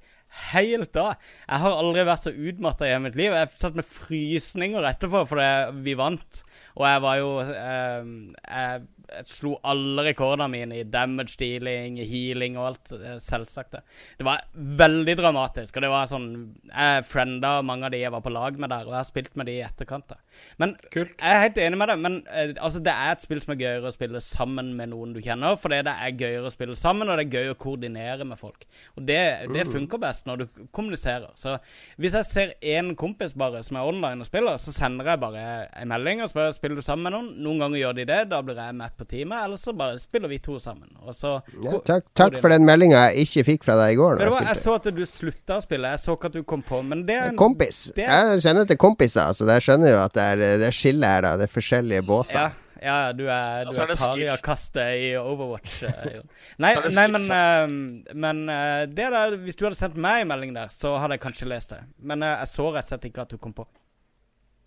Speaker 4: helt av. Jeg har aldri vært så utmatta i hele mitt liv. Jeg satt med frysninger etterpå fordi vi vant. Og jeg var jo eh, jeg, jeg slo alle rekordene mine i damage dealing, healing og alt. eh, Selvsagt. Det Det var veldig dramatisk. Og det var sånn Jeg frienda mange av de jeg var på lag med der, og jeg har spilt med de i etterkant. da. Men
Speaker 2: Kult.
Speaker 4: jeg er helt enig med deg, men eh, altså, det er et spill som er gøyere å spille sammen med noen du kjenner, fordi det er gøyere å spille sammen, og det er gøy å koordinere med folk. Og det, det funker best når du kommuniserer. Så hvis jeg ser én kompis bare som er online og spiller, så sender jeg bare en melding og spør spiller du sammen med noen. Noen ganger gjør de det, da blir jeg med på teamet, eller så bare spiller vi to sammen. Og så
Speaker 1: Ja, takk, takk for den meldinga jeg ikke fikk fra deg i går. Jeg
Speaker 4: jeg så at du slutta å spille, jeg så ikke at du kom på, men det er en
Speaker 1: Kompis.
Speaker 4: det-
Speaker 1: Jeg kjenner til kompiser, så jeg skjønner jo at det er, det er skille her, da. Det er forskjellige båser.
Speaker 4: Ja, ja du er, du
Speaker 3: er
Speaker 4: er pariakastet i Overwatch. eh, nei,
Speaker 3: det
Speaker 4: nei, men, eh, men uh, det der, hvis du hadde sendt meg en melding der, så hadde jeg kanskje lest det. Men uh, jeg så rett og slett ikke at du kom på.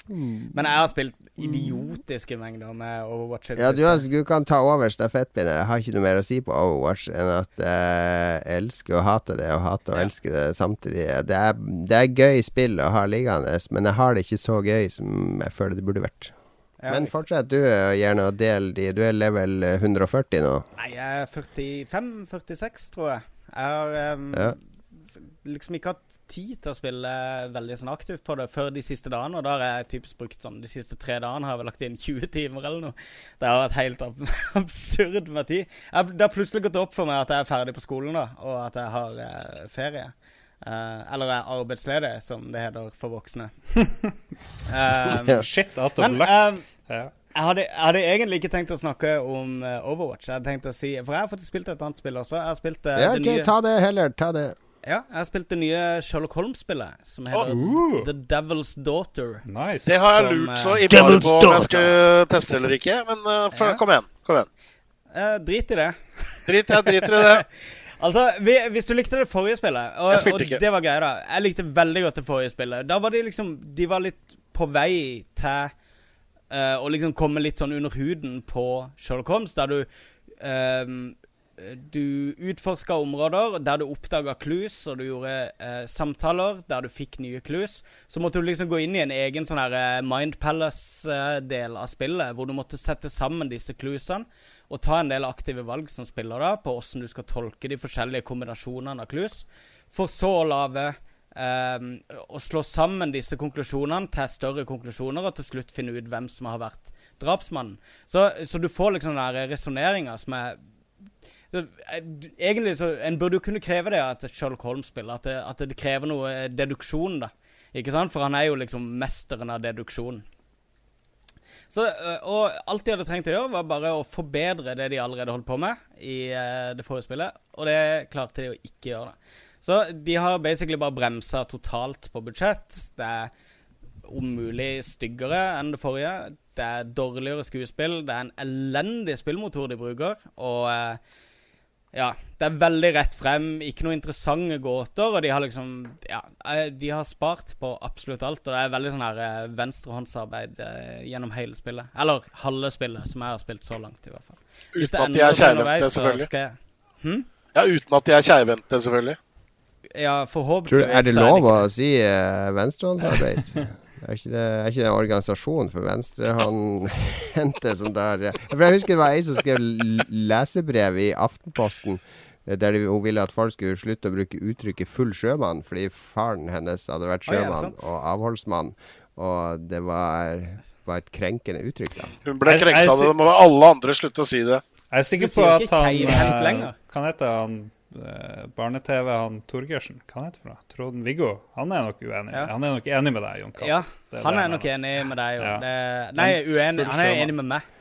Speaker 3: Hmm.
Speaker 4: Men jeg har spilt idiotiske mengder med Overwatch.
Speaker 1: Ja, du, har, du kan ta over stafettpinnen. Jeg har ikke noe mer å si på Overwatch enn at jeg elsker og hater det, og hater og
Speaker 4: Ja.
Speaker 1: elsker det samtidig. Det er, det er gøy spill å ha liggende, men jeg har det ikke så gøy som jeg føler det burde vært.
Speaker 4: Ja,
Speaker 1: Men fortsett du eh, gjerne å dele de. Du er level eh, 140 nå.
Speaker 4: Nei, jeg er 45-46, tror jeg. Jeg har um,
Speaker 1: Ja.
Speaker 4: Liksom ikke hatt tid til å spille veldig sånn aktivt på det før de siste dagene. Og da har jeg typisk brukt sånn De siste tre dagene har jeg vel lagt inn 20 timer eller noe. Det har vært helt ab absurd med tid. Jeg, det har plutselig gått opp for meg at jeg er ferdig på skolen, da, og at jeg har eh, ferie. Eh, eller er arbeidsledig, som det heter for voksne. Um,
Speaker 2: Shit at du
Speaker 4: men
Speaker 2: lagt
Speaker 4: jeg hadde, jeg hadde egentlig ikke tenkt å snakke om eh, Overwatch. Jeg hadde tenkt å si For jeg har faktisk spilt et annet spill også. Jeg har spilt uh,
Speaker 1: Ja,
Speaker 4: det
Speaker 1: ok,
Speaker 4: nye
Speaker 1: ta det heller. Ta det.
Speaker 4: Ja, jeg har spilt det nye Sherlock Holmes-spillet, som heter
Speaker 2: Oh.
Speaker 4: The Devil's Daughter.
Speaker 2: Nice.
Speaker 3: Det har jeg lurt
Speaker 4: eh,
Speaker 3: så i
Speaker 1: bare
Speaker 3: på om jeg
Speaker 1: daughter.
Speaker 3: skulle teste eller ikke. Men uh, for,
Speaker 4: Ja.
Speaker 3: kom igjen. Kom igjen.
Speaker 4: Uh, drit i det.
Speaker 3: Drit, jeg driter i det.
Speaker 4: Altså, vi, Hvis du likte det forrige spillet Og,
Speaker 3: Jeg spilte
Speaker 4: og det var greia da Jeg likte veldig godt det forrige spillet. Da var de liksom De var litt på vei til uh, å liksom komme litt sånn under huden på Sherlock Holmes, der du ehm, Du utforska områder der du oppdaga clues, og du gjorde eh, samtaler der du fikk nye clues. Så måtte du liksom gå inn i en egen sånn her eh, Mind Palace-del av spillet, hvor du måtte sette sammen disse cluesene og ta en del aktive valg som spiller da, på hvordan du skal tolke de forskjellige kombinasjonene av clues, for så å lage eh, Å slå sammen disse konklusjonene til større konklusjoner, og til slutt finne ut hvem som har vært drapsmannen. Så, så du får liksom den der resonneringa som er så, eh, Egentlig så En burde jo kunne kreve det at Sherlock Holmes spiller. At, det- at det krever noe eh, deduksjon, da. Ikke sant? For han er jo liksom mesteren av deduksjon. Så, øh, og alt de hadde trengt å gjøre, var bare å forbedre det de allerede holdt på med i det forrige spillet, og det klarte de å ikke gjøre. det. Så de har basically bare bremsa totalt på budsjett. Det er om mulig styggere enn det forrige. Det er dårligere skuespill. Det er en elendig spillmotor de bruker, og øh, ja, det er veldig rett frem. Ikke noe interessante gåter. Og de har liksom Ja, eh, de har spart på absolutt alt. Og det er veldig sånn her eh, venstrehåndsarbeid eh, gjennom hele spillet. Eller halve spillet, som jeg har spilt så langt, i hvert fall. Hvis
Speaker 3: Uten at de er keivhendte, selvfølgelig.
Speaker 4: skal jeg- Hm?
Speaker 3: Ja, uten at de er keivhendte, selvfølgelig.
Speaker 4: Ja,
Speaker 1: Tror
Speaker 4: forhåpentligvis.
Speaker 1: du, er det lov å si uh, venstrehåndsarbeid? Er ikke, det, er ikke det en organisasjon for henter sånn der For Jeg husker det var ei som skrev lesebrev i Aftenposten eh, der hun ville at folk skulle slutte å bruke uttrykket 'full sjømann', fordi faren hennes hadde vært sjømann og avholdsmann. Og det var, var et krenkende uttrykk, da.
Speaker 3: Hun ble krenka av det. Da må alle andre slutte å si det.
Speaker 2: Jeg er sikker på at han. Kan hete han eh, barne-TV, han Torgersen. Hva han heter for noe? Trond-Viggo? Han er nok uenig.
Speaker 4: Ja.
Speaker 2: Han er nok enig med deg, Jon Kapp.
Speaker 4: Ja,
Speaker 2: er
Speaker 4: han er nok enig med deg.
Speaker 2: Ja.
Speaker 4: Det, nei, uenig. Han er enig med meg. Ja.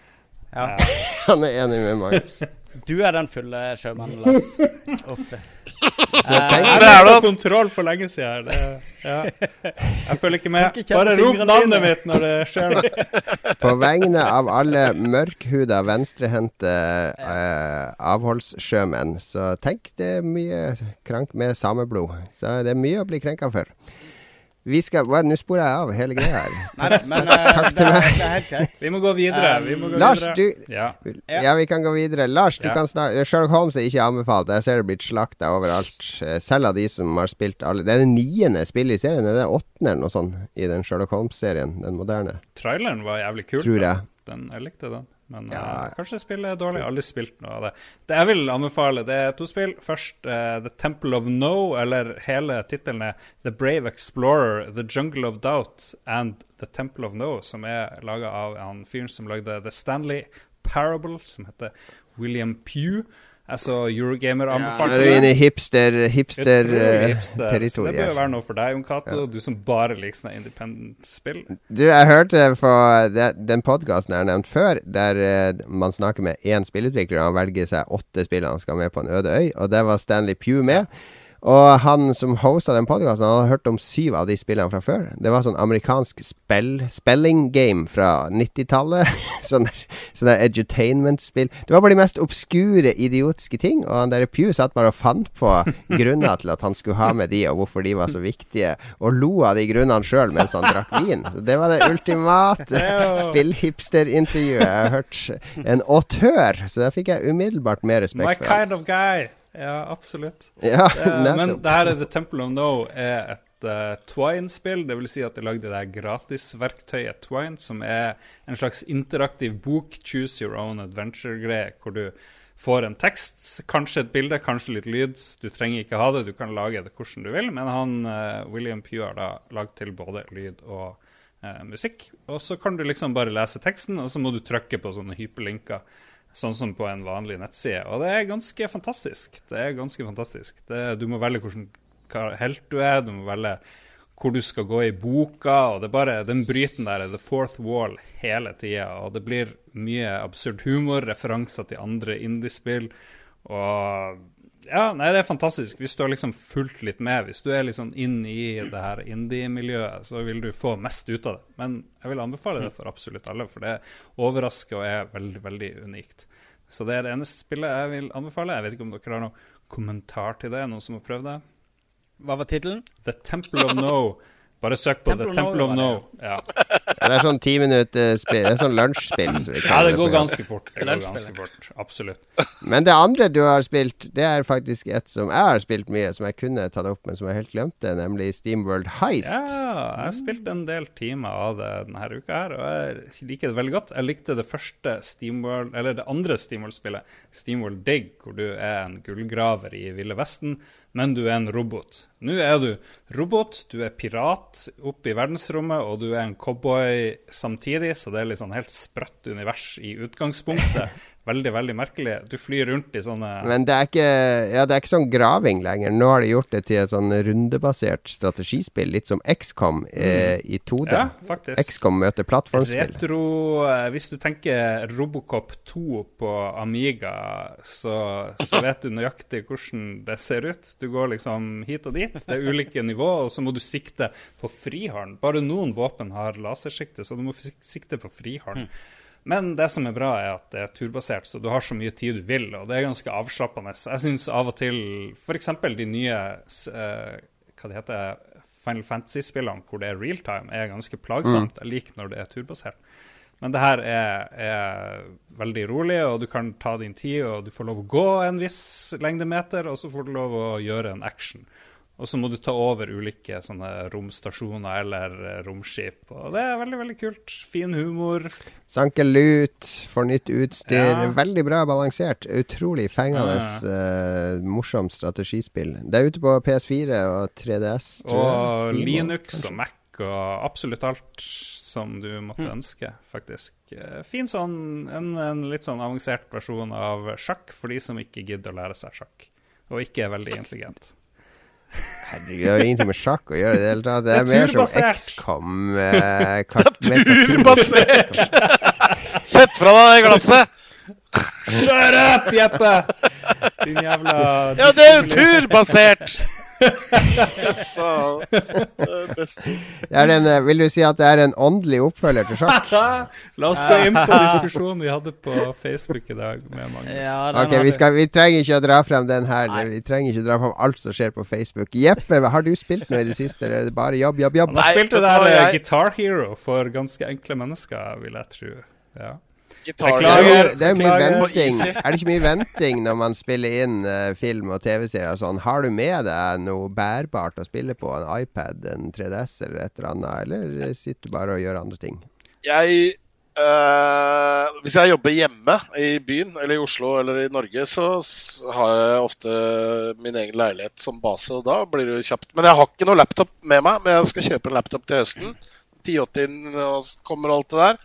Speaker 2: Ja.
Speaker 1: Han er enig med Magnus.
Speaker 4: Du er den fulle sjømannen, Lars. Oppe.
Speaker 1: Så
Speaker 4: Eh,
Speaker 1: tenk,
Speaker 2: Jeg
Speaker 3: har er
Speaker 2: mista kontroll for lenge siden. Det, ja. Jeg følger ikke med.
Speaker 4: Ikke
Speaker 2: Bare rop navnet mitt når det skjer noe.
Speaker 1: på vegne av alle mørkhuda, venstrehendte eh, avholdssjømenn, så tenk det er mye krank med sameblod. Så det er mye å bli krenka for. Vi skal hva, Nå sporer jeg av hele greia her.
Speaker 4: Nei men eh,
Speaker 1: Takk til meg.
Speaker 4: det er helt greit.
Speaker 2: Vi må gå videre. Vi må gå
Speaker 1: Lars,
Speaker 2: videre.
Speaker 1: du
Speaker 2: Ja.
Speaker 4: Ja.
Speaker 1: Vi kan gå videre. Lars, du
Speaker 2: Ja.
Speaker 1: kan snakke Sherlock Holmes er ikke anbefalt. Jeg ser det blitt slakta overalt. Eh, Selv av de som har spilt alle Det er det niende spillet i serien. Det er det åttende eller noe sånt i den Sherlock Holmes-serien. Den moderne,
Speaker 2: Traileren var jævlig kul.
Speaker 1: tror jeg.
Speaker 2: Den, jeg likte den. Men
Speaker 1: Ja.
Speaker 2: uh, kanskje spillet er dårlig. Jeg har aldri spilt noe av det. Det jeg vil anbefale, det er to spill. Først uh, The Temple of No, eller hele tittelen er The Brave Explorer, The Jungle of Doubt and The Temple of No, som er laga av han fyren som lagde The Stanley Parable, som heter William Pugh. Jeg så Eurogamer
Speaker 1: ja,
Speaker 2: det.
Speaker 1: er du inne i hipster, hipster, eh,
Speaker 2: hipster. Så det
Speaker 1: bør
Speaker 2: bør være noe for deg, Jon Cato, du som bare liker sånne independent-spill.
Speaker 1: Du, jeg hørte på den podkasten jeg har nevnt før, der eh, man snakker med én spillutvikler, og han velger seg åtte spill han skal med på en øde øy, og der var Stanley Pugh med. Og han som hosta den podkasten, hadde hørt om syv av de spillene fra før. Det var sånn amerikansk spell, spelling game fra 90-tallet. sånn der, sånn edutainment-spill. Det var bare de mest obskure, idiotiske ting. Og han der Pew satt bare og fant på grunner til at han skulle ha med de, og hvorfor de var så viktige. Og lo av de grunnene sjøl mens han drakk vin. Så det var det ultimate spillhipster-intervjuet jeg har hørt. En autør. Så da fikk jeg umiddelbart mer
Speaker 2: My
Speaker 1: respekt for My
Speaker 2: kind of guy. Ja, absolutt.
Speaker 1: Ja,
Speaker 2: Eh, men det her er The Temple of No er et uh, Twine-spill. Det vil si at de lagde det gratisverktøyet Twine, som er en slags interaktiv bok, choose your own adventure-greie, hvor du får en tekst, kanskje et bilde, kanskje litt lyd. Du trenger ikke ha det, du kan lage det hvordan du vil. Men han, uh, William Pugh har da lagd til både lyd og uh, musikk. Og så kan du liksom bare lese teksten, og så må du trykke på sånne hyperlinker. Sånn som på en vanlig nettside. Og det er ganske fantastisk. Det er ganske fantastisk. Det, du må velge hvilken helt du er, du må velge hvor du skal gå i boka, og det er bare den bryten der er the fourth wall hele tida. Og det blir mye absurd humor, referanser til andre indiespill. Og ja, nei, det er fantastisk. Hvis du har liksom fulgt litt med, hvis du er liksom inn i det her indie-miljøet, så vil du få mest ut av det. Men jeg vil anbefale det for absolutt alle, for det overrasker og er veldig, veldig unikt. Så det er det eneste spillet jeg vil anbefale. Jeg vet ikke om dere har noen kommentar til det, noen som har prøvd det?
Speaker 4: Hva var tittelen?
Speaker 2: The Temple of No. Bare søk på
Speaker 4: Temple
Speaker 2: The Temple of No.
Speaker 4: det,
Speaker 2: Ja.
Speaker 1: Det er sånn ti minutter spill. Det er sånn lunsjspill. Så
Speaker 2: ja, det går ganske fort. Det går ganske fort. Absolutt.
Speaker 1: Men det andre du har spilt, det er faktisk et som jeg har spilt mye, som jeg kunne tatt opp, men som jeg helt glemte, nemlig Steamworld Heist.
Speaker 2: Ja, jeg har spilt en del timer av det denne uka her, og jeg liker det veldig godt. Jeg likte det første Steamworld, eller det andre Steamworld-spillet, Steamworld Dig, hvor du er en gullgraver i Ville Vesten, men du er en robot. Nå er du robot, du er pirat oppe i verdensrommet, og du er en cowboy samtidig, så det er sånn helt sprøtt univers i utgangspunktet. Veldig, veldig merkelig. Du flyr rundt i sånne
Speaker 1: Men det er, ikke, ja, det er ikke sånn graving lenger. Nå har de gjort det til et sånn rundebasert strategispill, litt som XCOM eh, i 2D.
Speaker 2: Ja, faktisk.
Speaker 1: XCOM møter plattformspill.
Speaker 2: Retro eh, Hvis du tenker Robocop 2 på Amiga, så, så vet du nøyaktig hvordan det ser ut. Du går liksom hit og dit. Det er ulike nivåer, og så må du sikte på frihånd. Bare noen våpen har lasersikte, så du må sikte på frihånd. Men det som er bra, er at det er turbasert, så du har så mye tid du vil, og det er ganske avslappende. Jeg syns av og til f.eks. de nye eh, hva det heter, Final Fantasy-spillene hvor det er realtime, er ganske plagsomt. Jeg liker når det er turbasert. Men det her er, er veldig rolig, og du kan ta din tid, og du får lov å gå en viss lengde meter, og så får du lov å gjøre en action. Og så må du ta over ulike sånne romstasjoner eller eh, romskip. Og det er veldig, veldig kult. Fin humor.
Speaker 1: Sanke lut, får nytt utstyr.
Speaker 2: Ja.
Speaker 1: Veldig bra balansert. Utrolig fengende, eh, morsomt strategispill. Det er ute på PS4 og 3DS. tror jeg.
Speaker 2: Og
Speaker 1: Steam
Speaker 2: Linux og Mac og absolutt alt som du måtte ønske, faktisk. Eh, Fin sånn, en, en litt sånn avansert versjon av sjakk for de som ikke gidder å lære seg sjakk. Og ikke er veldig intelligent.
Speaker 1: Herregud, det har ingenting med sjakk å gjøre i det hele tatt. Det er,
Speaker 2: Det er
Speaker 1: mer som. XCOM. Eh, kart, mer.
Speaker 3: Turbasert! Sett fra deg det glasset!
Speaker 2: Shut up, Jeppe! Din jævla
Speaker 3: Ja, det er jo turbasert! Faen. Det er.
Speaker 1: Det er en, eh, vil du si at det er en åndelig oppfølger til sjakk?
Speaker 2: La oss gå inn på diskusjonen vi hadde på Facebook i dag med Magnus.
Speaker 4: Ja,
Speaker 1: Ok, vi, skal, vi trenger ikke å dra frem den her.
Speaker 4: Nei.
Speaker 1: Vi trenger ikke å dra frem alt som skjer på Facebook. Jeppe, har du spilt noe i det siste, eller er det bare jobb, jobb, jobb?
Speaker 2: Han har
Speaker 3: Nei,
Speaker 2: spilt det der eh,
Speaker 3: jeg-
Speaker 2: Guitar Hero for ganske enkle mennesker, vil jeg tro. Ja.
Speaker 3: Gitar
Speaker 1: Det er
Speaker 2: Beklager.
Speaker 1: det er jo mye venting. Er det ikke mye venting når man spiller inn uh, film og TV-serier og sånn? Har du med deg noe bærbart å spille på? En iPad, en 3DS eller et eller annet? Eller sitter du bare og gjør andre ting?
Speaker 3: Jeg Uh, Hvis jeg jobber hjemme i byen, eller i Oslo eller i Norge, så har jeg ofte min egen leilighet som base, og da blir det jo kjapt. Men jeg har ikke noe laptop med meg, men jeg skal kjøpe en laptop til høsten. 1080 og kommer alt det der.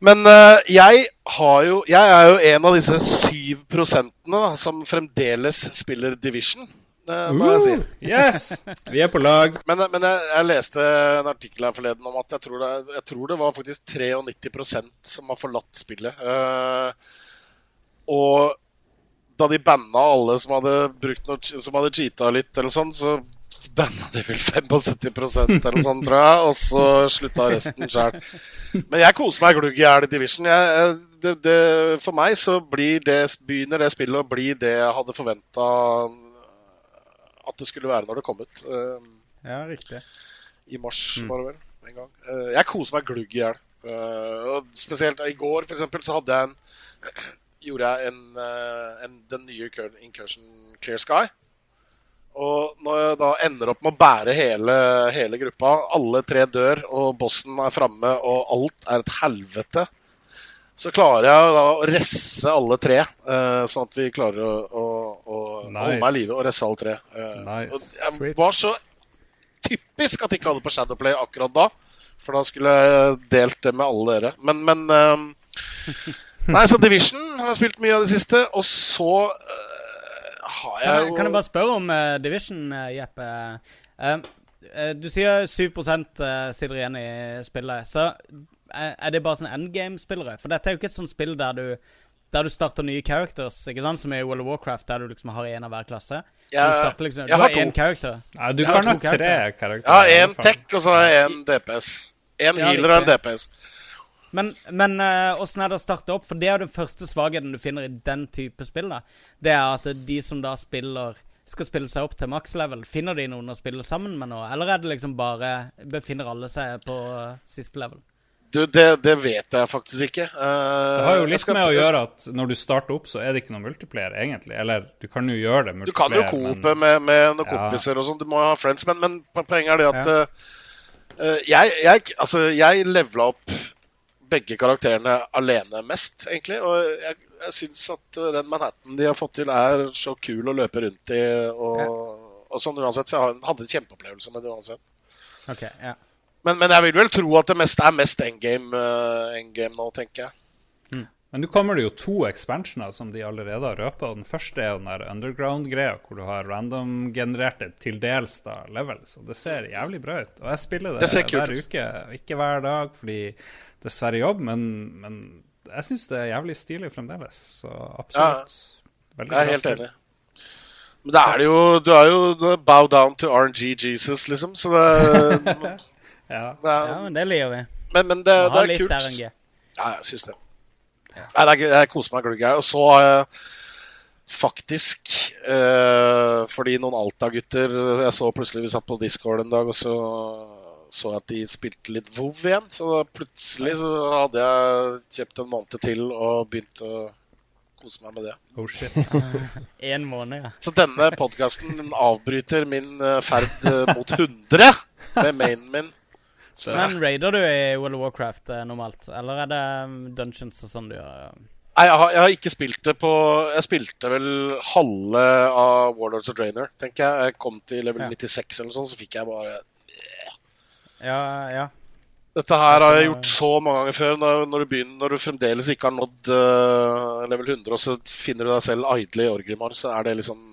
Speaker 3: Men uh, jeg har jo Jeg er jo en av disse syv prosentene da, som fremdeles spiller Division, Uh, må jeg si.
Speaker 2: Yes! Vi er på lag.
Speaker 3: Men, men jeg, jeg leste en artikkel her forleden om at jeg tror det, jeg tror det var faktisk 93% som har forlatt spillet. Uh, og da de banna alle som hadde brukt noe, som hadde cheata litt, eller sånn, så banna de vel 75 eller noe sånt, tror jeg. Og så slutta resten sjøl. Men jeg koser meg glugg i hjel i Division. Jeg, det, det, for meg så blir det, begynner det spillet å bli det jeg hadde forventa at det skulle være når det kom ut. Eh,
Speaker 4: Ja, riktig.
Speaker 3: i mars, var det vel. En gang. Eh, jeg koser meg glugg i hjel. Eh, og spesielt i går, for eksempel, så hadde jeg en Gjorde jeg en, en, den nye Cur- Incursion Clear Sky. Og når jeg da ender opp med å bære hele, hele gruppa, alle tre dør, og bossen er framme, og alt er et helvete, så klarer jeg da å resse alle tre, uh, sånn at vi klarer å, å, å
Speaker 2: Nice.
Speaker 3: holde meg i live og resse alle tre. Uh,
Speaker 2: Nice.
Speaker 3: jeg
Speaker 2: Sweet.
Speaker 3: var så typisk at jeg ikke hadde på Shadowplay akkurat da. For da skulle jeg delt det med alle dere. Men, men um, Nei, så Division har jeg spilt mye av det siste. Og så eh, har
Speaker 4: Kan
Speaker 3: jeg jo
Speaker 4: kan jeg bare spørre om uh, Division, uh, Jeppe? Uh, eh, du sier 7 uh, sitter igjen i spillet. Så eh, er det bare sånn endgame-spillere? For dette er jo ikke et sånt spill der du der du starter nye characters, ikke sant? som i World of Warcraft, der du liksom har én av hver klasse. du starter liksom, du
Speaker 3: har
Speaker 4: én character.
Speaker 2: Ja, du
Speaker 3: Jeg har
Speaker 2: kan ha tre
Speaker 4: karakterer.
Speaker 2: i
Speaker 3: én tech, og så én DPS. Én healer og en. DPS.
Speaker 4: Men, men eh, åssen er det å starte opp? For det er jo den første svakheten du finner i den type spill. da Det er at de som da spiller skal spille seg opp til maks level, finner de noen å spille sammen med nå? Eller er det liksom bare Befinner alle seg på uh, siste level?
Speaker 3: Du, det, det vet jeg faktisk ikke. Uh,
Speaker 2: Det har jo litt
Speaker 3: skal-
Speaker 2: med å gjøre at når du starter opp, så er det ikke noe multiplayer, egentlig. Eller du kan jo gjøre det
Speaker 3: Du kan jo coope men... med, med noen
Speaker 2: Ja.
Speaker 3: kompiser og sånn. Du må ha friends. Men, men poenget er det at
Speaker 4: Ja.
Speaker 3: eh, eh, jeg, jeg, altså, jeg levela opp begge karakterene alene mest, egentlig. Og jeg, jeg syns at eh, den Manhattan de har fått til, er så kul å løpe rundt i. Og, og sånn uansett. Så jeg hadde en kjempeopplevelse med det uansett.
Speaker 4: Okay, ja.
Speaker 3: Men, men jeg vil vel tro at det meste er mest endgame, uh, endgame nå, tenker jeg.
Speaker 2: Men nå kommer det jo to expansioner som de allerede har røpa. Den første er den der underground-greia, hvor du har random-genererte til dels da levels. Og det ser jævlig bra ut. Og jeg spiller det,
Speaker 3: Det
Speaker 2: hver uke, ikke hver dag, fordi det er jobb, men, men jeg syns det er jævlig stilig fremdeles. Så absolutt. Veldig
Speaker 3: Jeg er helt enig. Men da er det jo Du er jo bow down to RNG Jesus, liksom. Så det,
Speaker 2: Ja.
Speaker 3: det er,
Speaker 4: ja, men det liker vi.
Speaker 3: Men, men det, det er kult.
Speaker 4: RNG.
Speaker 3: Ja, jeg syns det. Nei, det er, jeg koser meg glugg her. Og så har jeg faktisk eh, Fordi noen Alta-gutter Jeg så plutselig vi satt på Discord en dag, og så så jeg at de spilte litt WoW igjen. Så plutselig så hadde jeg kjøpt en måned til og begynt å kose meg med det.
Speaker 2: Oh shit.
Speaker 4: en måned, ja.
Speaker 3: Så denne podkasten avbryter min eh, ferd eh, mot 100 med mainen min. Så
Speaker 4: Men raider du i World of Warcraft eh, normalt? Eller er det um, dungeons og sånn du gjør?
Speaker 3: Nei, jeg har, jeg har ikke spilt det på Jeg spilte vel halve av Warlords of Drainer, tenker jeg. Jeg kom til level
Speaker 4: Ja.
Speaker 3: 96 eller noe sånt, så fikk jeg bare
Speaker 4: Ja, ja.
Speaker 3: Dette her har jeg gjort så mange ganger før. Når, du, begynner, når du fremdeles ikke har nådd uh, level 100, og så finner du deg selv idle i Orgrimmar, så er det liksom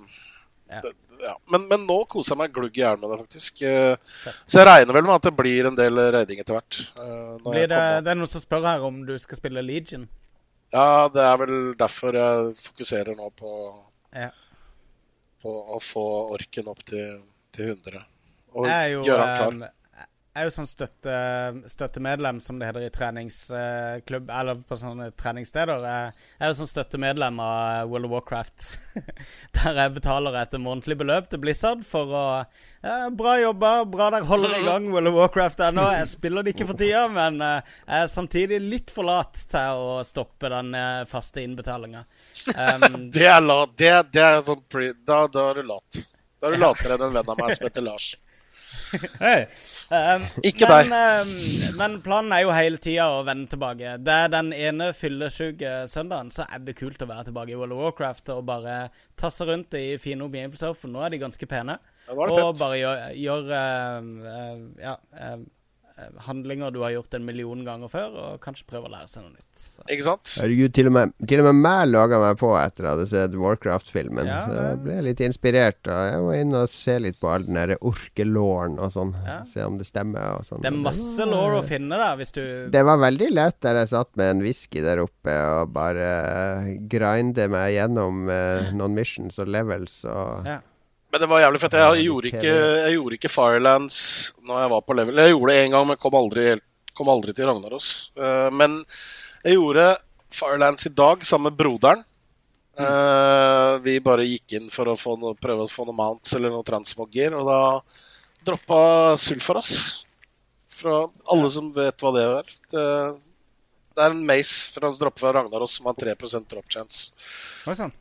Speaker 4: Ja.
Speaker 3: det, ja. men, men nå koser jeg meg glugg i hjel med det, faktisk. Uh, så jeg regner vel med at det blir en del raiding etter hvert. Uh,
Speaker 4: det, det er noen som spør her om du skal spille Legion.
Speaker 3: Ja, det er vel derfor jeg fokuserer nå på,
Speaker 4: Ja.
Speaker 3: på å få orken opp til, til 100. Og
Speaker 4: jo,
Speaker 3: gjøre han klar.
Speaker 4: Eh, jeg er jo sånn støtte, støttemedlem, som det heter i treningsklubb, eller på sånne treningssteder. Jeg er jo sånn støttemedlem av World of Warcraft. Der jeg betaler et månedlig beløp til Blizzard for å ja, Bra jobba, bra dere holder i gang World of Warcraft ennå. Jeg spiller det ikke for tida, men eh, jeg er samtidig litt for lat til å stoppe den eh, faste innbetalinga. Um,
Speaker 3: Det er, lat. det, det er sånn pre, da, da er du lat. Da er du latere enn en venn av meg som heter Lars.
Speaker 2: Hei!
Speaker 4: Um,
Speaker 3: Ikke
Speaker 4: men,
Speaker 3: deg.
Speaker 4: Uh, men planen er jo hele tida å vende tilbake. Det er den ene fyllesyke søndagen, så er det kult å være tilbake i World of Warcraft og bare tasse rundt i fine omgivelser, for nå er de ganske pene.
Speaker 3: Ja,
Speaker 4: Og bare gjør, gjør uh, ja, handlinger du har gjort en million ganger før, og kanskje prøve å lære seg noe nytt. Så.
Speaker 3: Ikke sant?
Speaker 1: Herregud, til og med, til og med meg laga meg på etter jeg hadde sett Warcraft-filmen.
Speaker 4: Ja, det-
Speaker 1: jeg ble litt inspirert. Og jeg må inn og se litt på all den der orkelåren og sånn.
Speaker 4: Ja.
Speaker 1: Se om det stemmer og sånn.
Speaker 4: Det er masse lår å finne der, hvis du
Speaker 1: Det var veldig lett der jeg satt med en whisky der oppe og bare eh, grinde meg gjennom uh, noen missions og levels og
Speaker 4: Ja.
Speaker 3: Men det var jævlig fett. Jeg gjorde ikke, jeg gjorde ikke Firelands når jeg var på level. Jeg gjorde det én gang, men kom aldri, kom aldri til Ragnaros. Eh, men jeg gjorde Firelands i dag sammen med broderen. Mm. vi bare gikk inn for å få noe, prøve å få noen mounts eller noe transmogger, og da droppa Sulfaras. Fra alle som vet hva det er. Det, det er en mace fra, dropp fra Ragnaros som har 3% drop chance.
Speaker 4: Oi sann.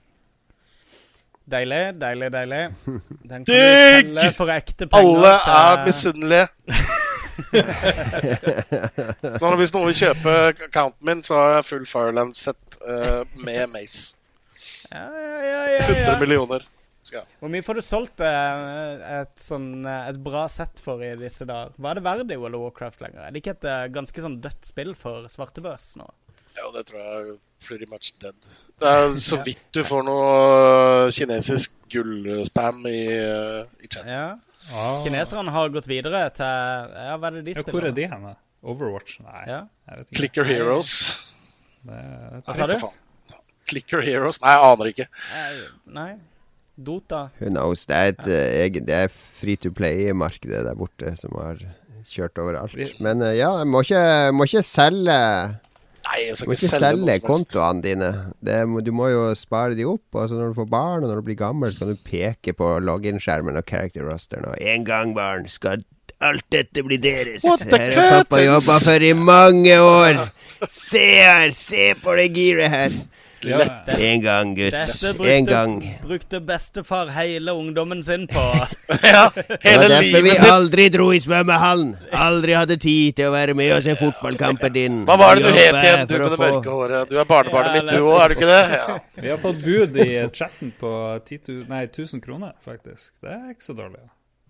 Speaker 4: Deilig, deilig, deilig. Den kan du
Speaker 3: Digg!
Speaker 4: selge for ekte penger.
Speaker 3: Alle
Speaker 4: til-
Speaker 3: er misunnelige. så hvis noen vil kjøpe accounten min, så har jeg full Fireland-sett uh, med Mace.
Speaker 4: Ja, ja, ja, ja,
Speaker 3: 100 millioner. Skal.
Speaker 4: Hvor mye får du solgt uh, et, sånn, eh, et bra sett for i disse dager? Hva er det verdt i World of Warcraft lenger? Er det ikke et uh, ganske sånn dødt spill for svartebørs nå?
Speaker 3: Ja, det tror jeg pretty much dead. Det er så vidt du får noe eh, kinesisk gullspam i, eh, i chat.
Speaker 4: Ja.
Speaker 2: Ah.
Speaker 4: Kineserne har gått videre til Ja, hva er det de
Speaker 2: Ja, hvor er de henne? Overwatch? Nei,
Speaker 4: Ja.
Speaker 3: Clicker Heroes.
Speaker 2: Det er
Speaker 4: Hva sa du?
Speaker 3: Clicker Heroes? Nei, jeg aner ikke.
Speaker 4: Eh, Nei. Dota.
Speaker 1: Who knows? Det er et ja. egen Det er free to play-markedet der borte som har kjørt overalt. Men ja, jeg må ikke, må ikke selge
Speaker 3: Nei, jeg
Speaker 1: Du
Speaker 3: skal
Speaker 1: må
Speaker 3: ikke
Speaker 1: ikke
Speaker 3: selge
Speaker 1: selge kontoene dine. Det du må jo spare de opp. Og så når du får barn, og når du blir gammel, så kan du peke på login-skjermen og character rosteren. Og en gang, barn, skal alt dette bli deres. Her har pappa jobba for i mange år. Se her! Se på det giret her.
Speaker 2: Ja,
Speaker 1: En gang, gutt.
Speaker 4: Dette
Speaker 1: En gang.
Speaker 4: brukte, brukte bestefar hele ungdommen sin på.
Speaker 3: ja,
Speaker 1: Det
Speaker 3: hele
Speaker 1: var derfor vi aldri dro i svømmehallen. Aldri hadde tid til å være med og se fotballkampen din.
Speaker 3: Hva var det du het igjen, du med det mørke håret? Du er barnebarnet
Speaker 4: Ja,
Speaker 3: mitt, du òg, er du ikke det? Ja.
Speaker 2: Vi har fått bud i chatten på 10 000, nei, 1000 kroner, faktisk. Det er ikke så dårlig.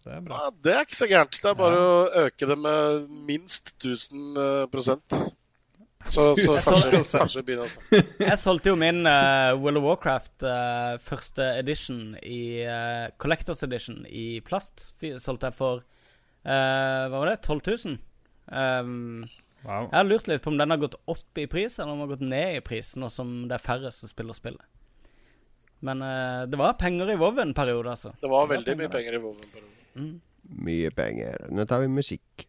Speaker 2: Det er bra.
Speaker 3: Ja, det er ikke så gærent. Det er bare å øke det med minst 1000 eh, prosent. Så, så kanskje, kanskje begynne å snakke.
Speaker 4: Jeg solgte jo min uh, World of Warcraft uh, første edition i uh, Collectors Edition i plast. Solgte jeg for eh, Hva var det? 12 000? Um,
Speaker 2: Wow.
Speaker 4: jeg har lurt litt på om den har gått opp i pris, eller om den har gått ned i pris, nå som det er færre som spiller spillet. Men det var penger i WoW en periode, altså.
Speaker 3: Det var veldig mye penger i Woven.
Speaker 1: Mye penger. Nå tar vi musikk.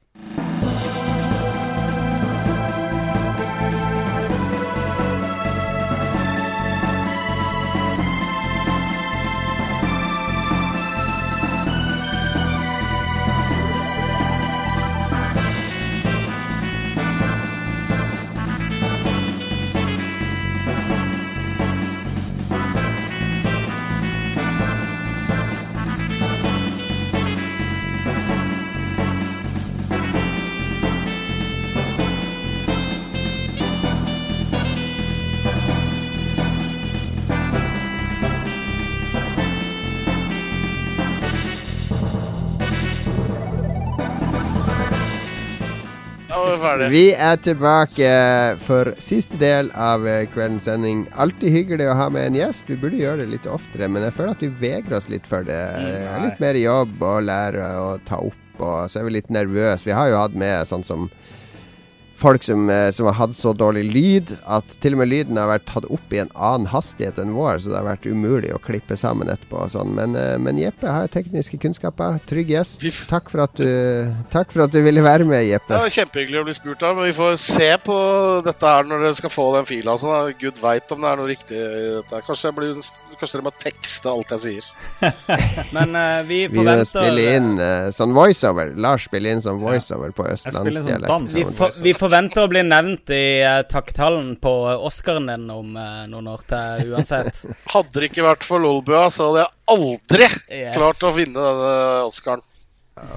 Speaker 3: Var ferdig.
Speaker 1: Vi er tilbake for siste del av eh, kveldens sending. Alltid hyggelig å ha med en gjest. Vi burde gjøre det litt oftere, men jeg føler at vi vegrer oss litt for det. Det er litt mer jobb å lære å ta opp, og så er vi litt nervøse. Vi har jo hatt med sånn som folk som, eh, som har hatt så dårlig lyd at til og med lyden har vært tatt opp i en annen hastighet enn vår, så det har vært umulig å klippe sammen etterpå og sånn. Men, eh, men Jeppe har tekniske kunnskaper. Trygg gjest. Takk for at du, takk for at du ville være med, Jeppe.
Speaker 3: Det var kjempehyggelig å bli spurt av, men vi får se på dette her når dere skal få den fila. sånn, da. Gud veit om det er noe riktig i dette. Kanskje, jeg blir, kanskje dere må tekste alt jeg sier.
Speaker 4: Men uh, vi
Speaker 1: Vi
Speaker 4: forventer
Speaker 1: spiller inn uh, sånn voiceover. Lars spiller inn sånn voiceover på
Speaker 2: inn sånn
Speaker 1: østlandsdialekt.
Speaker 2: dans.
Speaker 4: vi, for, vi forventer å bli nevnt i uh, takketalen på Oscaren din om uh, noen år til uansett.
Speaker 3: Hadde det ikke vært for Lolbua, så hadde jeg aldri
Speaker 4: Yes.
Speaker 3: klart å vinne denne Oscaren.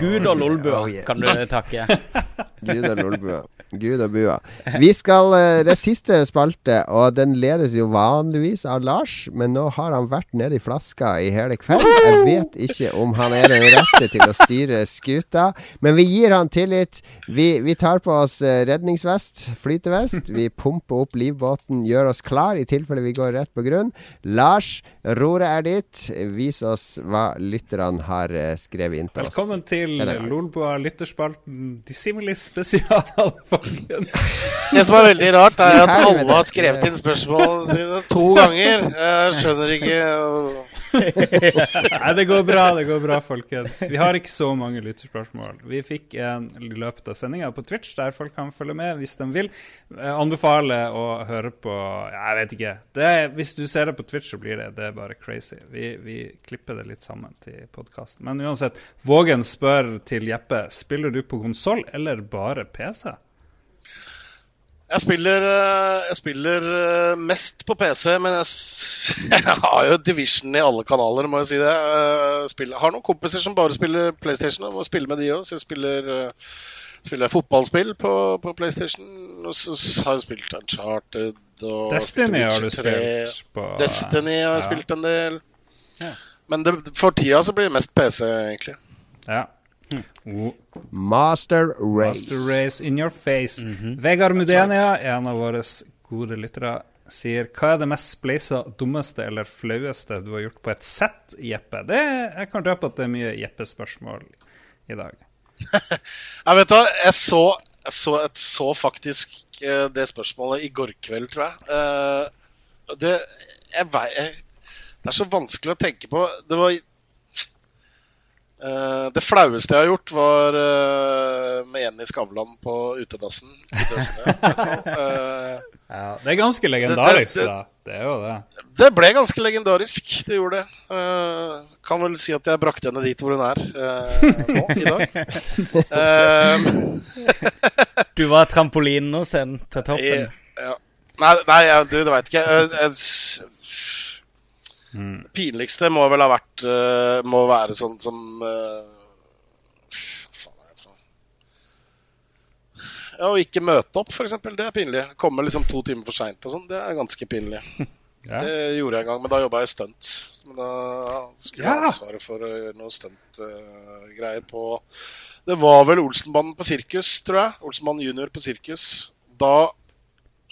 Speaker 4: Gud og Lolbua
Speaker 1: Oh, yeah.
Speaker 4: kan du takke.
Speaker 1: Gud og lolbua. Gud og bua. Vi skal eh, Det siste spalte, og den ledes jo vanligvis av Lars, men nå har han vært nede i flaska i hele kveld. Jeg vet ikke om han er den rette til å styre skuta, men vi gir han tillit. Vi, vi tar på oss eh, redningsvest, flytevest. Vi pumper opp livbåten, gjør oss klar i tilfelle vi går rett på grunn. Lars, roret er ditt. Vis oss hva lytterne har eh, skrevet inn til oss.
Speaker 2: Velkommen til. Lolbua lytterspalten Dissimilis spesial, folkens.
Speaker 3: Det som er veldig rart, er at alle har skrevet inn spørsmål sine to ganger. Jeg skjønner ikke
Speaker 2: Nei, det går bra, det går bra, folkens. Vi har ikke så mange lytterspørsmål. Vi fikk en i løpet av sendinga på Twitch, der folk kan følge med hvis de vil. Jeg anbefaler å høre på Jeg vet ikke. Det er, hvis du ser det på Twitch, så blir det, det er bare crazy. Vi, vi klipper det litt sammen til podkasten. Men uansett, Vågen spør til Jeppe spiller du på konsoll eller bare PC.
Speaker 3: Jeg spiller, eh, jeg spiller eh, mest på PC, men jeg, jeg har jo Division i alle kanaler, må jeg si det. Jeg Spiller, har noen kompiser som bare spiller PlayStation, og må spille med de òg. Så jeg spiller, eh, spiller fotballspill på, på PlayStation. Og så har jeg spilt Uncharted og
Speaker 2: Destiny har du
Speaker 3: 3.
Speaker 2: spilt på
Speaker 3: Destiny har jeg
Speaker 2: Ja.
Speaker 3: spilt en del.
Speaker 4: Ja.
Speaker 3: Men det, for tida så blir det mest PC, egentlig.
Speaker 2: Ja. Oh.
Speaker 1: Master Race.
Speaker 2: Master Race in your face. Vegard Mudenia, en av våre gode lyttere, sier hva er det mest spleisa, dummeste eller flaueste du har gjort på et sett, Jeppe? Det, jeg kan røpe at det er mye Jeppe-spørsmål i dag.
Speaker 3: Jeg vet hva, jeg så, jeg så, jeg så faktisk eh, det spørsmålet i går kveld, tror jeg. Eh, det, jeg, jeg, det er så vanskelig å tenke på. Det var Det flaueste jeg har gjort, var eh, med Jenny Skavlan på utedassen. Eh,
Speaker 2: Ja, det er ganske legendarisk,
Speaker 3: det-
Speaker 2: da. Det er jo det.
Speaker 3: det ble ganske legendarisk, det gjorde det. Eh, kan vel si at jeg brakte henne dit hvor hun er eh, nå i dag. Eh,
Speaker 4: Du var trampolinen sin til toppen.
Speaker 3: I- Ja. Nei, nei jeg, du, det veit ikke. Jeg, jeg, Det pinligste må vel ha vært uh, Må være sånn som uh, faen er det for? Ja, Å ikke møte opp, eksempel. Det er pinlig. Komme liksom to timer for seint og sånn. Det er ganske pinlig.
Speaker 2: Ja.
Speaker 3: Det gjorde jeg en gang, men da jobba jeg stunt. Men da skulle jeg
Speaker 2: Ja.
Speaker 3: ha ansvaret for å gjøre noe stuntgreier på Det var vel Olsenbanen på sirkus, tror jeg. Olsenbanen junior på sirkus. Da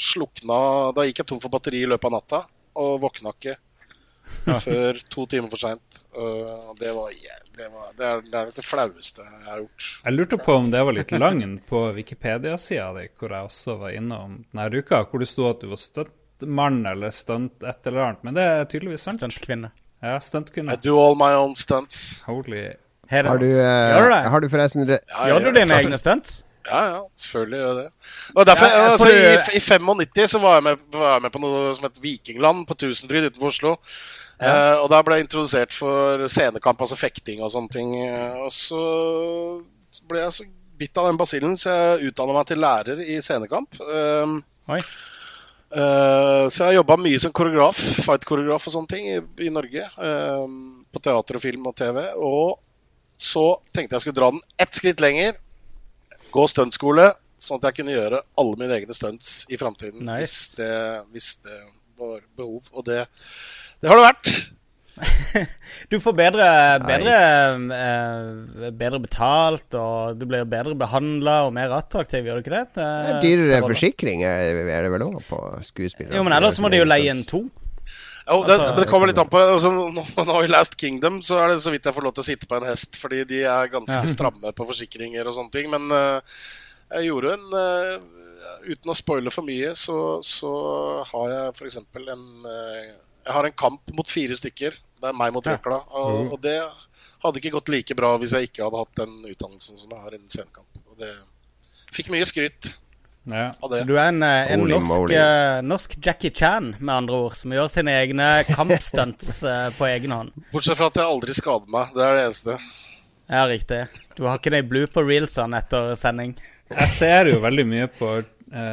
Speaker 3: slukna Da gikk jeg tom for batteri i løpet av natta, og våkna ikke før to timer for seint. Det, var det, var- det, er, det er nok det flaueste jeg har gjort.
Speaker 2: Jeg lurte på om det var litt løgn på Wikipedia-sida di, hvor jeg også var innom denne uka, hvor det sto at du var stuntmann eller stunt et eller annet. Men det er tydeligvis sant.
Speaker 4: Stuntkvinne.
Speaker 2: Ja,
Speaker 3: I do all my own stunts.
Speaker 2: Holy
Speaker 4: Har
Speaker 1: du,
Speaker 4: det?
Speaker 1: har du forresten re
Speaker 3: Ja,
Speaker 4: Gjør du dine egne stunts?
Speaker 3: Ja, ja, selvfølgelig gjør det. Og derfor,
Speaker 4: Ja, ja,
Speaker 3: altså, i, I 95 så var jeg, med, var jeg med på noe som het Vikingland på Tusenfryd utenfor Oslo. Eh, og da ble jeg introdusert for scenekamp, altså fekting og sånne ting. Eh, Og så ble jeg så bitt av den basillen, så jeg utdanna meg til lærer i scenekamp. Eh,
Speaker 4: Oi.
Speaker 3: Uh, så jeg har jobba mye som koreograf, fight-koreograf og sånne ting i, i Norge. Uh, på teater og film og TV. Og så tenkte jeg skulle dra den ett skritt lenger. Gå stuntskole, sånn at jeg kunne gjøre alle mine egne stunts i framtiden.
Speaker 4: Nice.
Speaker 3: Hvis, det, hvis det var behov. Og det, det har det vært.
Speaker 4: Du får bedre, bedre, eh, bedre betalt, og du blir bedre behandla og mer attraktiv, gjør du ikke det?
Speaker 1: Det er Dyrere forsikring er, er det vel òg på skuespillere?
Speaker 4: Jo, men ellers må de jo leie inn to.
Speaker 3: Jo, det,
Speaker 4: Altså-
Speaker 3: det kommer litt an på. Altså, nå, nå I Last Kingdom så er det så vidt jeg får lov til å sitte på en hest, fordi de er ganske
Speaker 4: Ja.
Speaker 3: stramme på forsikringer og sånne ting. Men uh, jeg gjorde en uh, uten å spoile for mye, så, så har jeg f.eks. en uh, Jeg har en kamp mot fire stykker. Det er meg mot røkla. Og, og det hadde ikke gått like bra hvis jeg ikke hadde hatt den utdannelsen som jeg har innen scenekamp. Og det fikk mye skryt
Speaker 2: Ja.
Speaker 4: Du er en, eh, en
Speaker 1: Holy
Speaker 4: norsk, eh, norsk Jackie Chan, med andre ord, som gjør sine egne kampstunts eh, på egen hånd.
Speaker 3: Bortsett fra at jeg aldri skader meg. Det er det eneste.
Speaker 4: Ja, riktig. Du har ikke de på reelsene etter sending?
Speaker 2: Jeg ser jo veldig mye på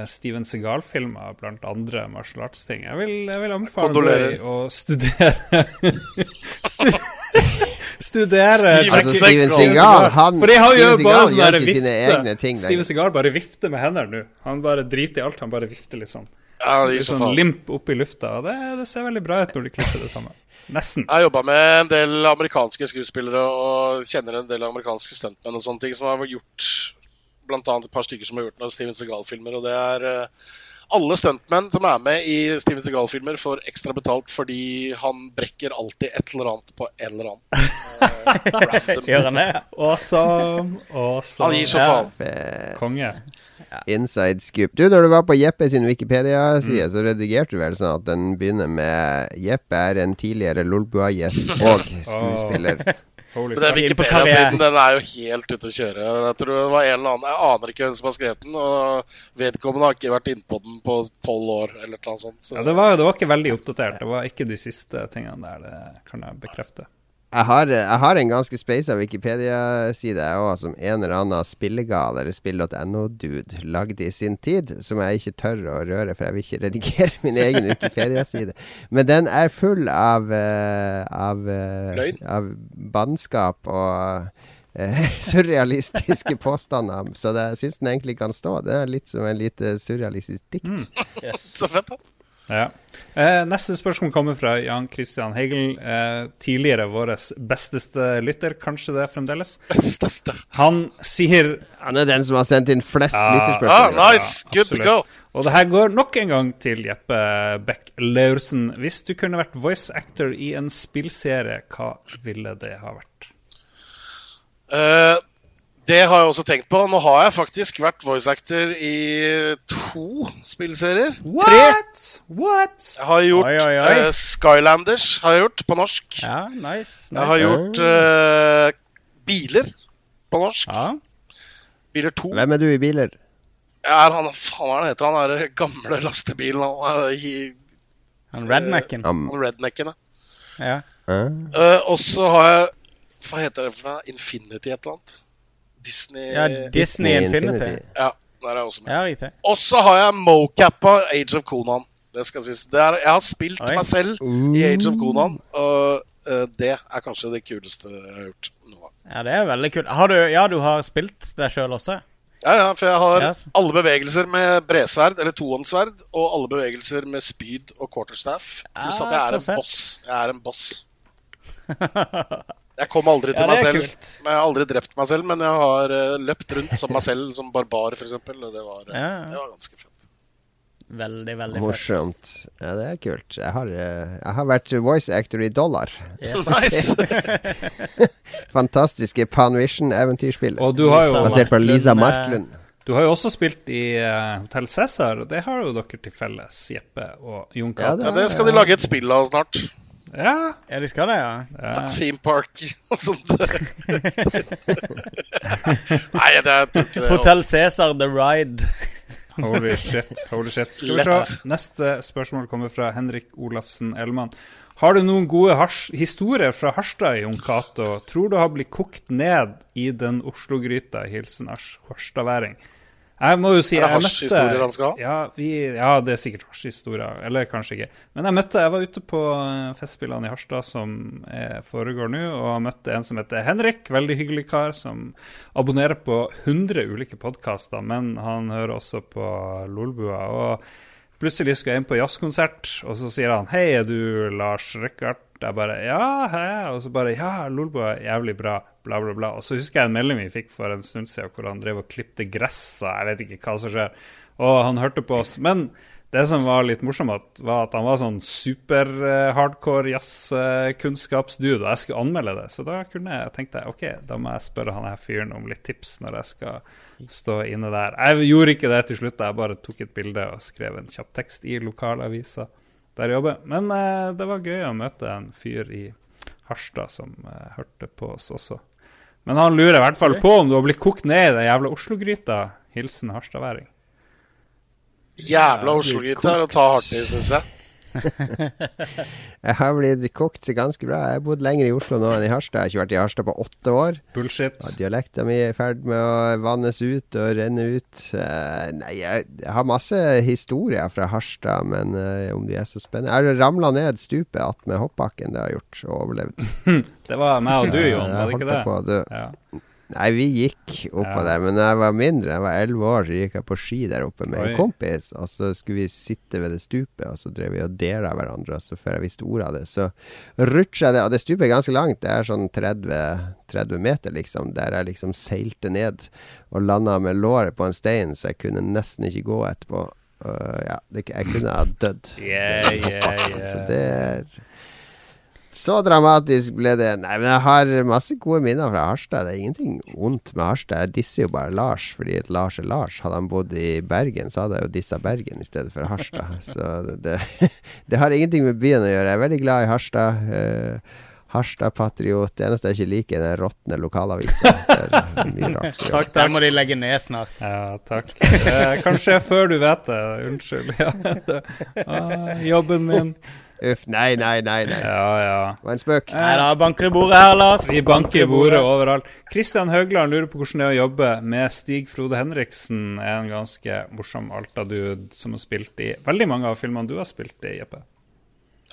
Speaker 2: Steven Segal-filmer blant andre martial arts-ting. Jeg, jeg vil anbefale
Speaker 3: Kondolerer.
Speaker 2: deg å studere Stu Studere
Speaker 3: Steven
Speaker 1: Altså, Steven
Speaker 3: Segal.
Speaker 1: Han
Speaker 2: For de har jo
Speaker 1: Steven
Speaker 2: bare sånn
Speaker 1: gjør ikke sine egne ting
Speaker 2: Steven. Segal bare vifter med hendene nå. Han bare driter i alt. Han bare vifter litt sånn.
Speaker 3: Ja, det
Speaker 2: Litt
Speaker 3: så
Speaker 2: sånn limp opp i lufta. Og det, det ser veldig bra ut når de klipper det sammen. Nesten.
Speaker 3: Jeg har jobba med en del amerikanske skuespillere og kjenner en del amerikanske stuntmenn og sånne ting som har gjort blant annet et par stykker som har gjort noen Steven Segal-filmer. Og det er eh, alle stuntmenn som er med i Steven Segal-filmer, får ekstra betalt fordi han brekker alltid et eller annet på en eller annen. Uh.
Speaker 4: Gjør han det?
Speaker 2: Awesome. Awesome.
Speaker 3: Han gir så faen.
Speaker 1: Ja.
Speaker 2: Konge.
Speaker 1: Inside scoop. Du, når du var på Jeppe sin
Speaker 2: Mm.
Speaker 1: Wikipedia-side, så redigerte du vel sånn at den begynner med Jeppe er en tidligere Lolbua-gjest og skuespiller.
Speaker 2: Holy
Speaker 3: Men den. Wikipedia-siden den er jo helt ute å kjøre. Jeg tror det var en eller annen, jeg aner ikke hvem som har skrevet den, og vedkommende har ikke vært innpå den på tolv år. eller noe sånt. Så.
Speaker 2: Ja, det, var, det var ikke veldig oppdatert. Det var ikke de siste tingene der, det kan jeg bekrefte.
Speaker 1: Jeg har, jeg har en ganske speisa Wikipedia-side jeg òg, som en eller annen spillegal eller spill.no-dude lagde i sin tid, som jeg ikke tør å røre, for jeg vil ikke redigere min egen Wikipedia-side. Men den er full av, eh, av, eh,
Speaker 3: Løgn?
Speaker 1: av bannskap og uh, surrealistiske påstander. Så det, jeg syns den egentlig kan stå. Det er litt som en lite surrealistisk dikt.
Speaker 3: Så fett, da.
Speaker 2: Ja. Eh, neste spørsmål kommer fra Jan Christian Hegel. Eh, tidligere vår besteste lytter, kanskje det fremdeles.
Speaker 3: Besteste.
Speaker 2: Han sier
Speaker 1: Han er den som har sendt inn flest
Speaker 2: Ja.
Speaker 3: Ah,
Speaker 1: lytterspørsmål.
Speaker 3: nice! Good to go.
Speaker 2: Og det her går nok en gang til Jeppe Beck Laursen. Hvis du kunne vært voice actor i en spillserie, hva ville det ha vært?
Speaker 3: Eh, det har jeg også tenkt på. Nå har jeg faktisk vært voice actor i to spillserier.
Speaker 2: What? What?
Speaker 3: Jeg har gjort
Speaker 4: Oi, oi, oi.
Speaker 3: Uh, Skylanders har jeg gjort på norsk.
Speaker 4: Ja, nice.
Speaker 3: Jeg har gjort uh, Biler på norsk.
Speaker 4: Ja.
Speaker 3: Biler 2.
Speaker 1: Hvem er du i biler?
Speaker 3: Jeg er han, faen hva er det heter han der gamle lastebilen han er i
Speaker 4: Han rednecken.
Speaker 1: Uh,
Speaker 3: han rednecken. ja.
Speaker 4: Ja.
Speaker 3: Eh, og så har jeg Hva heter det for noe? Infinity et eller annet? Disney
Speaker 4: ja, Disney Infinity.
Speaker 3: Ja, der er jeg også med.
Speaker 4: Ja, riktig.
Speaker 3: Og så har jeg mocappa Age of Conan. Det skal sies. Det er, jeg har spilt
Speaker 4: Oi.
Speaker 3: meg selv i Age of Conan, og eh, det er kanskje det kuleste jeg har gjort nå.
Speaker 4: Ja, det er veldig kult. Har du, ja, du har spilt deg sjøl også?
Speaker 3: Ja, ja, for jeg har
Speaker 4: Yes.
Speaker 3: alle bevegelser med bredsverd, eller tohåndssverd, og alle bevegelser med spyd og quarterstaff. Pluss
Speaker 4: Ah,
Speaker 3: at jeg er en
Speaker 4: fett.
Speaker 3: boss. Jeg er en boss. Jeg kom aldri til
Speaker 4: Ja,
Speaker 3: meg selv.
Speaker 4: kult.
Speaker 3: Men Jeg har aldri drept meg selv, men jeg har eh, løpt rundt som meg selv, som barbar, f.eks. Og det var, eh,
Speaker 4: Ja.
Speaker 3: det var ganske fett.
Speaker 4: Veldig, veldig fett.
Speaker 1: Morsomt. Ja, det er kult. Jeg har, eh, jeg har vært voice actor i Dollar.
Speaker 4: Yes.
Speaker 3: Nice!
Speaker 1: Fantastiske Panvision-eventyrspill.
Speaker 2: Og du har jo,
Speaker 1: Basert på Lisa
Speaker 4: Marklund,
Speaker 2: du har jo også spilt i uh, Hotell Cæsar, og det har jo dere til felles, Jeppe og Jon
Speaker 1: Ja,
Speaker 2: Cato.
Speaker 3: Ja, det skal de lage et spill av snart.
Speaker 2: Ja,
Speaker 4: Ja, de skal det, ja.
Speaker 2: ja.
Speaker 3: Theme Park og sånt. Nei, det jeg tror ikke det.
Speaker 4: Hotell Cæsar The Ride.
Speaker 2: Holy shit. holy shit Skal vi se. Neste spørsmål kommer fra Henrik Olafsen Elman. Har du noen gode historier fra Harstad, Jon Cato? Tror du har blitt kokt ned i den Oslo-gryta? Hilsen Ars- harstadværing. Jeg må jo si
Speaker 3: Er det hasjhistorier han skal ha?
Speaker 2: Ja, vi, ja, det er sikkert hasjhistorier. Eller kanskje ikke. Men jeg møtte, jeg var ute på eh, Festspillene i Harstad som eh, foregår nå, og møtte en som heter Henrik. Veldig hyggelig kar som abonnerer på 100 ulike podkaster, men han hører også på Lolbua. Og plutselig skal jeg inn på jazzkonsert, og så sier han 'Hei, er du Lars Røkkart?' Jeg bare 'Ja, hei', og så bare 'Ja, Lolbo er jævlig bra', bla, bla, bla. Og så husker jeg en melding vi fikk for en stund siden hvor han drev og klipte gress, og jeg vet ikke hva som skjer. Og han hørte på oss. Men Det som var litt morsomt, var at han var sånn super eh, jazzkunnskapsdude, og jeg skulle anmelde det. Så da kunne jeg, tenkte jeg ok, da må jeg spørre han her fyren om litt tips når jeg skal stå inne der. Jeg gjorde ikke det til slutt, jeg bare tok et bilde og skrev en kjapp tekst i lokalavisa der jeg jobber. Men eh, det var gøy å møte en fyr i Harstad som eh, hørte på oss også. Men han lurer i hvert fall på om du har blitt kokt ned i den jævla Oslo-gryta. Hilsen harstadværing.
Speaker 3: Jævla Oslo-gitar å ta hardt i, syns jeg.
Speaker 1: Jeg har blitt kokt ganske bra. Jeg har bodd lenger i Oslo nå enn i Harstad. Jeg har ikke vært i Harstad på åtte år.
Speaker 2: Bullshit.
Speaker 1: Og Dialekta mi er i ferd med å vannes ut og renne ut. Uh, nei, jeg, jeg har masse historier fra Harstad, men uh, om de er så spennende Jeg har ramla ned stupet attmed hoppbakken, det har jeg gjort, og overlevd.
Speaker 2: Det var meg og du, Jon,
Speaker 1: Jeg
Speaker 2: var det ikke det?
Speaker 1: på du.
Speaker 2: Ja.
Speaker 1: Nei, vi gikk oppå
Speaker 2: Ja.
Speaker 1: der, men da jeg var mindre, jeg var elleve år, så gikk jeg på ski der oppe med
Speaker 2: Oi.
Speaker 1: en kompis. Og så skulle vi sitte ved det stupet, og så drev vi og dela hverandre. Og så før jeg visste ordet av det, så rutsja jeg det. Og det stupet er ganske langt, det er sånn 30, 30 meter, liksom. Der jeg liksom seilte ned og landa med låret på en stein, så jeg kunne nesten ikke gå etterpå. Uh, ja, det, jeg kunne ha dødd.
Speaker 2: Yeah, yeah,
Speaker 1: Så det er Så dramatisk ble det. Nei, men jeg har masse gode minner fra Harstad. Det er ingenting vondt med Harstad. Jeg disser jo bare Lars, fordi Lars er Lars. Hadde han bodd i Bergen, så hadde jeg jo dissa Bergen i stedet for Harstad. Så det, det, det har ingenting med byen å gjøre. Jeg er veldig glad i Harstad. Uh, Harstad-patriot. Det eneste jeg ikke liker, er den råtne lokalavisa. Det.
Speaker 2: Takk,
Speaker 4: Der må de legge ned snart.
Speaker 2: Ja, takk. Eh, kanskje før du vet det. Unnskyld. Ja, det, ah, jobben min.
Speaker 1: Uff, nei, nei, nei. nei.
Speaker 2: Ja, ja.
Speaker 1: Det var en spøk.
Speaker 4: Nei da, banker i bordet her, Lars.
Speaker 2: Vi banker i bordet overalt. Kristian Høgland lurer på hvordan det er å jobbe med Stig Frode Henriksen. Er en ganske morsom Alta-dude som har spilt i veldig mange av filmene du har spilt i, Jeppe.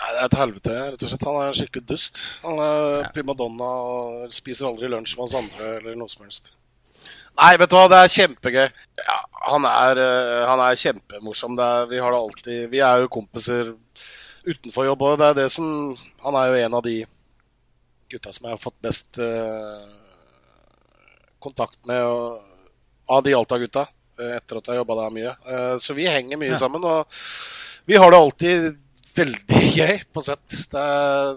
Speaker 3: Nei, det er et helvete, rett og slett. Han er skikkelig dust. Han er primadonna og spiser aldri lunsj med oss andre eller noe som helst. Nei, vet du hva, det er kjempegøy. Ja, han, er, eh, han er kjempemorsom. Det er, vi har det alltid Vi er jo kompiser utenfor jobb òg. Det er det som Han er jo en av de gutta som jeg har fått best eh, kontakt med og, av de Alta-gutta. eh, etter at jeg har jobba der mye. Eh, så vi henger mye sammen. Og vi har det alltid veldig gøy på sett. Det er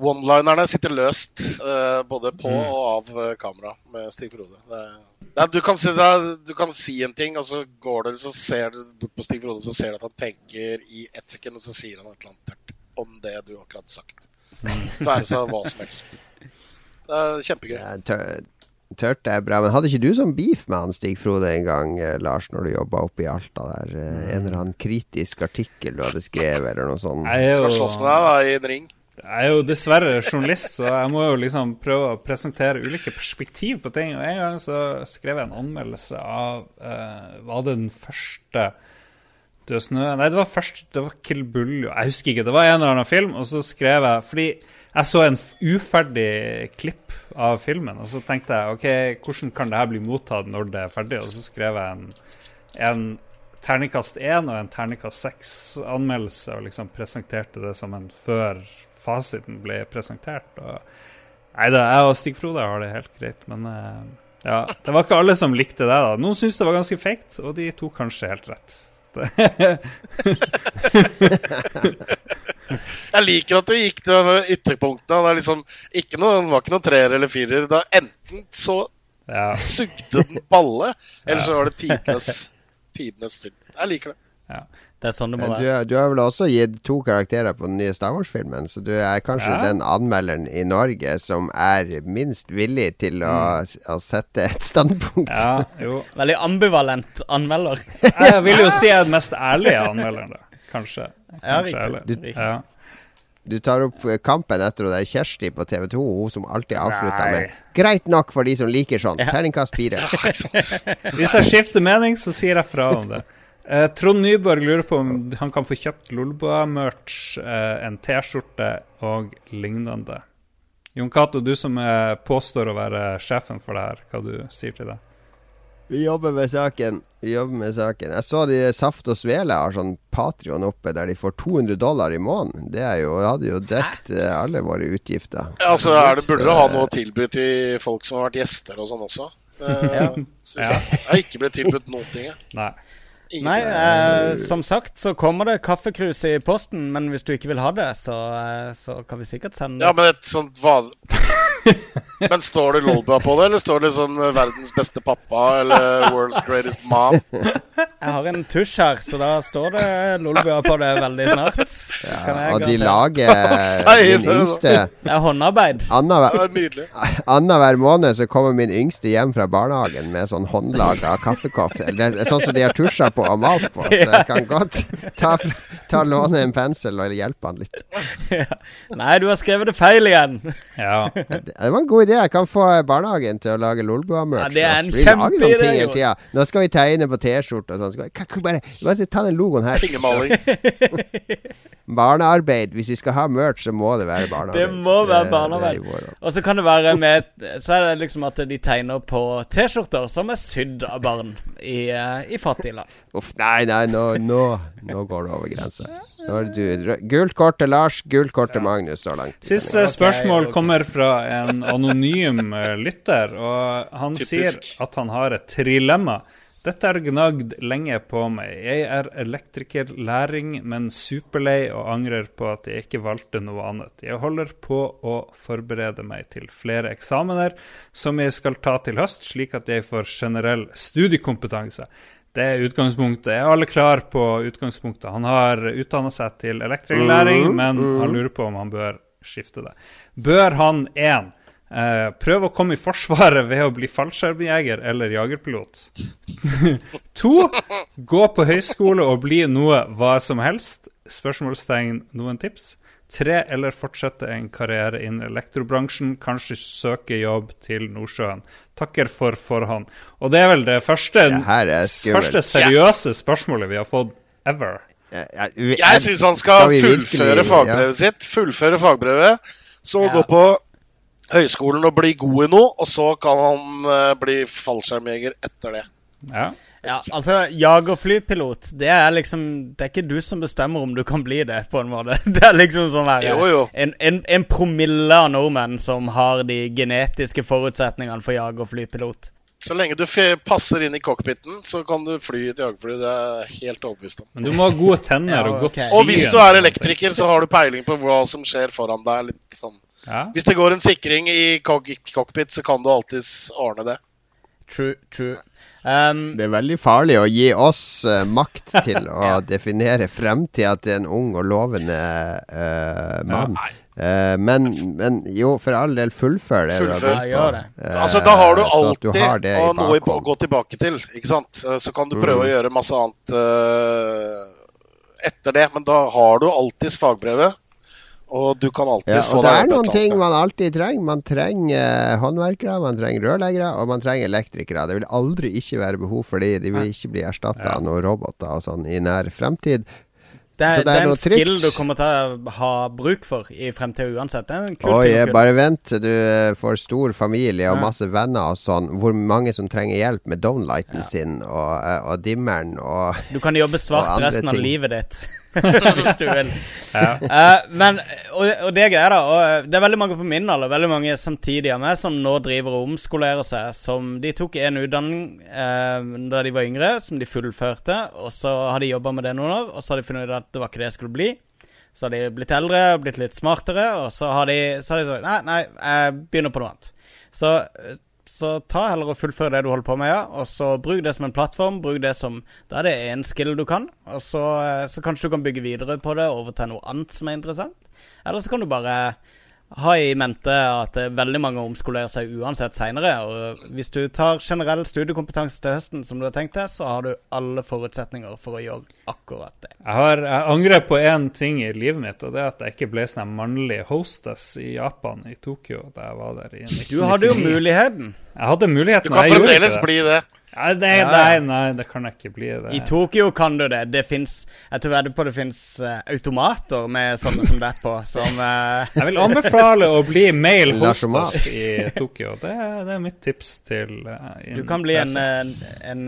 Speaker 3: One-linerne sitter løst uh, både på og av uh, kamera med Stig Frode. Det, er- det, du, kan si, det er, du kan si en ting, og så går det, så ser du bort på Stig Frode, så ser du at han tenker i ett sekund, og så sier han et eller annet tørt om det du akkurat har sagt. Være seg hva som helst. Det er kjempegøy.
Speaker 1: Ja, tør, tørt er bra. Men hadde ikke du sånn beef med han Stig Frode en gang, eh, Lars, når du jobba oppe i Alta der? En eller annen kritisk artikkel du hadde skrevet, eller noe sånt?
Speaker 2: Jeg
Speaker 3: Skal slåss med deg da, i en ring.
Speaker 2: Jeg er jo dessverre journalist, så jeg må jo liksom prøve å presentere ulike perspektiv på ting. Og en gang så skrev jeg en anmeldelse av uh, Var det den første Død snø Nei, det var først Det var Kill Bull. Jeg husker ikke. Det var en eller annen film, og så skrev jeg Fordi jeg så en uferdig klipp av filmen, og så tenkte jeg OK, hvordan kan det her bli mottatt når det er ferdig? Og så skrev jeg en, en terningkast 1 og en terningkast 6-anmeldelse, og liksom presenterte det som en før fasiten ble presentert. Og Nei da, jeg og Stig Frode har det helt greit, men uh, ja, det var ikke alle som likte det. da Noen syntes det var ganske fake, og de tok kanskje helt rett.
Speaker 3: Jeg liker at du gikk til ytterpunktene. Det liksom noe, det var ikke noen treer eller firer. Er enten så
Speaker 2: Ja,
Speaker 3: sugde den balle, eller så var det tidenes, tidenes film. Jeg liker det.
Speaker 2: ja.
Speaker 4: Det er sånn det må
Speaker 1: være. du, du har vel også gitt to karakterer på den nye Star Wars-filmen, så du er kanskje
Speaker 2: Ja.
Speaker 1: den anmelderen i Norge som er minst villig til å, å sette et standpunkt.
Speaker 2: ja, jo.
Speaker 4: Veldig ambivalent anmelder.
Speaker 2: Jeg vil jo si jeg er den mest ærlige anmelderen, da. Kanskje.
Speaker 4: Ja, riktig.
Speaker 2: ærlig.
Speaker 4: Riktig.
Speaker 2: Ja.
Speaker 1: Du tar opp eh, kampen etter hun der Kjersti på TV 2, hun som alltid avslutter
Speaker 2: Nei.
Speaker 1: med 'greit nok for de som liker sånn'.
Speaker 4: Ja.
Speaker 1: Terningkast fire.
Speaker 2: Hvis jeg skifter mening, så sier jeg fra om det. Eh, Trond Nyborg lurer på om han kan få kjøpt Lolboa-merch, eh, en T-skjorte og lignende. Jon Cato, du som er, påstår å være sjefen for det her, hva du sier til det?
Speaker 1: Vi jobber med saken. Vi jobber med saken. Jeg så de Saft og Svele har sånn Patrion oppe der de får 200 dollar i måneden. Det er jo, hadde jo dekt eh, alle våre utgifter.
Speaker 3: Altså, er det, Burde du ha noe å tilby til folk som har vært gjester og sånn også? Eh,
Speaker 2: Ja.
Speaker 3: jeg. jeg har ikke blitt tilbudt noen ting. jeg.
Speaker 2: Nei.
Speaker 4: Nei, eh, som sagt så kommer det kaffekrus i posten, men hvis du ikke vil ha det, så, eh, så kan vi sikkert sende
Speaker 3: Ja, men et sånt van... Men står det Lolbua på det, eller står det som eh, 'verdens beste pappa' eller 'world's greatest mom'?
Speaker 4: Jeg har en tusj her, så da står det Lolbua på det veldig snart. Ja,
Speaker 1: Og de lager min yngste
Speaker 4: Det er håndarbeid.
Speaker 1: Annenhver måned så kommer min yngste hjem fra barnehagen med sånn håndlaga kaffekopp. Det er sånn som de har tusja på og malt på, så jeg kan godt ta, ta låne en pensel og hjelpe han litt.
Speaker 4: Nei, du har skrevet det feil igjen.
Speaker 2: Ja.
Speaker 1: Det det var en god idé. Jeg kan få barnehagen til å lage Lolbua-merch.
Speaker 4: Ja, det er en kjempeidé,
Speaker 1: tida. Nå skal vi tegne på T-skjorte og sånn. Så bare, bare ta den logoen her.
Speaker 3: Fingermaling.
Speaker 1: Barnearbeid. Hvis vi skal ha merch, så må det være barnearbeid.
Speaker 4: Det må være barnearbeid. Og så kan det være med Så er det liksom at de tegner på T-skjorter som er sydd av barn i, eh, i fattige land.
Speaker 1: Uff, nei, nei, nå, nå, nå går det over grensa. Du. Gult kort til Lars, gult kort til Magnus så langt.
Speaker 2: Siste spørsmål
Speaker 4: okay, okay.
Speaker 2: kommer fra en anonym eh, lytter, og han
Speaker 3: Typisk.
Speaker 2: sier at han har et trilemma. Dette er gnagd lenge på meg. Jeg er elektrikerlæring, men superlei og angrer på at jeg ikke valgte noe annet. Jeg holder på å forberede meg til flere eksamener som jeg skal ta til høst, slik at jeg får generell studiekompetanse. Det er utgangspunktet. Er alle klar på utgangspunktet? Han har utdanna seg til elektrikerlæring, men han lurer på om han bør skifte det. Bør han én eh, prøve å komme i Forsvaret ved å bli fallskjermjeger eller jagerpilot? to gå på høyskole og bli noe hva som helst? Spørsmålstegn noen tips? Tre, eller fortsette en karriere innen elektrobransjen, kanskje søke jobb til Nordsjøen. Takker for forhånd. Og det er vel det første,
Speaker 1: Det
Speaker 2: første seriøse spørsmålet vi har fått ever.
Speaker 1: Ja, ja, vi-
Speaker 3: Jeg syns han skal,
Speaker 1: virkelig-
Speaker 3: fullføre fagbrevet sitt. Fullføre fagbrevet, så
Speaker 4: Ja.
Speaker 3: gå på høyskolen og bli god i noe, og så kan han uh, bli fallskjermjeger etter det.
Speaker 2: Ja.
Speaker 4: Ja, altså, jagerflypilot, det er liksom Det er ikke du som bestemmer om du kan bli det, på en måte. Det er liksom sånn her
Speaker 3: Jo, jo.
Speaker 4: En, en, en promille av nordmenn som har de genetiske forutsetningene for jagerflypilot.
Speaker 3: Så lenge du passer inn i cockpiten, så kan du fly i et jagerfly. Det er jeg helt overbevist om.
Speaker 2: Men du må ha gode tenner
Speaker 4: Ja,
Speaker 2: og godt syn.
Speaker 3: Og hvis du er elektriker, så har du peiling på hva som skjer foran deg. Litt sånn.
Speaker 2: Ja.
Speaker 3: Hvis det går en sikring i cock cockpit, så kan du alltids ordne det.
Speaker 4: True, true. Um,
Speaker 1: Det er veldig farlig å gi oss uh, makt til å definere fremtida til en ung og lovende uh, mann. Eh, men, men jo, for all del, fullfør det. du har
Speaker 3: Fullfør.
Speaker 4: Ja, gjør det.
Speaker 3: Altså, da har du alltid
Speaker 1: du har i
Speaker 3: noe i- å gå tilbake til, ikke sant? Så kan du prøve
Speaker 1: Mm.
Speaker 3: å gjøre masse annet etter det, men da har du alltids fagbrevet. Og du kan
Speaker 1: Ja,
Speaker 3: alltids
Speaker 1: og
Speaker 3: få
Speaker 1: det er noen ting man alltid trenger. Man trenger eh, håndverkere, man trenger rørleggere, og man trenger elektrikere. Det vil aldri ikke være behov for de. De vil ikke bli erstatta
Speaker 2: Ja.
Speaker 1: av noen roboter og sånn i nær fremtid.
Speaker 4: det, er,
Speaker 1: Så det
Speaker 4: det
Speaker 1: er
Speaker 4: er en skill du kommer til å ha bruk for i fremtida uansett. Det er en kul
Speaker 1: Oi,
Speaker 4: ting
Speaker 1: bare vent til du eh, får stor familie og
Speaker 4: Ja.
Speaker 1: masse venner og sånn. Hvor mange som trenger hjelp med downlighten
Speaker 4: Ja.
Speaker 1: sin og, eh, og dimmeren og
Speaker 4: Du kan jobbe svart
Speaker 1: resten
Speaker 4: resten av livet ditt. Hvis du vil.
Speaker 2: Ja.
Speaker 4: Uh, men, og, og det er greia, da. Og eh, det er veldig mange på min alder, veldig mange samtidig av meg, som nå driver og omskolerer seg. Som De tok en utdanning uh, da de var yngre, som de fullførte. Og så har de jobba med det noen år, og så har de funnet ut at det var ikke det jeg skulle bli. Så har de blitt eldre og blitt litt smartere, og så har de, så har de sagt nei, nei, jeg begynner på noe annet. Så, så ta heller og fullfør det du holder på med, ja. Og så bruk det som en plattform. Bruk det som Da er det én skill du kan, og så, eh, så kanskje du kan bygge videre på det over til noe annet som er interessant. Eller så kan du bare ha i mente at veldig mange omskolerer seg uansett seinere. Og hvis du tar generell studiekompetanse til høsten, som du har tenkt deg, så har du alle forutsetninger for å gjøre akkurat det.
Speaker 2: Jeg, har, jeg angrer på én ting i livet mitt, og det er at jeg ikke ble sånn mannlig hostess i Japan, i Tokyo, da jeg var der i 1999.
Speaker 4: Du hadde jo muligheten.
Speaker 2: Jeg hadde muligheten,
Speaker 3: Du kan fremdeles bli det.
Speaker 2: Ja, nei,
Speaker 4: Ja, ja.
Speaker 2: nei, nei, det kan jeg ikke bli. Det.
Speaker 4: I Tokyo kan du det. Det fins Jeg tror vedder på det fins automater med sånne som deg på, som uh,
Speaker 2: Jeg vil anbefale å bli male hostess i Tokyo. Det, er- det er mitt tips til uh,
Speaker 4: Du kan bli en, en,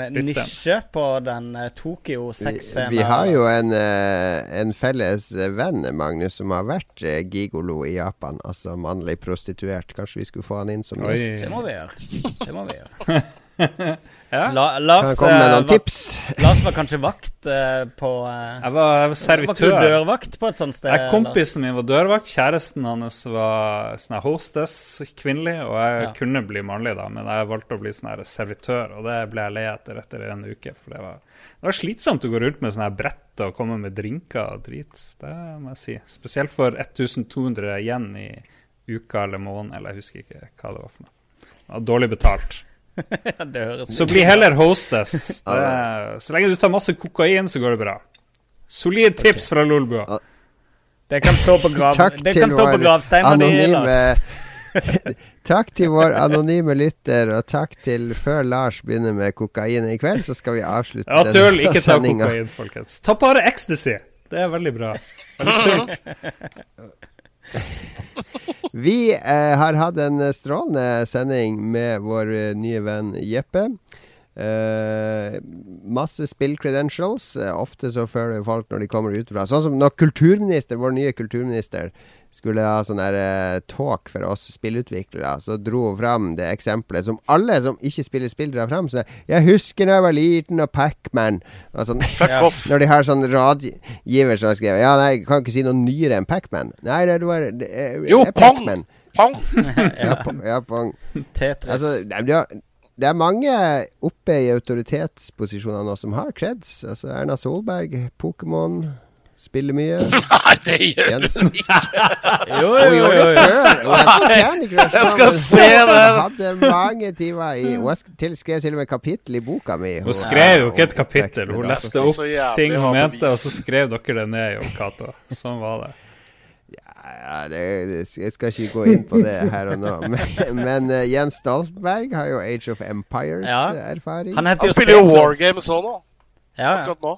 Speaker 2: en
Speaker 4: nisje på den eh, Tokyo
Speaker 1: vi,
Speaker 4: sexscenen.
Speaker 1: vi har jo en, eh, en felles venn, Magnus, som har vært eh, gigolo i Japan. Altså mannlig prostituert. Kanskje vi skulle få han inn som gjest?
Speaker 4: Det må vi gjøre. Det må vi gjøre.
Speaker 2: Ja.
Speaker 4: La,
Speaker 1: Kan
Speaker 4: Lars,
Speaker 1: jeg komme med
Speaker 4: eh,
Speaker 1: noen
Speaker 4: var,
Speaker 1: tips?
Speaker 4: Lars var kanskje vakt uh, på eh,
Speaker 2: Jeg var, jeg var
Speaker 4: Var
Speaker 2: servitør.
Speaker 4: dørvakt på et sånt sted?
Speaker 2: Jeg, kompisen min var dørvakt, kjæresten hans var sånn hostess, kvinnelig, og jeg
Speaker 4: Ja.
Speaker 2: kunne bli mannlig, da, men jeg valgte å bli sånn servitør, og det ble jeg lei etter etter en uke, for det var, det var slitsomt å gå rundt med sånne brett og komme med drinker og drit. Det må jeg si. Spesielt for 1200 igjen i uka eller måneden, eller jeg husker ikke hva det var for noe. Var dårlig betalt.
Speaker 4: Det
Speaker 2: Så bli heller hostess. Det, så lenge du tar masse kokain, så går det bra. Solid tips fra Lolbua.
Speaker 4: Det kan stå på, grav, det på
Speaker 1: vår
Speaker 4: gravsteinen din,
Speaker 1: Anonyme
Speaker 4: Lars.
Speaker 1: Takk til vår anonyme lytter, og takk til før Lars begynner med kokain i kveld, så skal vi avslutte
Speaker 2: Ja, tull, ikke ta kokain, folkens. Ta bare ecstasy. Det er veldig bra. Veldig sunt.
Speaker 1: Vi eh, har hatt en strålende sending med vår eh, nye venn Jeppe. Eh, masse spill-credentials. Eh, ofte så føler folk når de kommer utenfra Sånn som når kulturminister, vår nye kulturminister skulle ha sånn her eh, talk for oss spillutviklere, så dro hun fram det eksempelet som alle som ikke spiller spill, drar fram. Så jeg husker da jeg var liten, og Pac-Man og sånn.
Speaker 3: Fuck off.
Speaker 1: Når de har sånn radgiver som har skrevet Ja, nei, jeg kan ikke si noe nyere enn Pac-Man. Nei, det var det, er-
Speaker 3: Jo, Pong! Pong!
Speaker 1: Ja, po- ja, Pong.
Speaker 4: Tetris.
Speaker 1: Altså, det er mange oppe i autoritetsposisjoner nå som har creds. Altså Erna Solberg, Pokémon, spiller mye.
Speaker 3: Nei, det gjør
Speaker 1: Jens.
Speaker 3: ikke.
Speaker 4: jo, jo, jo, jo.
Speaker 3: Jeg skal
Speaker 1: se
Speaker 3: se
Speaker 1: hun
Speaker 3: det.
Speaker 1: hadde mange timer i Hun har sk- til, skrev til og med kapittel i boka mi.
Speaker 2: Hun skrev jo ikke et kapittel. Hun leste opp ting hun mente, og så skrev dere det ned, Jon Cato. Sånn var det.
Speaker 1: Ja, det, det, jeg skal ikke gå inn på det her og nå. Men, men uh, Jens Stoltenberg har jo Age of Empires-erfaring.
Speaker 4: Han
Speaker 3: Han spiller jo. War Games òg nå.
Speaker 4: Ja, ja.
Speaker 3: Akkurat nå.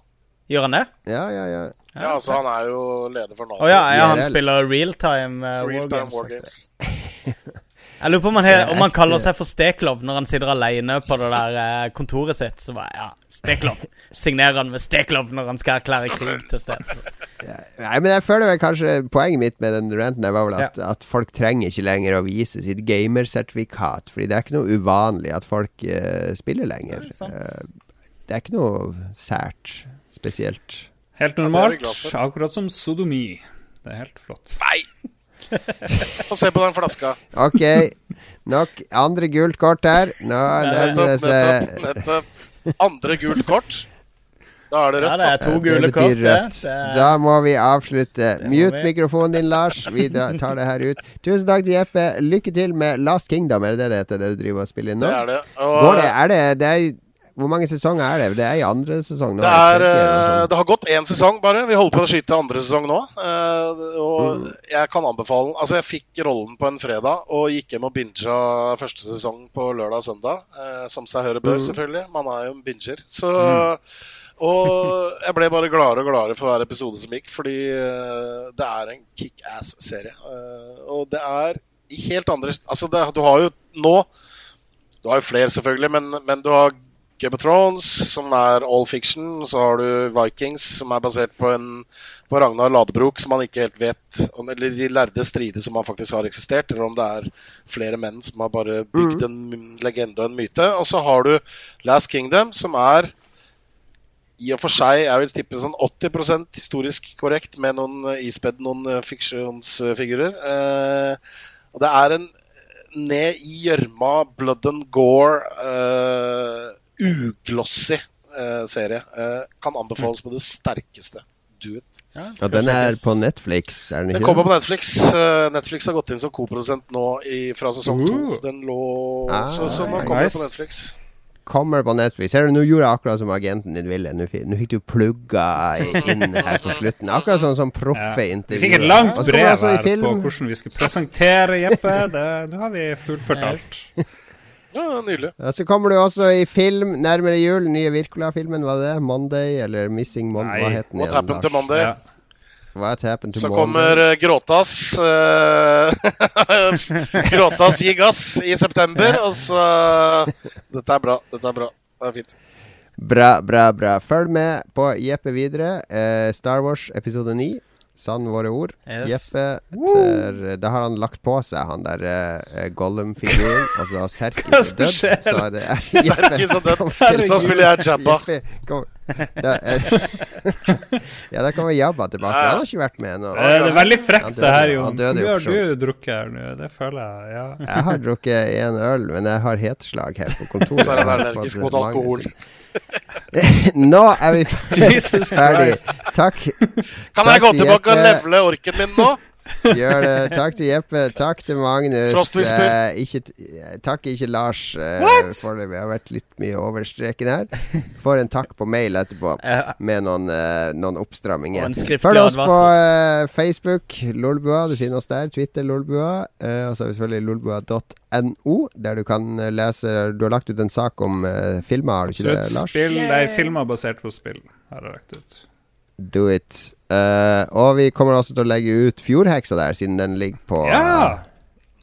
Speaker 4: Gjør han det?
Speaker 1: Ja, ja, ja.
Speaker 3: Ja, altså Han er jo leder for
Speaker 4: Å
Speaker 3: oh,
Speaker 4: ja, ja, han spiller realtime uh,
Speaker 3: Real Time War.
Speaker 4: Jeg lurer på om han, he, om han kaller seg for Steklov når han sitter alene på det der eh, kontoret sitt. Så bare, ja, Steklov. Signerer han med Steklov når han skal erklære krig til stedet.
Speaker 1: Nei, men jeg føler vel kanskje Poenget mitt med den ranten var vel at, at folk trenger ikke lenger å vise sitt gamersertifikat. Fordi det er ikke noe uvanlig at folk uh, spiller lenger.
Speaker 4: Det er sant.
Speaker 1: Eh, det er ikke noe sært spesielt.
Speaker 2: Helt normalt,
Speaker 3: Ja,
Speaker 2: akkurat som sodomi. Det er helt flott.
Speaker 3: Nei! Få se på den flaska.
Speaker 1: Ok, nok andre gult kort her. Nå
Speaker 3: Nettopp, nettopp. nettopp. Andre gult kort. Da er det
Speaker 4: Ja,
Speaker 3: rødt.
Speaker 4: det er to gule kort.
Speaker 1: rødt.
Speaker 4: Det-
Speaker 1: Da må vi avslutte. Mute
Speaker 4: vi.
Speaker 1: mikrofonen din, Lars. Vi tar det her ut. Tusen takk til Jeppe. Lykke til med Last Kingdom, er det det det heter, det du driver og spiller inn nå?
Speaker 3: Det er det.
Speaker 1: Går det, er det, det er, hvor mange sesonger er det? Det er i andre sesong nå?
Speaker 3: det, er, eh, det har gått én sesong bare. Vi holder på å skyte andre sesong nå. Eh, Og
Speaker 1: Mm.
Speaker 3: jeg kan anbefale Altså, jeg fikk rollen på en fredag og gikk hjem og binga første sesong på lørdag og søndag. eh, Som seg høre bør,
Speaker 1: Mm.
Speaker 3: selvfølgelig. Man er jo en binger. Så Og jeg ble bare gladere og gladere for hver episode som gikk, fordi det er en kickass-serie. Og det er helt andre Altså, det, du har jo nå Du har jo flere, selvfølgelig, men, men du har Game of Thrones, som er all fiction. Så har du Vikings, som er basert på, en, på Ragnar Ladebrok, som man ikke helt vet om, Eller de lærde strider som han faktisk har eksistert, eller om det er flere menn som har bare bygd en legende og en myte. Og så har du Last Kingdom, som er i og for seg jeg vil tippe sånn 80% historisk korrekt, med noen eh, ispedd noen eh, fiksjonsfigurer. Eh, og det er en ned i gjørma, blood and gore, eh, uglossy uh, serie. Uh, kan anbefales på det sterkeste. Do it.
Speaker 4: Ja,
Speaker 1: den er på Netflix, er den
Speaker 3: Den kommer på Netflix. Uh, Netflix har gått inn som koprodusent nå i, fra sesong to.
Speaker 2: Uh.
Speaker 3: Den lå
Speaker 1: Ah,
Speaker 3: Så, så nå kommer nice. på Netflix.
Speaker 1: Kommer på Netflix. Ser du, nå gjorde jeg akkurat som agenten din ville. Nå fikk, nå fikk du plugga inn her på slutten. Akkurat sånn som proffe
Speaker 2: Ja. Vi fikk et langt brev
Speaker 1: altså
Speaker 2: her på hvordan vi skulle presentere Jeppe. Det, nå har vi fullført alt.
Speaker 3: Ja, Nydelig.
Speaker 1: Ja, så kommer du også i film nærmere jul. Nye Wirkola-filmen, var det det? Monday eller Missing Monday? Hva het den
Speaker 3: What
Speaker 1: igjen?
Speaker 3: happened to? Monday?
Speaker 2: Ja.
Speaker 1: What happened to
Speaker 3: Så
Speaker 1: Monday?
Speaker 3: kommer uh, Gråtas Uh, Gråtas gir gass i september, og så Dette er bra. Dette er bra. Det er fint.
Speaker 1: Bra, bra, bra. Følg med på Jeppe videre. Uh, Star Wars episode 9. Sann våre ord.
Speaker 4: Yes.
Speaker 1: Jeppe ter, Da har han lagt på seg han der uh, Gollum-figuren, og så har Serkis er dødd.
Speaker 2: skjer?
Speaker 1: Så er det
Speaker 3: Serkis er dødd. Så spiller jeg Jabba.
Speaker 1: Jeppe, kom, da, eh, ja, da kommer Jabba tilbake. Han har ikke vært med ennå.
Speaker 2: Eh, Det er veldig frekt, det her, Jon. Hvor mye har du drukket her nå? Det føler jeg, ja.
Speaker 1: Jeg har drukket én øl, men jeg har heteslag her på kontoret.
Speaker 3: Så er han allergisk mot alkohol.
Speaker 1: Magnus- Nå er vi ferdig.
Speaker 2: Christ.
Speaker 1: Takk.
Speaker 3: Kan jeg gå tilbake og levele orken min nå?
Speaker 1: Gjør det. Takk til Jeppe. Takk til Magnus. Eh, ikke, takk ikke Lars. Eh, Foreløpig har vært litt mye over streken her. Får en takk på mail etterpå med noen, eh, noen oppstramminger. Følg oss på eh, Facebook, Lolbua. Du finner oss der. Twitter, Lolbua. Eh, og så har vi selvfølgelig lolbua.no, der du kan eh, lese Du har lagt ut en sak om eh, filmer, har du ikke det, Lars?
Speaker 2: spill, det er filmer basert på spill, har jeg lagt ut.
Speaker 1: Do it. Eh, og vi kommer også til å legge ut Fjordheksa der, siden den ligger på
Speaker 2: Ja!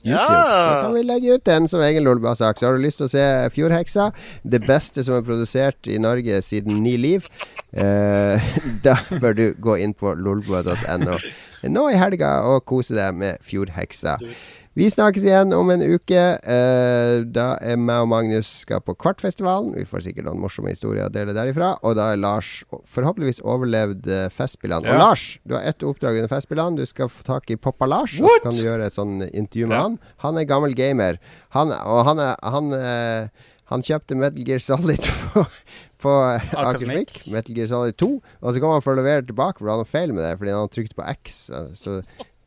Speaker 1: YouTube. Så kan vi legge ut den som egen Lolbua-sak. Så har du lyst til å se Fjordheksa, det beste som er produsert i Norge siden Ni liv, uh, da bør du gå inn på lolbua.no nå i helga og kose deg med Fjordheksa. Vi snakkes igjen om en uke. Eh, da er meg og Magnus skal på Kvartfestivalen. Vi får sikkert noen morsomme historier å dele derifra. Og da er Lars forhåpentligvis overlevd eh, Festspillene.
Speaker 2: Ja.
Speaker 1: Og Lars, du har ett oppdrag under Festspillene. Du skal få tak i Poppa Lars, og så kan du gjøre et sånn intervju med
Speaker 2: Ja.
Speaker 1: han. Han er gammel gamer. Han, og han, er, han, eh, han kjøpte Metal Gear Solid på, på
Speaker 4: Akersmik,
Speaker 1: Metal Gear Solid 2. Og så kom han for å levere tilbake, for han noe feil med det. Fordi han trykte på X eh, så,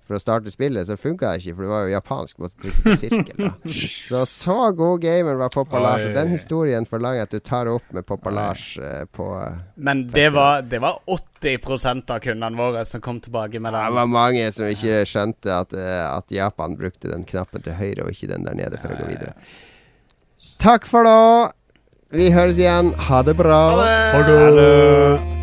Speaker 1: for å starte spillet, så funka det ikke, for det var jo japansk. Måtte trykke på sirkel. Da. Så så god gamer var Poppa Lars. Og den historien forlanger at du tar opp med Poppa Lars uh, på
Speaker 4: Men det var, det var 80% av kundene våre som kom tilbake med
Speaker 1: Det
Speaker 4: den.
Speaker 1: var mange som ikke skjønte at, uh, at Japan brukte den knappen til høyre og ikke den der nede for å gå videre. Takk for nå. Vi høres igjen. Ha det bra.
Speaker 3: Ha det!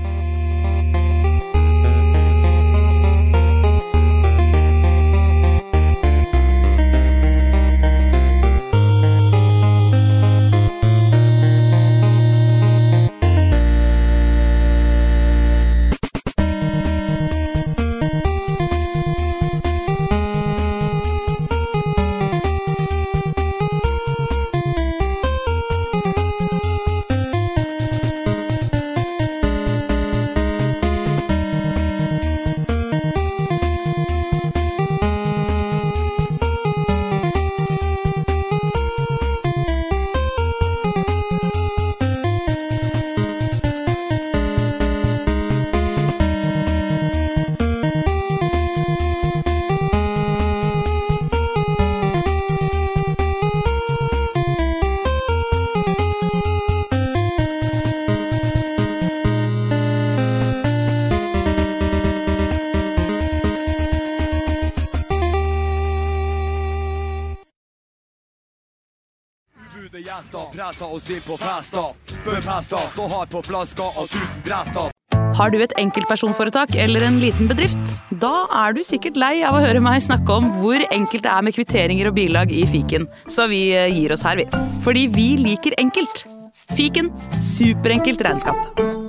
Speaker 5: Oss inn på festa. Før pesta, så hardt på flaska og tuten bresta.
Speaker 6: Har du et enkeltpersonforetak eller en liten bedrift? Da er du sikkert lei av å høre meg snakke om hvor enkelt det er med kvitteringer og bilag i fiken, så vi eh, gir oss her, vi. Fordi vi liker enkelt. Fiken superenkelt regnskap.